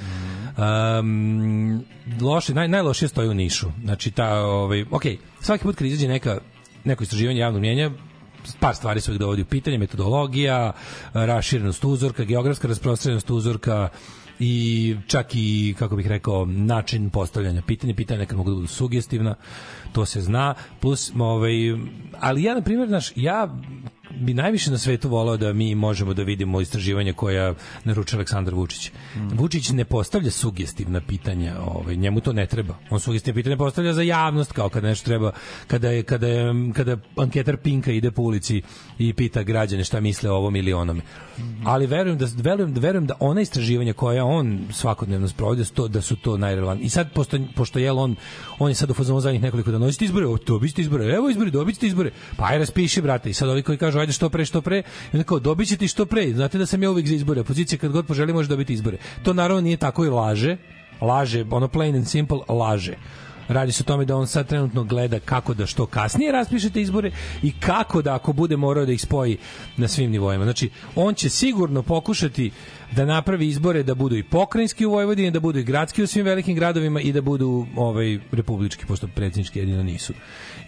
Um, loše, naj, najlošije stoji u Nišu. Znači ta ovaj ok, svaki put kad izađe neka neko istraživanje javnog mnjenja par stvari se uvijek dovodi u pitanje, metodologija, raširenost uzorka, geografska rasprostranjenost uzorka, i čak i, kako bih rekao, način postavljanja pitanja. Pitanja nekad mogu da budu sugestivna, to se zna. Plus, ovaj, ali ja, na primjer, znaš, ja bi najviše na svetu volao da mi možemo da vidimo istraživanja koja naručuje Aleksandar Vučić. Vučić ne postavlja sugestivna pitanja, ovaj njemu to ne treba. On sugestivne pitanja postavlja za javnost kao kada nešto treba kada je kada je kada anketar Pinka ide po ulici i pita građane šta misle o ovom ili onome. Ali verujem da verujem da verujem da ona istraživanja koja on svakodnevno sprovodi to da su to najrelevantnije. I sad pošto pošto je on on je sad u fazonu zadnjih nekoliko dana, hoćete izbore, o, dobite izbore, evo izbori, dobite izbore. Pa aj raspiši brate. I sad ovi koji kažu ajde što pre, što pre, i onda kao dobićete i što pre. Znate da sam ja uvijek za izbore. Opozicija kad god poželi može dobiti izbore. To naravno nije tako i laže. Laže, ono plain and simple, laže. Radi se o tome da on sad trenutno gleda kako da što kasnije raspišete izbore i kako da ako bude morao da ih spoji na svim nivoima. Znači, on će sigurno pokušati da napravi izbore da budu i pokrajinski u Vojvodini, da budu i gradski u svim velikim gradovima i da budu ovaj republički, pošto predsjednički jedino nisu.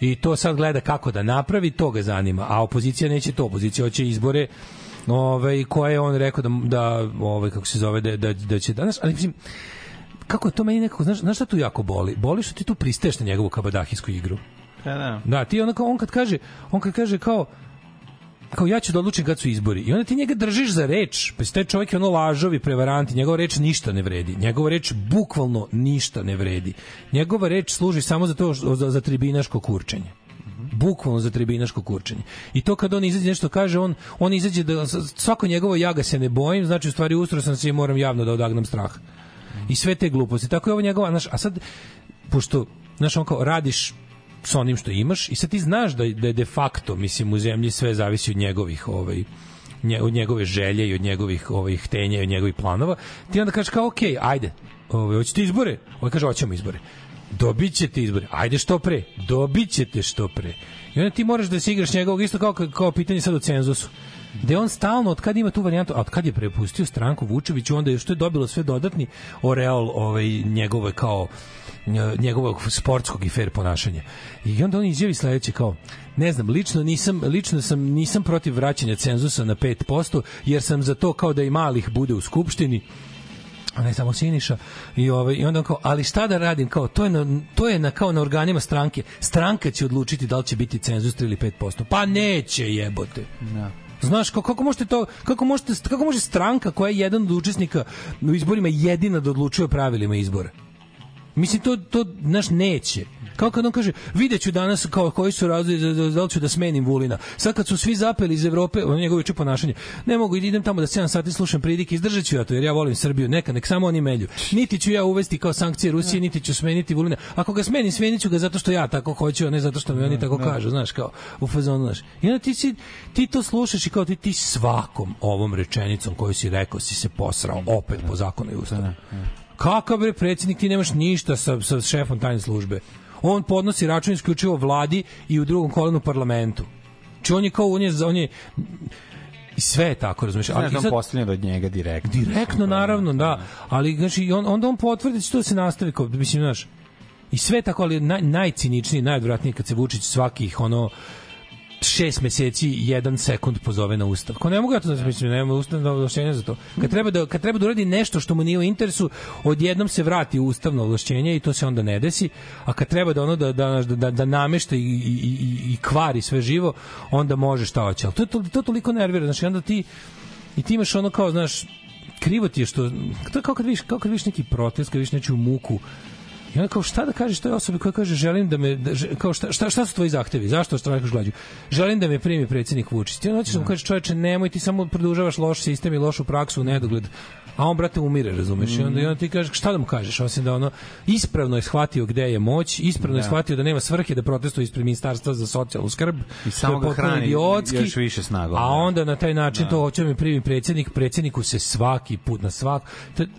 I to sad gleda kako da napravi, to ga zanima. A opozicija neće to, opozicija hoće izbore ovaj koje je on rekao da da ovaj kako se zove da da da će danas ali mislim kako je to meni nekako znaš znaš šta tu jako boli boli što ti tu pristaješ na njegovu kabadahijsku igru Da, da. da ti onako on kad kaže on kad kaže kao kao ja ću da odlučim kad su izbori. I onda ti njega držiš za reč, pa taj čovjek je ono lažovi, prevaranti, njegova reč ništa ne vredi. Njegova reč bukvalno ništa ne vredi. Njegova reč služi samo za to za, za tribinaško kurčenje bukvalno za tribinaško kurčenje. I to kad on izađe nešto kaže, on on izađe da svako njegovo ja ga se ne bojim, znači u stvari ustro sam se i moram javno da odagnam strah. I sve te gluposti. Tako je ovo njegova, znaš, a sad pošto znaš, on kao radiš sa onim što imaš i sad ti znaš da, da je de facto, mislim, u zemlji sve zavisi od njegovih ovaj, nje, od njegove želje i od njegovih ovih htenja i od njegovih planova, ti onda kažeš kao, ok, ajde, ovaj, hoćete izbore? Ovaj kaže, hoćemo izbore. Dobit ćete izbore. Ajde što pre. Dobit ćete što pre. I onda ti moraš da se igraš njegovog isto kao, kao pitanje sad o cenzusu da je on stalno od kad ima tu varijantu, a od kad je prepustio stranku Vučeviću, onda je što je dobilo sve dodatni oreal ovaj njegove kao njegovog sportskog i fair ponašanja. I onda on izjavi sledeće kao ne znam, lično nisam lično sam nisam protiv vraćanja cenzusa na 5%, jer sam za to kao da i malih bude u skupštini a ne samo Siniša i ovaj i onda on kao ali šta da radim kao to je na, to je na kao na organima stranke stranka će odlučiti da li će biti cenzus 3 ili 5% pa neće jebote Da. Znaš, kako, kako možete to, kako možete, kako može stranka koja je jedan od učesnika u izborima jedina da odlučuje o pravilima izbora? Mislim, to, to, znaš, neće. Kao kad on kaže, vidjet ću danas kao koji su razlozi da, da, da li ću da smenim Vulina. Sad kad su svi zapeli iz Evrope, ono njegovo juče ponašanje, ne mogu, idem tamo da 7 sati slušam pridike, izdržat ću ja to, jer ja volim Srbiju, neka, nek samo oni melju. Niti ću ja uvesti kao sankcije Rusije, niti ću smeniti Vulina. Ako ga smenim, smenit ću ga zato što ja tako hoću, a ne zato što mi oni tako kažu, znaš, kao u fazonu, znaš. I onda ti, si, ti to slušaš i kao ti, ti svakom ovom rečenicom koju si rekao si se posrao opet po zakonu i ustavu. Kakav bre predsjednik, ti nemaš ništa sa, sa šefom tajne službe. On podnosi račun isključivo vladi i u drugom kolonu parlamentu. Či on je kao, on je, on je i sve je tako, razumiješ? Da on postavljen od njega direktno. Direktno, naravno, da. Ali, znači, on, onda on potvrdi da će to da se nastavi, kao, mislim, znaš, i sve je tako, ali naj, najciničniji, najodvratniji kad se Vučić svakih, ono, šest meseci jedan sekund pozove na ustav. Ko ne mogu ja to da mislim, nema ustavno ovlašćenja za to. Kad treba da kad treba da uradi nešto što mu nije u interesu, odjednom se vrati ustavno ovlašćenje i to se onda ne desi, a kad treba da ono da da da, da namešta i, i, i, i kvari sve živo, onda može šta hoće. To, to, to toliko nervira, znači onda ti i ti imaš ono kao, znaš, krivo ti je što to je kao kad vidiš, kao kad vidiš neki protest, kad vidiš nečiju muku, I onda kao šta da kažeš toj osobi koja kaže želim da me da, kao šta, šta, šta su tvoji zahtevi? Zašto štrajkaš glađu? Želim da me primi predsjednik Vučić. Ti onda hoćeš da mu kažeš čoveče nemoj ti samo produžavaš loš sistem i lošu praksu u nedogled. A on brate umire, razumeš? I onda, i onda ti kažeš šta da mu kažeš, osim da ono ispravno je shvatio gde je moć, ispravno je Da. shvatio da nema svrhe da protestuje ispred ministarstva za socijalnu skrb. I samo je ga hrani idiotski. još više snagom, A da. onda na taj način Da. to hoće mi primi predsjednik, predsjedniku se svaki put na svak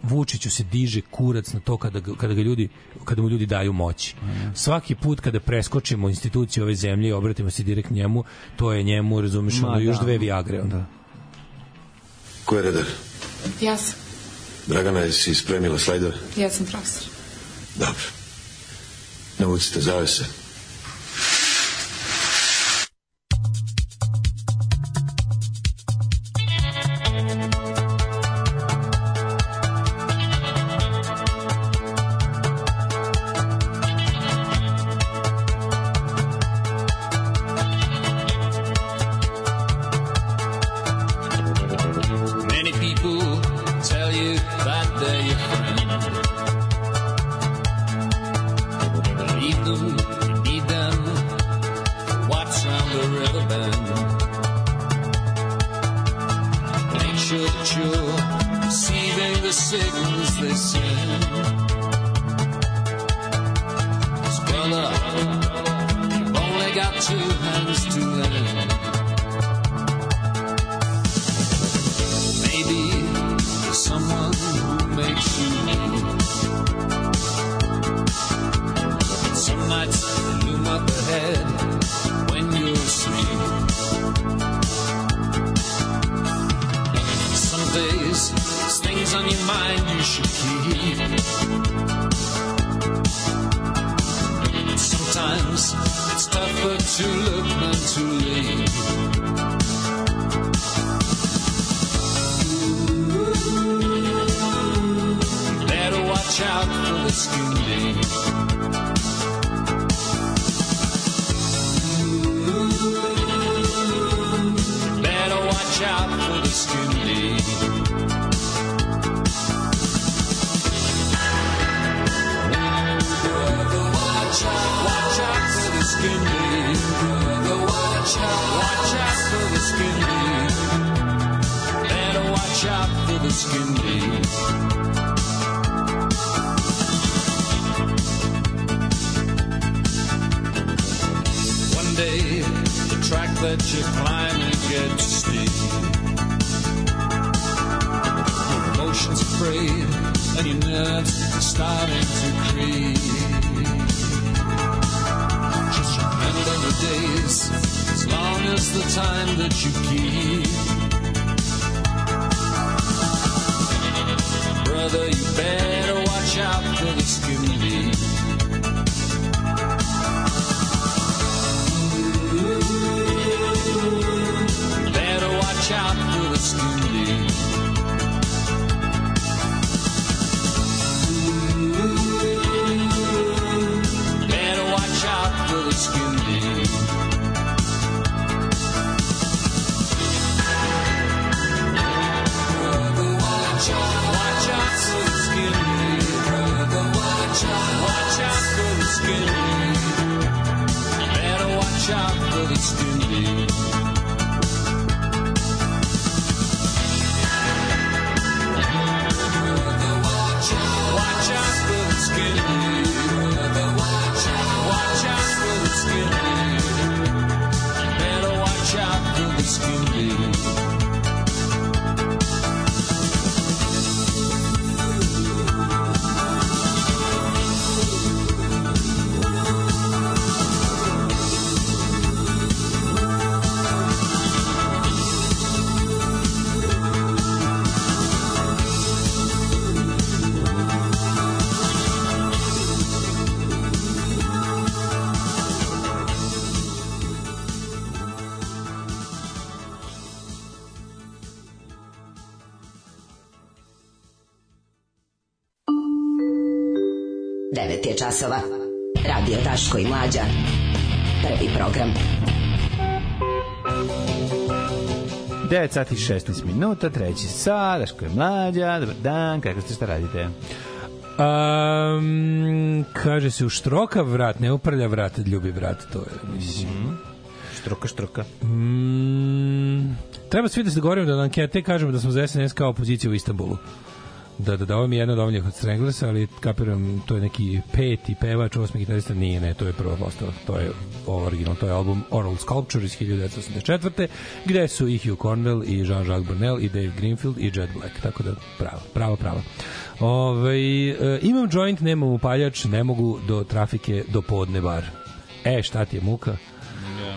Vučiću se diže kurac na to kada ga, kada ga ljudi kada mu ljudi daju moć. Svaki put kada preskočimo institucije ove zemlje i obratimo se direkt njemu, to je njemu, razumeš, Ma, ono, još da. dve viagre onda. Ko je redar? Ja sam. Dragana, jesi spremila slajdove? Ja sam profesor. Dobro. Navucite zavese. Sure receiving the signals they send. 'Cause brother, only got two hands to lend. It's tougher afraid, and your nerves are starting to creep. Just remember the days, as long as the time that you keep. Brother, you better watch out for the deep. Better watch out for the skin časova. Radio Daško i Mlađa. Prvi program. 9 sati i 16 minuta, treći sat, Daško je mlađa, dobar dan, kako ste, šta radite? Um, kaže se u štroka vrat, ne uprlja vrat, ljubi vrat, to je, mislim. Štroka, štroka. Mm, treba svi da se dogovorimo da na ankete kažemo da smo za SNS kao opozicija u Istanbulu. Da, da, da, ovo mi je jedna od omiljenih od Stranglesa, ali kapiram, to je neki peti pevač, osmi gitarista, nije, ne, to je prva postava, to je original, to je album Oral Sculpture iz 1984. gde su i Hugh Cornwell, i Jean-Jacques Brunel, i Dave Greenfield, i Jet Black, tako da pravo, pravo, pravo. Ove, e, imam joint, nemam upaljač, ne mogu do trafike do podne bar. E, šta ti je muka?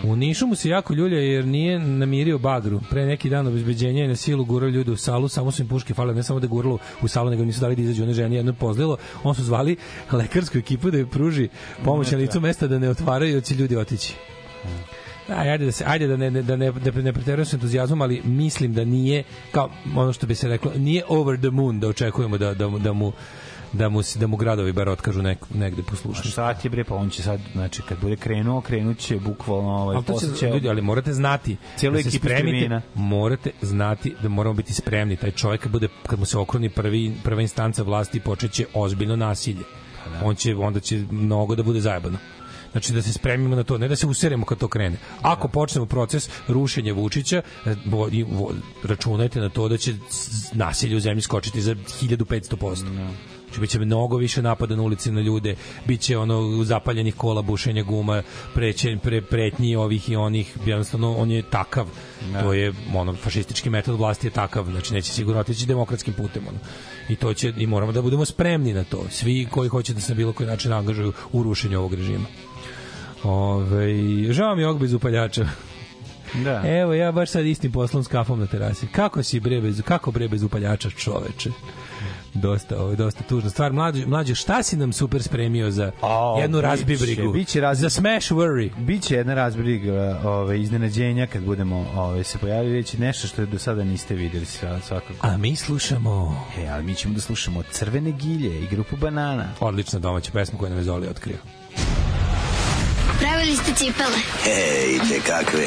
U Nišu mu se jako ljulja jer nije namirio bagru. Pre neki dan obezbeđenje je na silu gurao ljude u salu, samo su im puške fale, ne samo da guralo u salu, nego nisu dali da izađu one žene jedno pozlilo. On su zvali lekarsku ekipu da je pruži pomoć na licu mesta da ne otvaraju, jer će ljudi otići. Aj, ajde da se ajde da ne da ne da ne preterujem sa entuzijazmom, ali mislim da nije kao ono što bi se reklo, nije over the moon da očekujemo da da mu da mu da mu, se- da mu gradovi bar otkažu nek, negde A poslušnosti. šta ti bre, pa on će sad, znači, kad bude krenuo, krenuće bukvalno, ovaj, Ali, će, će... ljudi, ali morate znati Cijelu da se spremite, morate znati da moramo biti spremni taj čovjek kad bude kad mu se okruni prvi prva instanca vlasti počeće ozbiljno nasilje on će onda će mnogo da bude zajebano Znači da se spremimo na to, ne da se useremo kad to krene. Ako počnemo proces rušenja Vučića, e, računajte na to da će nasilje u zemlji skočiti za 1500%. Znači, biće mnogo više napada na ulici na ljude, biće ono zapaljenih kola, bušenja guma, preće, pre, pretnji ovih i onih, jednostavno on je takav. To je ono fašistički metod vlasti je takav, znači neće sigurno otići demokratskim putem ono. I to će i moramo da budemo spremni na to. Svi koji hoće da se na bilo koji način angažuju u rušenju ovog režima. Ove, žao mi je ovog bez upaljača. Da. Evo, ja baš sad istim poslom s kafom na terasi. Kako si bre bez, kako bre bez upaljača čoveče? Dosta, ovo je dosta tužna stvar. Mlađe, mlađe, šta si nam super spremio za O, jednu biće, razbibrigu? biće razbi- Za smash worry. Biće jedna razbriga ove, iznenađenja kad budemo ove, se pojavili već nešto što do sada niste videli sva- svakako. A mi slušamo... E, ali mi ćemo da slušamo Crvene gilje i grupu Banana. Odlična domaća pesma koju nam je Zoli otkrio. Pravili ste cipele. Ej, te kakve.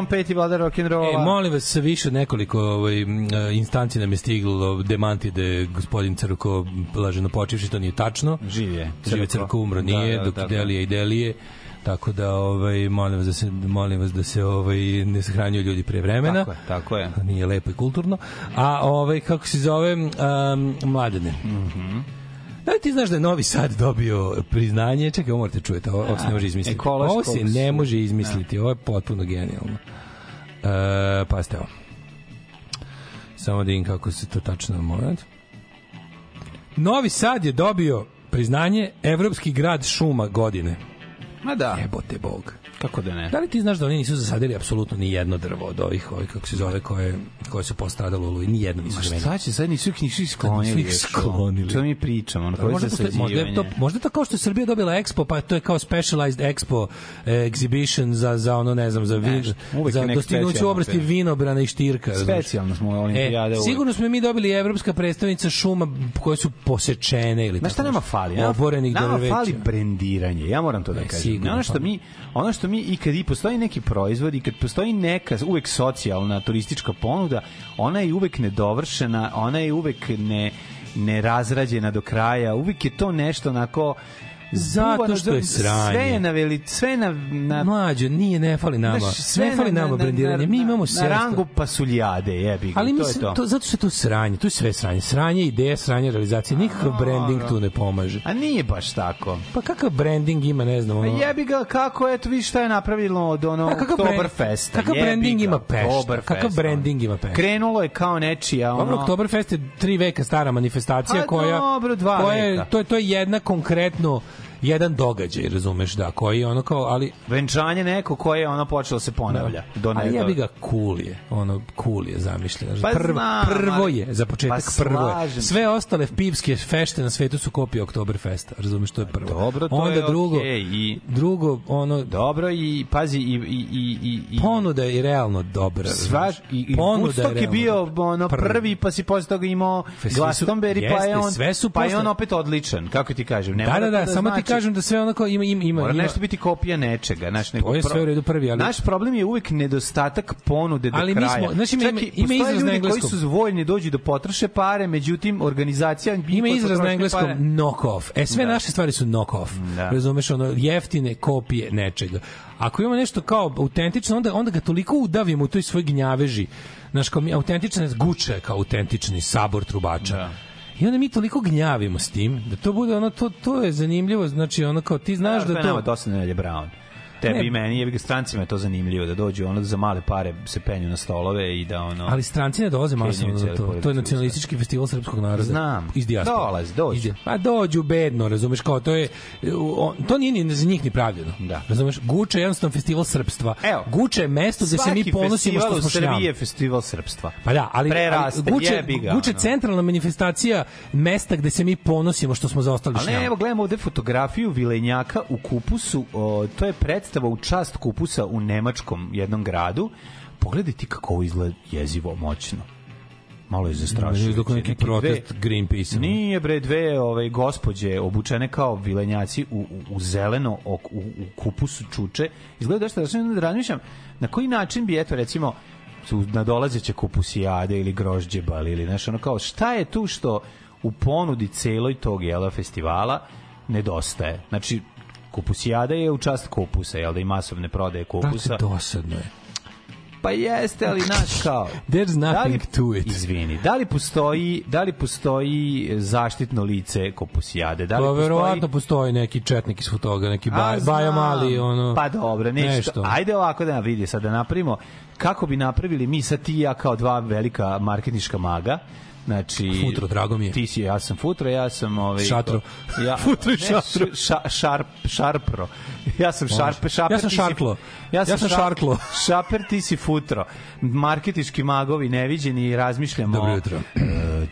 Tom Petty, vladar rock'n'rolla. E, molim vas, više nekoliko ovaj, e, instanci nam je stiglo demanti da je gospodin Crko laženo počivši, to nije tačno. Živ je. Žive Crko. Crko umro nije, Da, da, dok tako. Delije i Delije. Tako da ovaj molim vas da se molim vas da se ovaj ne sahranjuju ljudi pre vremena. Tako je, tako je. Nije lepo i kulturno. A ovaj kako se zove um, mladene. Mhm. Da li ti znaš da je Novi Sad dobio priznanje? Čekaj, ovo morate čujete, ovo, ovo se ne može izmisliti. ekološkog Ovo se ne može izmisliti, ovo je potpuno genijalno. E, pa ste ovo. Samo da vidim kako se to tačno moment. Novi Sad je dobio priznanje Evropski grad šuma godine. Ma da. Jebote Bog. Kako da ne? Da li ti znaš da oni nisu zasadili apsolutno ni jedno drvo od ovih, ovih kako se zove, koje, koje su postradalo u Oluji? Ni jedno nisu Ma zamenili. šta će, sad nisu ih nisu ih sklonili. Nisu ih još, sklonili. Što mi pričamo? Ono, Pa možda, postoji- možda, je to, možda to kao što je Srbija dobila Expo, pa to je kao specialized Expo eh, exhibition za, za ono, ne znam, za, vin, je za nek dostignuće u specijalno oblasti opet. vinobrana i štirka. Specijalno smo olimpijade E, sigurno smo mi dobili evropska predstavnica šuma koje su posečene ili Znaš šta tako nama nešto. fali? Oborenih nama drveća. fali brendiranje. Ja moram to da Ne, kažem. ono što mi ono što mi i kad i postoji neki proizvod i kad postoji neka uvek socijalna turistička ponuda, ona je uvek nedovršena, ona je uvek ne nerazrađena do kraja. Uvek je to nešto onako Zato što je sranje. Sve je na veli, sve na, na Mlađo, nije, ne fali nama. Znaš, sve ne fali na- nama na- brendiranje. Mi na- imamo na sve. rangu pasuljade, jebi ga. Ali to je mislim, to. to, zato što je to sranje, to je sve sranje. Sranje, ideja, sranje, realizacija. Nikakav branding tu ne pomaže. A nije baš tako. Pa kakav branding ima, ne znam, A ono... jebi ga kako, eto vi šta je napravilo od ono A kakav brand- Oktoberfesta. kakav branding ima Pešta? Kakav branding ima Pešta? Krenulo je kao nečija ono... Dobro, Oktoberfest je tri veka stara manifestacija Pa koja... dobro, dva koja. To je, to je jedna konkretno jedan događaj, razumeš, da, koji je ono kao, ali... Venčanje neko koje je ono počelo da se ponavlja. Do ali ja bi ga cool je, ono cool je zamišljeno. Pa prvo, znam, prvo je, za početak Pa prvo je. Sve ostale pivske fešte na svetu su kopije Oktoberfesta, razumeš, to je prvo. Dobro, to Onda je drugo, okej, i- drugo, ono, Dobro i pazi i i i i i ponuda je realno dobra. Sva, i, i Ponuda Woodstock je realno bio dobra. ono prvi, pa si posle toga imao Glastonbury, pa je on, sve su pa je posle- on opet odličan, kako ti kažem. Ne Da, da, to da, samo ti znači- kažem da sve onako ima, ima, ima, Mora ima nešto biti kopija nečega, znaš, nego To je sve u redu prvi, ali- Naš problem je uvek nedostatak ponude do Ali mi kraja. smo- znaš, ima- Čak ima- ima izraz na ljudi koji engleskom. su voljni dođu da potroše pare, međutim organizacija Ima izraz na engleskom Pare. knock off. E sve Da. naše stvari su knock off. Da. Razumeš ono jeftine kopije nečega. Ako imamo nešto kao autentično, onda onda ga toliko udavimo u toj svoj gnjaveži. Znaš, kao mi autentična guča je kao autentični sabor trubača. Da. I onda mi toliko gnjavimo s tim, da to bude ono, to, to je zanimljivo, znači ono kao ti znaš to da je to... nama dosta Nelje Brown. Tebi Ne. i meni, ga strancima je to zanimljivo da dođu ono za male pare se penju na stolove i da ono Ali stranci ne dolaze masovno na cijeli to. To je nacionalistički festival srpskog naroda. Znam. Iz dijaspore. Dolaze, dođu. Iz Pa dođu bedno, razumeš, kao to je on, to nije ni za njih ni pravljeno. Da. Razumeš, Guča je jednostavno festival srpstva. Evo. Guča je mesto gde se mi ponosimo što smo šljam. je festival srpstva. Pa da, ali, Preraste, ali Guče, jebi ga, Guče ono. centralna manifestacija mesta gde se mi ponosimo što smo zaostali Ali ne, evo gledamo ovde fotografiju Vilenjaka u Kupusu, o, to je predstava u čast Kupusa u nemačkom jednom gradu. Pogledaj ti kako ovo izgleda jezivo, moćno. Malo je zastrašujuće. Dok neki Neke protest Greenpeace. Nije bre dve ove gospođe obučene kao vilenjaci u, u, u zeleno u, u, u kupusu čuče. Izgleda da da razmišljam na koji način bi eto recimo su nadolazeće kupusijade ili grožđebal ili nešto ono kao šta je tu što u ponudi celoj tog jela festivala nedostaje. Znači kupusijada je u čast kupusa, jel da i masovne prodaje kupusa. Brate, dosadno je. Pa jeste, ali naš kao... There's Da li- nothing to it. Izvini, da li postoji, da li postoji zaštitno lice kopusijade? Da li Pa postoji... verovatno postoji neki četnik iz toga, neki A, baj, znam. Baja Mali, ono... Pa dobro, nešto. nešto. Ajde ovako da vidi, sad da napravimo kako bi napravili mi sad ti i ja kao dva velika marketinška maga. Znači, Futro, drago mi je. Ti si, ja sam Futro, ja sam ovaj Šatro. Ja, Futro i ne, Šatro. ša- šarp, šarpro. Ja sam šarpe, šaper. Ja sam Šarklo. Ja sam, Ja sam ša- Šarklo. Šaper, ti si Futro. Marketički magovi neviđeni i razmišljamo. Dobro jutro. E,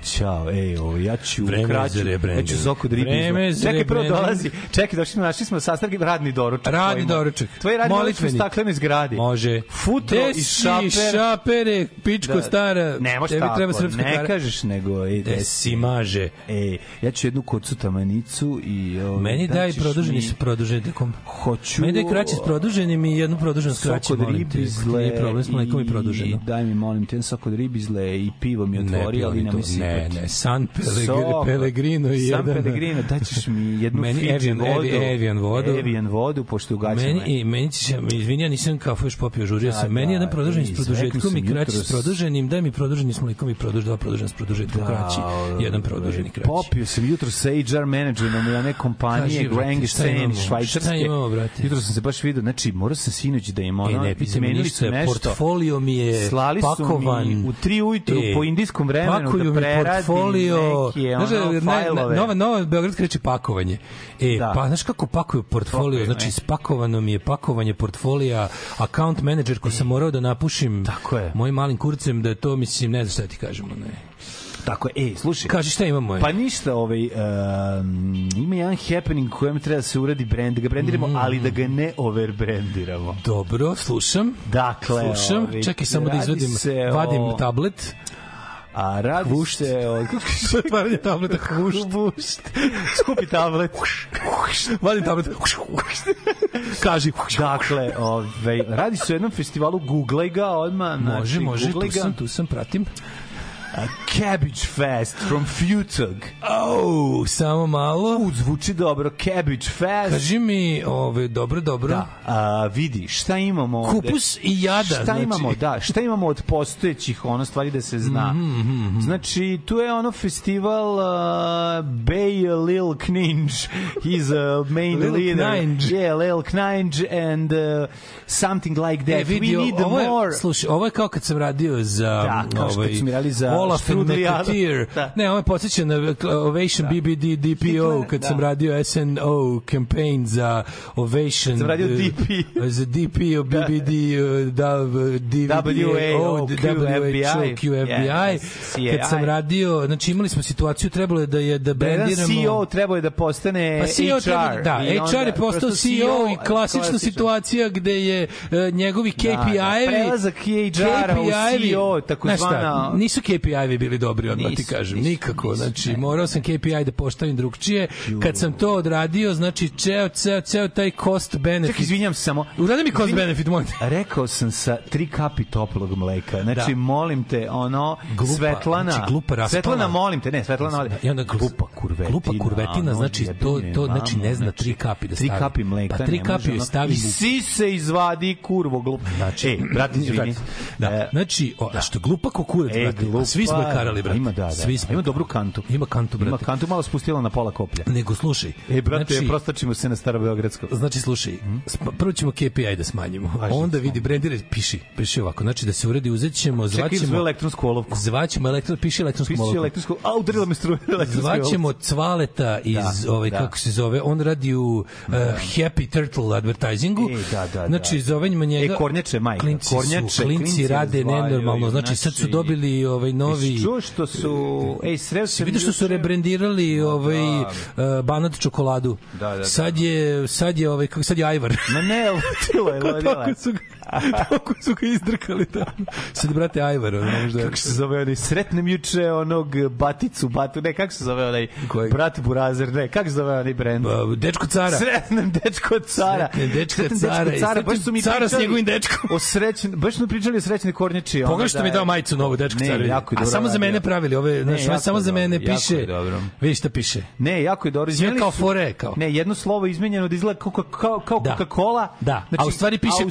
ćao, ej, ovo, ja ću Vreme kraću, ja ću soku da ribi Vreme za Čekaj, prvo dolazi, čekaj, došli smo, našli smo sastavke, radni doručak. Radni tvoj- doručak. Tvoj radni doručak u staklenoj zgradi. Može. Futro i šaper. šapere, pičko Da. stara. Ne može tako, treba ne kara. kažeš nego... Ej, Gde si maže? Ej, ja ću jednu kocu tamanicu i... Ovaj, Meni daj produženi mi- s produženikom. Hoću... Meni daj kraće s produženim i jednu produženu s kraćim, molim te. ribizle Nije problem s mlekom i produženo. I daj mi, molim te, sok od ribizle i pivo mi Ne, otvori, pivo ali nemoj to- ne, ne, San Pelegri- Sok. Pellegrino i San jedan- Pellegrino, daćeš mi jednu Meni Fiji Evian- vodu. Evi- Evian vodu. Evian vodu, pošto ugaćamo. Meni, i, meni će, izvini, ja nisam kafu još popio, žurio Da, sam. Meni da, jedan produženi s produžetkom i kraći s produženim, daj mi produženi s mlikom i produž, dva produžena s produžetkom kraći, jedan produženi kraći. Popio sam jutro sa HR menadžerom jedne kompanije Kaži, brate, Grang Sen Švajcarske. Brate? Jutro sam se baš video, znači morao sam sinoć da im E, ono, ne pitaj me izmenili ništa, su nešto. portfolio mi je Slali su pakovan. mi u tri ujutru E, po indijskom vremenu da preradim portfolio, neke znaš, ono, ne, ne, fajlove. nova, nova Beogradska reč je pakovanje. E, Da. pa znaš kako pakuju portfolio, znači spakovano mi je pakovanje portfolija, account manager ko sam morao da napušim Tako je. mojim malim kurcem, da je to, mislim, ne znam šta ti kažemo, ne. Tako je, ej, slušaj. Kaži šta imamo je? Pa ništa, ovaj, um, ima jedan happening kojem treba da se uradi brand, da ga brandiramo, Mm. ali da ga ne overbrandiramo. Dobro, slušam. Dakle, Slušam, ovaj, čekaj samo da izvadim, se vadim o- tablet. A radi Hvušt. se o... Otvaranje tableta, hvušt. Hvušt. Skupi tablet. Vadim tablet. Kaži. Dakle, ovaj, radi se o jednom festivalu, googlaj ga odmah. Može, znači, može, tu sam, tu sam, pratim. A Cabbage Fest from Futug. Oh, samo malo. U, zvuči dobro. Cabbage Fest. Kaži mi, ove, dobro, dobro. Da, a, vidi, šta imamo ovde? Kupus i jada, Šta znači. imamo, da, šta imamo od postojećih ono stvari da se zna. Mhm, Znači, tu je ono festival uh, Bay Lil Kninge. He's a main Lil leader. Kninge. Yeah, Lil Kninge and uh, something like that. E, vidi, We need ovo je, more... slušaj, ovo je kao kad sam radio za Da, kao ovaj, smo mi radili za Olaf Strudlijadu. McAteer. Da. Ne, ovo je podsjeća na Ovation BBD DPO, kad Da. sam radio SNO campaign za Ovation. Sam radio eh, DP. Za DPO, BBD, da, DVD, WAO, WHO, QFBI. Kad sam radio, znači imali smo situaciju, trebalo je da je da Da brandiramo... CEO trebao je da postane Pa CEO HR. treba, da, onda HR je postao CEO i klasična situacija gde je e, njegovi KPI-evi da, prelazak HR-a u KPI-evi CEO, takozvana- Znaš šta, nisu KPI-evi bili dobri, odmah ti kažem, nisu, nikako. nisu, znači, ne. morao sam KPI da postavim drugčije. Kad sam to odradio, znači, ceo, ceo, ceo taj cost benefit. Čekaj, izvinjam se samo. Uradi mi cost Izvini- benefit, molim. Rekao sam sa tri kapi toplog mleka. Znači, Da. molim te, ono, Glupa, Svetlana. znači, glupa raspala. Svetlana, molim te, ne, Svetlana. molim- I onda glupa kurvetina. Glupa kurvetina, znači, to, to znači ne zna tri kapi da Tri stavi. kapi mleka. Pa tri kapi joj stavi I si se izvadi kurvo glupo. Znači, e, brate, izvini. Da. E, znači, o, a što glupa kukurac, E, brate. Svi smo je karali, brate. Ima, da, da. Svi smo. Ima dobru kantu. Ima kantu, brate. Ima kantu malo spustila na pola koplja. Nego, slušaj. E, brate, znači, prostačimo se na Starobeogradsko. Znači, slušaj, sp- prvo ćemo KPI da smanjimo. Onda vidi brendire, piši, piši ovako. Znači, da se uredi, uzet ćemo, Čekaj, zvaćemo... izvoj elektronsku olovku. Zvaćemo elektro, piši elektronsku Piši olovku. elektronsku, a udarila me struja Zvaćemo Cvaleta iz, Da, ovaj, da. kako se zove, on radi u uh, Happy Turtle advertisingu. E, da, da, znači, da. zovemo njega... E, Kornjače, majka, Klinci, Kornjače, klinci, klinci rade nenormalno. Znači, sad su znači- dobili ovaj novi... Čuo što su... Ej, sreo sam... vidio što su rebrendirali ovaj uh, banat čokoladu. Da, da, da. Sad je sad je ovaj kako sad je Ajvar. Ma ne, lutilo je, je. Tako su ga, tako su ga izdrkali tamo. Sad brate Ajvar, ono možda. Kako se zove onaj, sretnem juče onog Baticu, Batu, ne, kako se zove onaj, Koji? brat Burazer, ne, kako se zove onaj brend? Pa, dečko cara. Sretnem dečko cara. Sretnem dečka Sretnem cara i cara, baš su mi cara s njegovim dečkom. O srećn, baš smo pričali o srećnoj kornjači. Pogledaj što da mi dao majicu novu dečko Ne, cara. jako je A samo za mene pravili ove, znači jako samo za mene jako piše. je dobro. Vidi šta piše. Ne, jako je dobro. Izmenili kao su- fore, kao. Ne, jedno slovo je izmenjeno da izgleda kao, kao, kao Da. Coca-Cola. Da, a u stvari piše a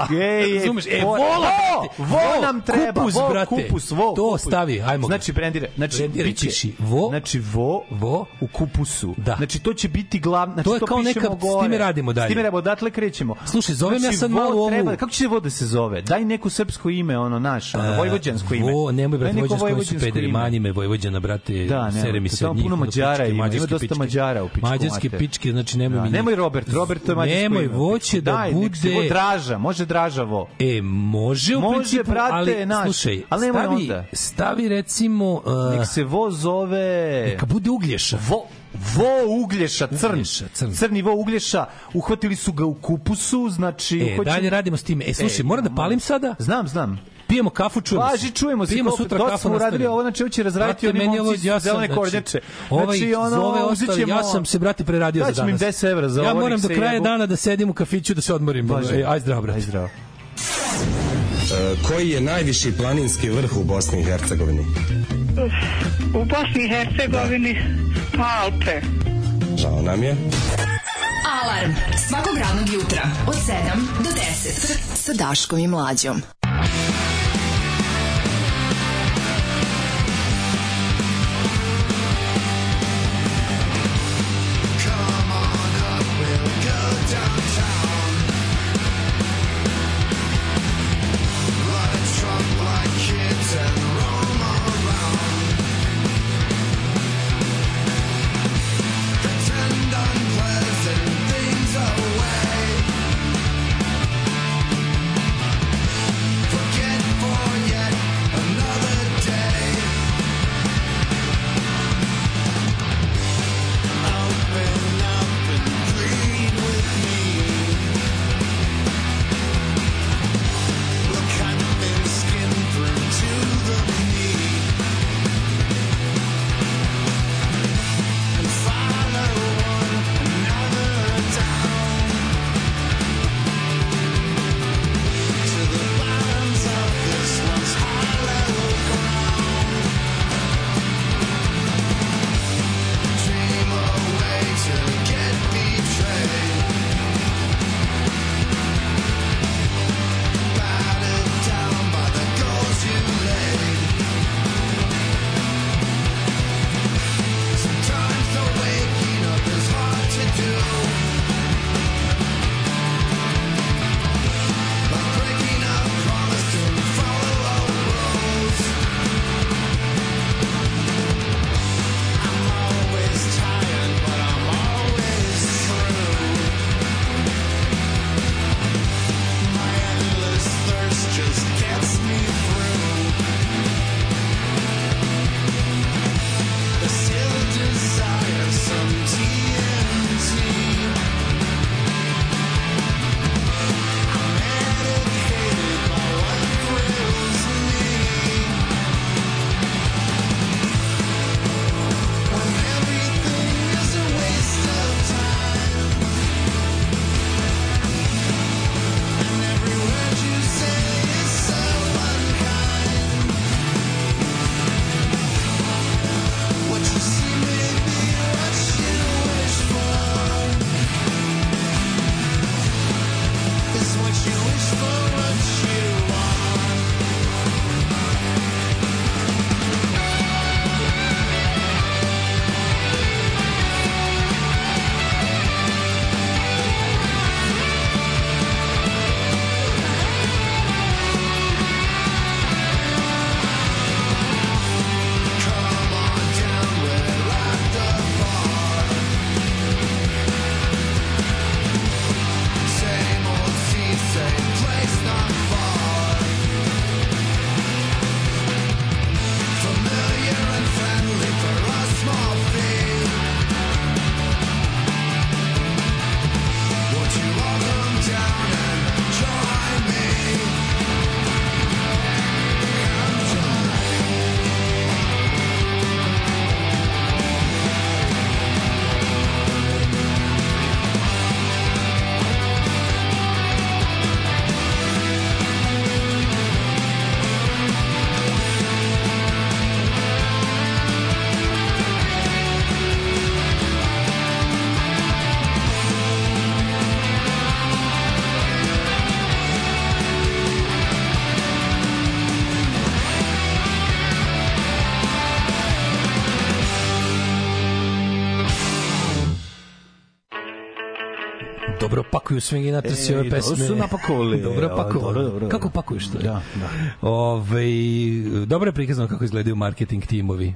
vola. Ej, ej, Razumeš? E, vo- vola, vo, brate. vo nam treba, kupus, vo, brate. kupus, vo, To kupus. stavi, ajmo. Znači, brendire. Znači, Brendiraj, biće- piši vo. Znači, vo, Vo. u kupusu. Da. Znači, to će biti glavno. Znači, To je kao pišemo neka- s gore. time radimo dalje. S time radimo, odatle krećemo. Slušaj, zovem ja sad vo malo ovu- Treba, kako će vo da se zove? Daj neko srpsko ime, ono naš, ono, vojvođansko ime. Vo, nemoj brate, vojvođansko, su pederi, ime. mani me Vojvođana, brate, Da, ne, sere mi to se od njih. puno Mađara ima, ima dosta. Mađara u pičku Mađarske pičke, znači nemoj Da, mi... nemoj Robert, Robert to je mađarsko Nemoj, ime. voće da se bude... vo Draža, može dražavo. E, može u Može, principu, brate, ali naš. slušaj, Ali nemoj stavi, onda. stavi recimo... Uh, Nek se vo zove... Neka bude uglješa. Vo, vo uglješa, crn. Uglješa, crn. Crni vo uglješa. Uhvatili su ga u kupusu, znači... E, hoće- dalje radimo s tim. E, slušaj, E, moram da palim sada? Znam, znam. Pijemo kafu, čujemo se. Važi, čujemo se. Pijemo sutra kafu. smo uradili ovo, znači ovo će razraditi oni momci ovo- ja zelene znači, kornjače. Ovaj, Znači, ono, ove ćemo- ja sam se, brate, preradio za Daćemo im danas. 10 evra za ja ovo, moram do kraja dana da sedim u kafiću da se odmorim. Važi. Aj zdravo, brate. Aj zdravo. E, koji je najviši planinski vrh u Bosni i Hercegovini? U Bosni i Hercegovini Alpe. Žao nam je. Alarm svakog radnog jutra od 7 do 10 sa Daškom i Mlađom. Dobro pakuju swinginatorsi ove Ej, dobro pesme. su napakovali. Dobro pakovali. dobro, dobro. Kako pakuješ to? Da, da. Ove, dobro je prikazano kako izgledaju marketing timovi.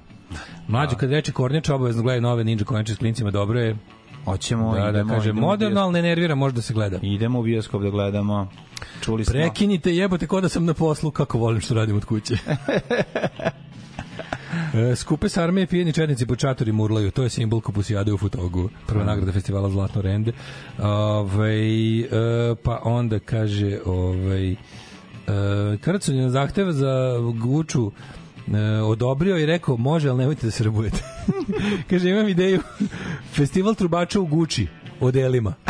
Mlađo kad reče Kornjač obavezno gledaju nove Ninja Kornjače s klincima, dobro je. Hoćemo, Da, da, idemo, kaže, idemo moderno, ali ne nervira, možda se gleda. Idemo u bioskop da gledamo. Čuli smo. Prekinite, jebote, ko da sam na poslu, kako volim što radim od kuće. E, Skupe s armije pijeni četnici po čatori murlaju, to je simbol kupusijade u Futogu, prva nagrada festivala Zlatno rende. Ovaj pa onda kaže, ovaj, Krcun je na zahtev za Guču e, odobrio i rekao, može, ali nemojte da se rabujete. kaže, imam ideju, festival trubača u Guči, odelima.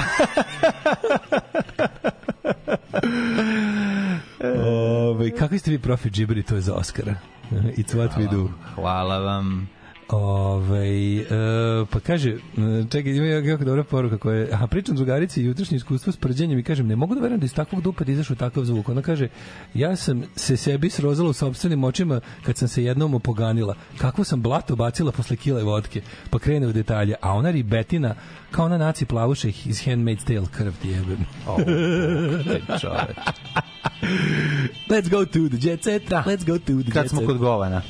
Ove, kakvi ste vi profi džiberi, to je za Oscara. It's what we do. Hvala vam. Ove, e, pa kaže, e, čekaj, ima jako dobra poruka koja je, aha, pričam drugarici i jutrašnje iskustvo s prđenjem i kažem, ne mogu da verujem da iz takvog dupeta izašao takav zvuk. Ona kaže, ja sam se sebi srozala u sobstvenim očima kad sam se jednom opoganila. Kakvo sam blato bacila posle kile vodke, pa krene u detalje. A ona ribetina, kao ona naci plavuša iz Handmaid's Tale, krv ti jebem. O, taj čoveč. Let's go to the jet set. Let's go to the Kad jet smo set. kod govana.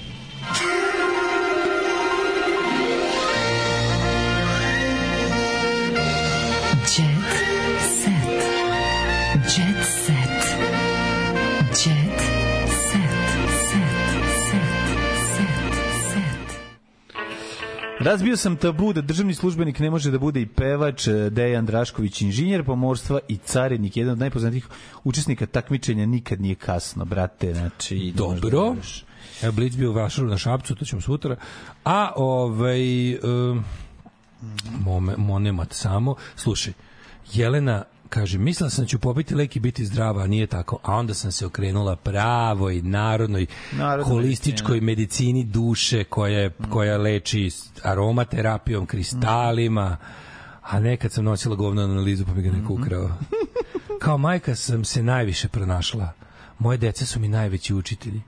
Razbio sam tabu da državni službenik ne može da bude i pevač, eh, Dejan Drašković, inženjer pomorstva i carinik, jedan od najpoznatijih učesnika takmičenja, nikad nije kasno, brate, znači... Dobro. Evo Blitz bio u Vašaru na Šapcu, to ćemo sutra. A ovaj um, mome, monemat samo, slušaj, Jelena kaže, mislila sam da ću popiti lek i biti zdrava, a nije tako. A onda sam se okrenula pravoj, narodnoj, Narodnoj holističkoj medicini duše koja, je, koja leči aromaterapijom, kristalima, a nekad sam nosila govno analizu pa mi ga neko ukrao. Kao majka sam se najviše pronašla. Moje dece su mi najveći učitelji.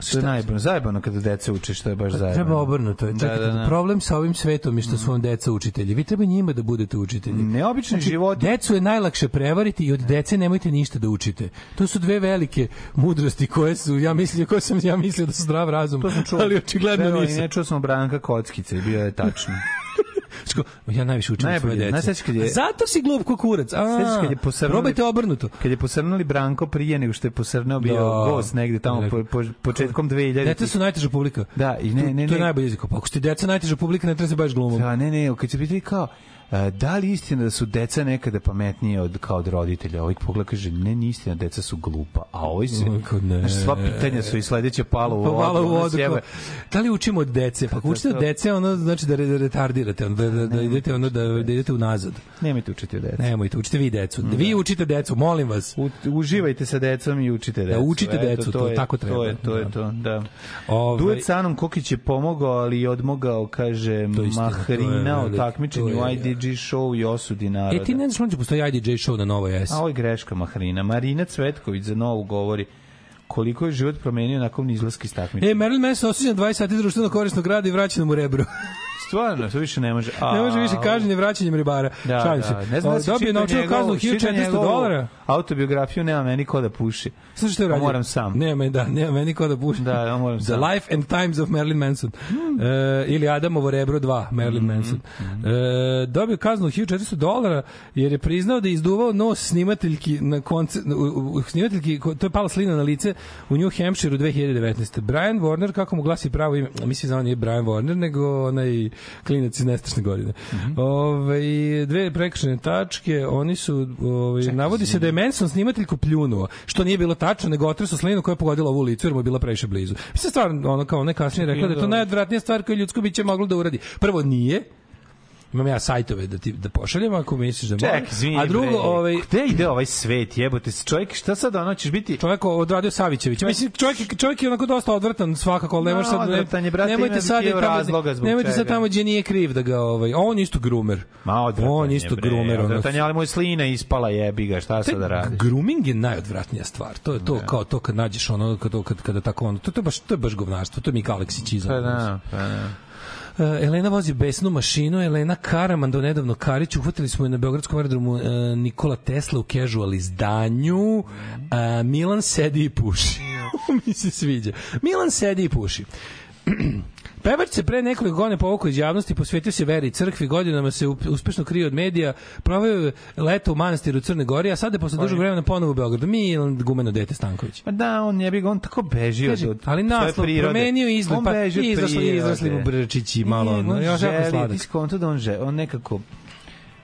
Što je najbolje, zajebano kada deca uče, što je baš zajebano. Treba obrnuto. Da, da, da. problem sa ovim svetom je što su vam deca učitelji. Vi treba njima da budete učitelji. Neobični život. Decu je najlakše prevariti i od dece nemojte ništa da učite. To su dve velike mudrosti koje su, ja mislim, koje sam ja mislio da su zdrav razum, To sam čuo. ali očigledno nisam. Ne čuo sam Branka Kockice, bio je tačno. Sko, ja najviše učim svoje Najbolje, dece. znaš, kad je- Zato si glup ko kurac. A, kad je posrnuli- Probajte obrnuto. Kad je posrnuli Branko prije nego što je posrnao bio Da. gost negde tamo po, po, početkom 2000. Deca su najteža publika. Da, i ne, ne, to je ne. najbolji jezik. Pa ako ste deca najteža publika, ne treba se baš glumom. Da, ne, ne, kad se pitali kao, da li istina da su deca nekada pametnije od, kao od roditelja? Ovaj pogled kaže, ne, nije istina, deca su glupa. A ovaj se, ne. sva pitanja su i sledeće palo u Pa vodu. malo u vodu. Da li učimo od dece? Pa učite od dece, ono znači da, da retardirate, ono, da, da, da idete ono da, da idete unazad. Nemojte učiti od deca. Nemojte, učite vi decu. Vi učite decu, molim vas. U, uživajte sa decom i učite decu. učite Eto, decu, to je, tako treba. To je to, je Da. to da. Ovaj- Duet sa Anom Kokić je pomogao, ali i odmogao, kaže, Mahrina o takmičenju to IDG show i osudi naroda. E, ti ne znaš, mlađe, postoji IDJ show na Novoj S. A ovo je greška Mahrina. Marina Cvetković za novu govori koliko je život promenio nakon izlaska iz takmičenja. E, Marilyn Manson osuđen 20 sati društveno korisnog rada i vraćeno mu rebro. Stvarno, to više ne može. A, ne može više kažnje vraćanjem ribara. Da, Šalim da. se. Ne znam da si Dobio njegovu- kaznu čitao 1400 njegovu dolara. Autobiografiju nema meni ko da puši. Slušaj što je radio? moram sam. Nema, da, nema meni ko da puši. Da, ja moram The sam. Life and Times of Marilyn Manson. E, ili Adamovo rebro 2, Marilyn Manson. E, dobio kaznu od 1400 dolara jer je priznao da je izduvao nos snimateljki na konce, u, u, u- snimateljki, to je pala slina na lice u New Hampshire u 2019. Brian Warner, kako mu glasi pravo ime, mislim da on nije Brian Warner, nego onaj klinac iz nestašne godine. Ove, dve prekršene tačke, oni su, ove, navodi se da je Manson snimateljku pljunuo, što nije bilo tačno, nego otresu slinu koja je pogodila ovu licu jer mu je bila previše blizu. Mislim, stvarno, ono kao ne kasnije rekla da je to najodvratnija stvar koju ljudsko biće moglo da uradi. Prvo nije, imam ja sajtove da ti da pošaljem ako misliš da može. Ček, izvini, A drugo, bre. ovaj Gde ide ovaj svet, jebote čovjek, šta sad ono ćeš biti? čovjek odradio Savićević. Mislim čovjek čovjek je onako dosta odvratan svakako, ne No, sad je, brate, nemojte sad tamo- razloga zbog Nemojte sad tamo gdje nije kriv da ga ovaj on je isto grumer. Ma odvratan On je, isto bre, grumer, ono. Odvratan je, ali mu je slina ispala jebi ga, šta sad da radi? Grooming je najodvratnija stvar. To je to kao to kad nađeš ono kad kad kada tako ono to, to je baš to je baš govnarstvo. To je Mika Aleksić Pa da, pa da. Uh, Elena vozi besnu mašinu, Elena Karaman do nedavno Karić, uhvatili smo je na Beogradskom aerodromu uh, Nikola Tesla u casual izdanju, uh, Milan sedi i puši. mi se sviđa. Milan sedi i puši. Pevač se pre nekoliko godina povukao iz javnosti, posvetio se veri crkvi, godinama se uspešno krije od medija, proveo je leto u manastiru Crne Gori, a sada je posle dužeg vremena ponovo u Beogradu. Milan Gumeno dete Stanković. Pa da, on je bi on tako beži od, Kaže, od ali naslov promenio izgled, pa izrasli, izrasli mu brčići malo. On još jako sladak. ti skonto da on želi, on nekako,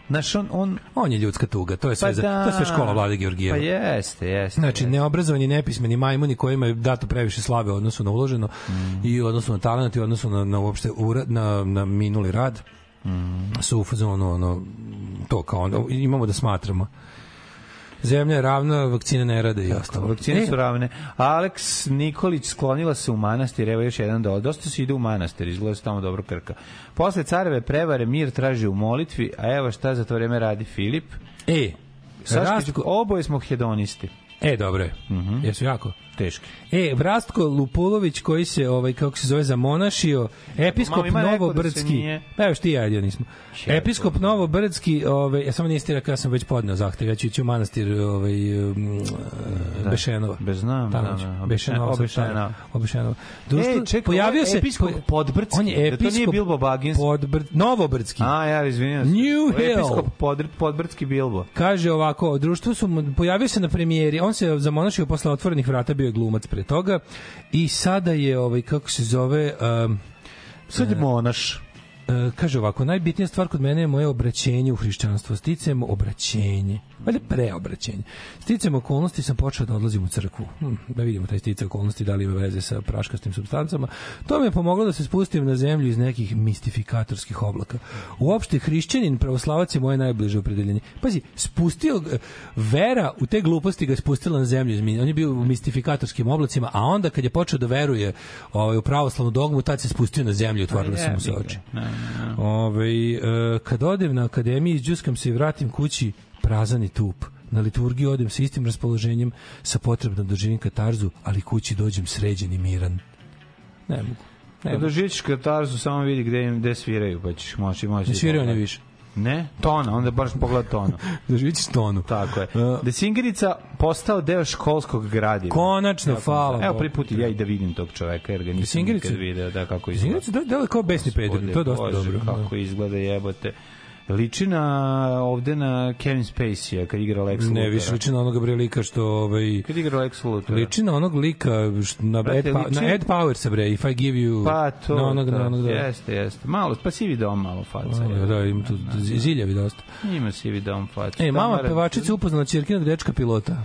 Znaš, on, on, On je ljudska tuga, to je sve, Pa za, da. to je sve škola Vlade Georgijeva. Pa jeste, jeste. Znači, neobrazovani, nepismeni majmuni kojima je dato previše slave u odnosu na uloženo Mm. i u odnosu na talent i u odnosu na, na uopšte urad, na, na minuli rad Mm. su u fazonu ono, to kao ono, imamo da smatramo. Zemlja je ravna, vakcine ne rade i ostalo. Vakcine E, su ravne. Aleks Nikolić sklonila se u manastir, evo još jedan dol. Dosta se ide u manastir, izgleda da se tamo dobro krka. Posle careve prevare mir traži u molitvi, a evo šta za to vreme radi Filip. E, Saškić, Rastko- oboje smo hedonisti. E, dobro je. Jesu jako? Teški. E, Vrastko Lupulović koji se, ovaj, kako se zove, zamonašio, episkop Mama, da Novobrdski, nije. pa evo što ti ja jedino nismo, episkop Novobrdski, ovaj, ja samo nisi rekao, ja sam već podneo zahtev, ja ću ići u manastir ovaj, um, Bešenova. Bez znam, da, da, Bešenova. Obešenova. stara. Obešenova. E, Društvo- čekaj, pojavio se episkop Podbrdski, On je da to nije episkop Bilbo Baggins? Podbr, Novobrdski. A, ja, izvinjam se. New Hill. Episkop Podr, Podbrdski Bilbo. Kaže ovako, društvo su pojavio se na premijeri, on se zamonašio posle otvorenih vrata, bio je glumac pre toga i sada je ovaj kako se zove um, Sad je monaš. E, kaže ovako, najbitnija stvar kod mene je moje obraćenje u hrišćanstvo. Sticajem obraćenje, valjda preobraćenje. Sticajem okolnosti sam počeo da odlazim u crkvu. Hm, da vidimo taj sticaj okolnosti, da li ima veze sa praškastim substancama. To mi je pomoglo da se spustim na zemlju iz nekih mistifikatorskih oblaka. Uopšte, hrišćanin, pravoslavac je moje najbliže opredeljenje. Pazi, spustio, vera u te gluposti ga je spustila na zemlju. On je bio u mistifikatorskim oblacima, a onda kad je počeo da veruje ovaj, u pravoslavnu dogmu, tad se spustio na zemlju i otvorile su mu se oči. Ove, e, kad odem na akademiji, izđuskam se i vratim kući, prazan i tup. Na liturgiju odem sa istim raspoloženjem, sa potrebno da doživim katarzu, ali kući dođem sređen i miran. Ne mogu. Ne Kad mogu. doživit ćeš katarzu, samo vidi gde, im- gde sviraju, pa ćeš moći moći. Ne sviraju oni više. Ne? Tona, onda baš pogled tonu. Doživit ćeš tonu. Tako je. Da Singerica postao deo školskog gradiva. Konačno, hvala Evo put ja i da vidim tog čoveka, jer ga nisam Singerica? nikad video, da kako izgleda. Singerica da, je kao besni peder, to je dosta Bože, dobro. Kako izgleda jebote. Liči na ovde na Kevin Spacey kad igra Lex Luthora. Ne, više liči na onog bre lika što ovaj Kad igra Lex Luthor. liči na onog lika što, na, Brate, Ed, pa, liči- na Ed Powers bre, if I give you Pa to, na onog, da, na onog, da. jeste, jeste. Malo, pa sivi dom malo faca. Da, da, ima tu ziljavi dosta. Ima sivi dom faca. E, mama pevačica upoznala ćerkinog dečka pilota.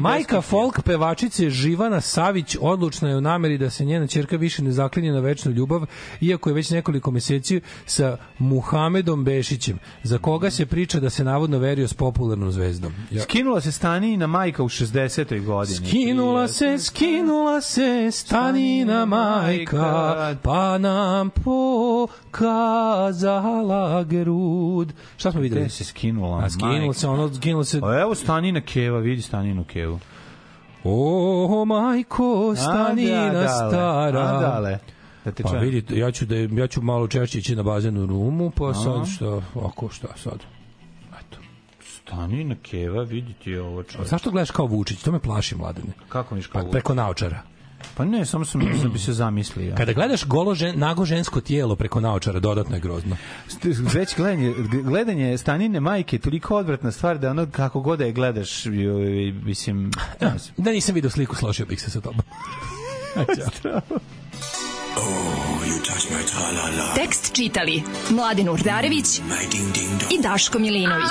Majka folk pevačice Živana Savić odlučna je u nameri da se njena ćerka više ne zaklinje na večnu ljubav, iako je već nekoliko meseci sa Muhamedom Bešićem, za koga se priča da se navodno verio s popularnom zvezdom. Ja. Skinula se Stanina majka u 60. godini. Skinula se, skinula se stanina majka, pa nam pokazala grud. Šta smo videli? Gde se skinula? A skinula majka? se, ono, skinula se... A evo Stanina Keva, vidi Staninu Kevu. O, majko, stanina A, da, dale, stara. a, dale. Da te Pa vidite, ja ću, da, ja ću malo češće ići na bazenu rumu, pa A. sad što, ako šta sad. Stanina Keva, vidi ti ovo čovječ. Zašto gledaš kao Vučić? To me plaši, mladene. Kako miš Pa kao preko naočara. Pa ne, samo sam da bi se zamislio. Kada gledaš golo žen, nago žensko tijelo preko naočara, dodatno je grozno. Već gledanje, gledanje Stanine majke je toliko odvratna stvar da ono kako god da je gledaš, mislim... Da, da nisam vidio sliku, složio bih se sa tobom. Tekst čitali Mladin Urdarević i Daško Milinović.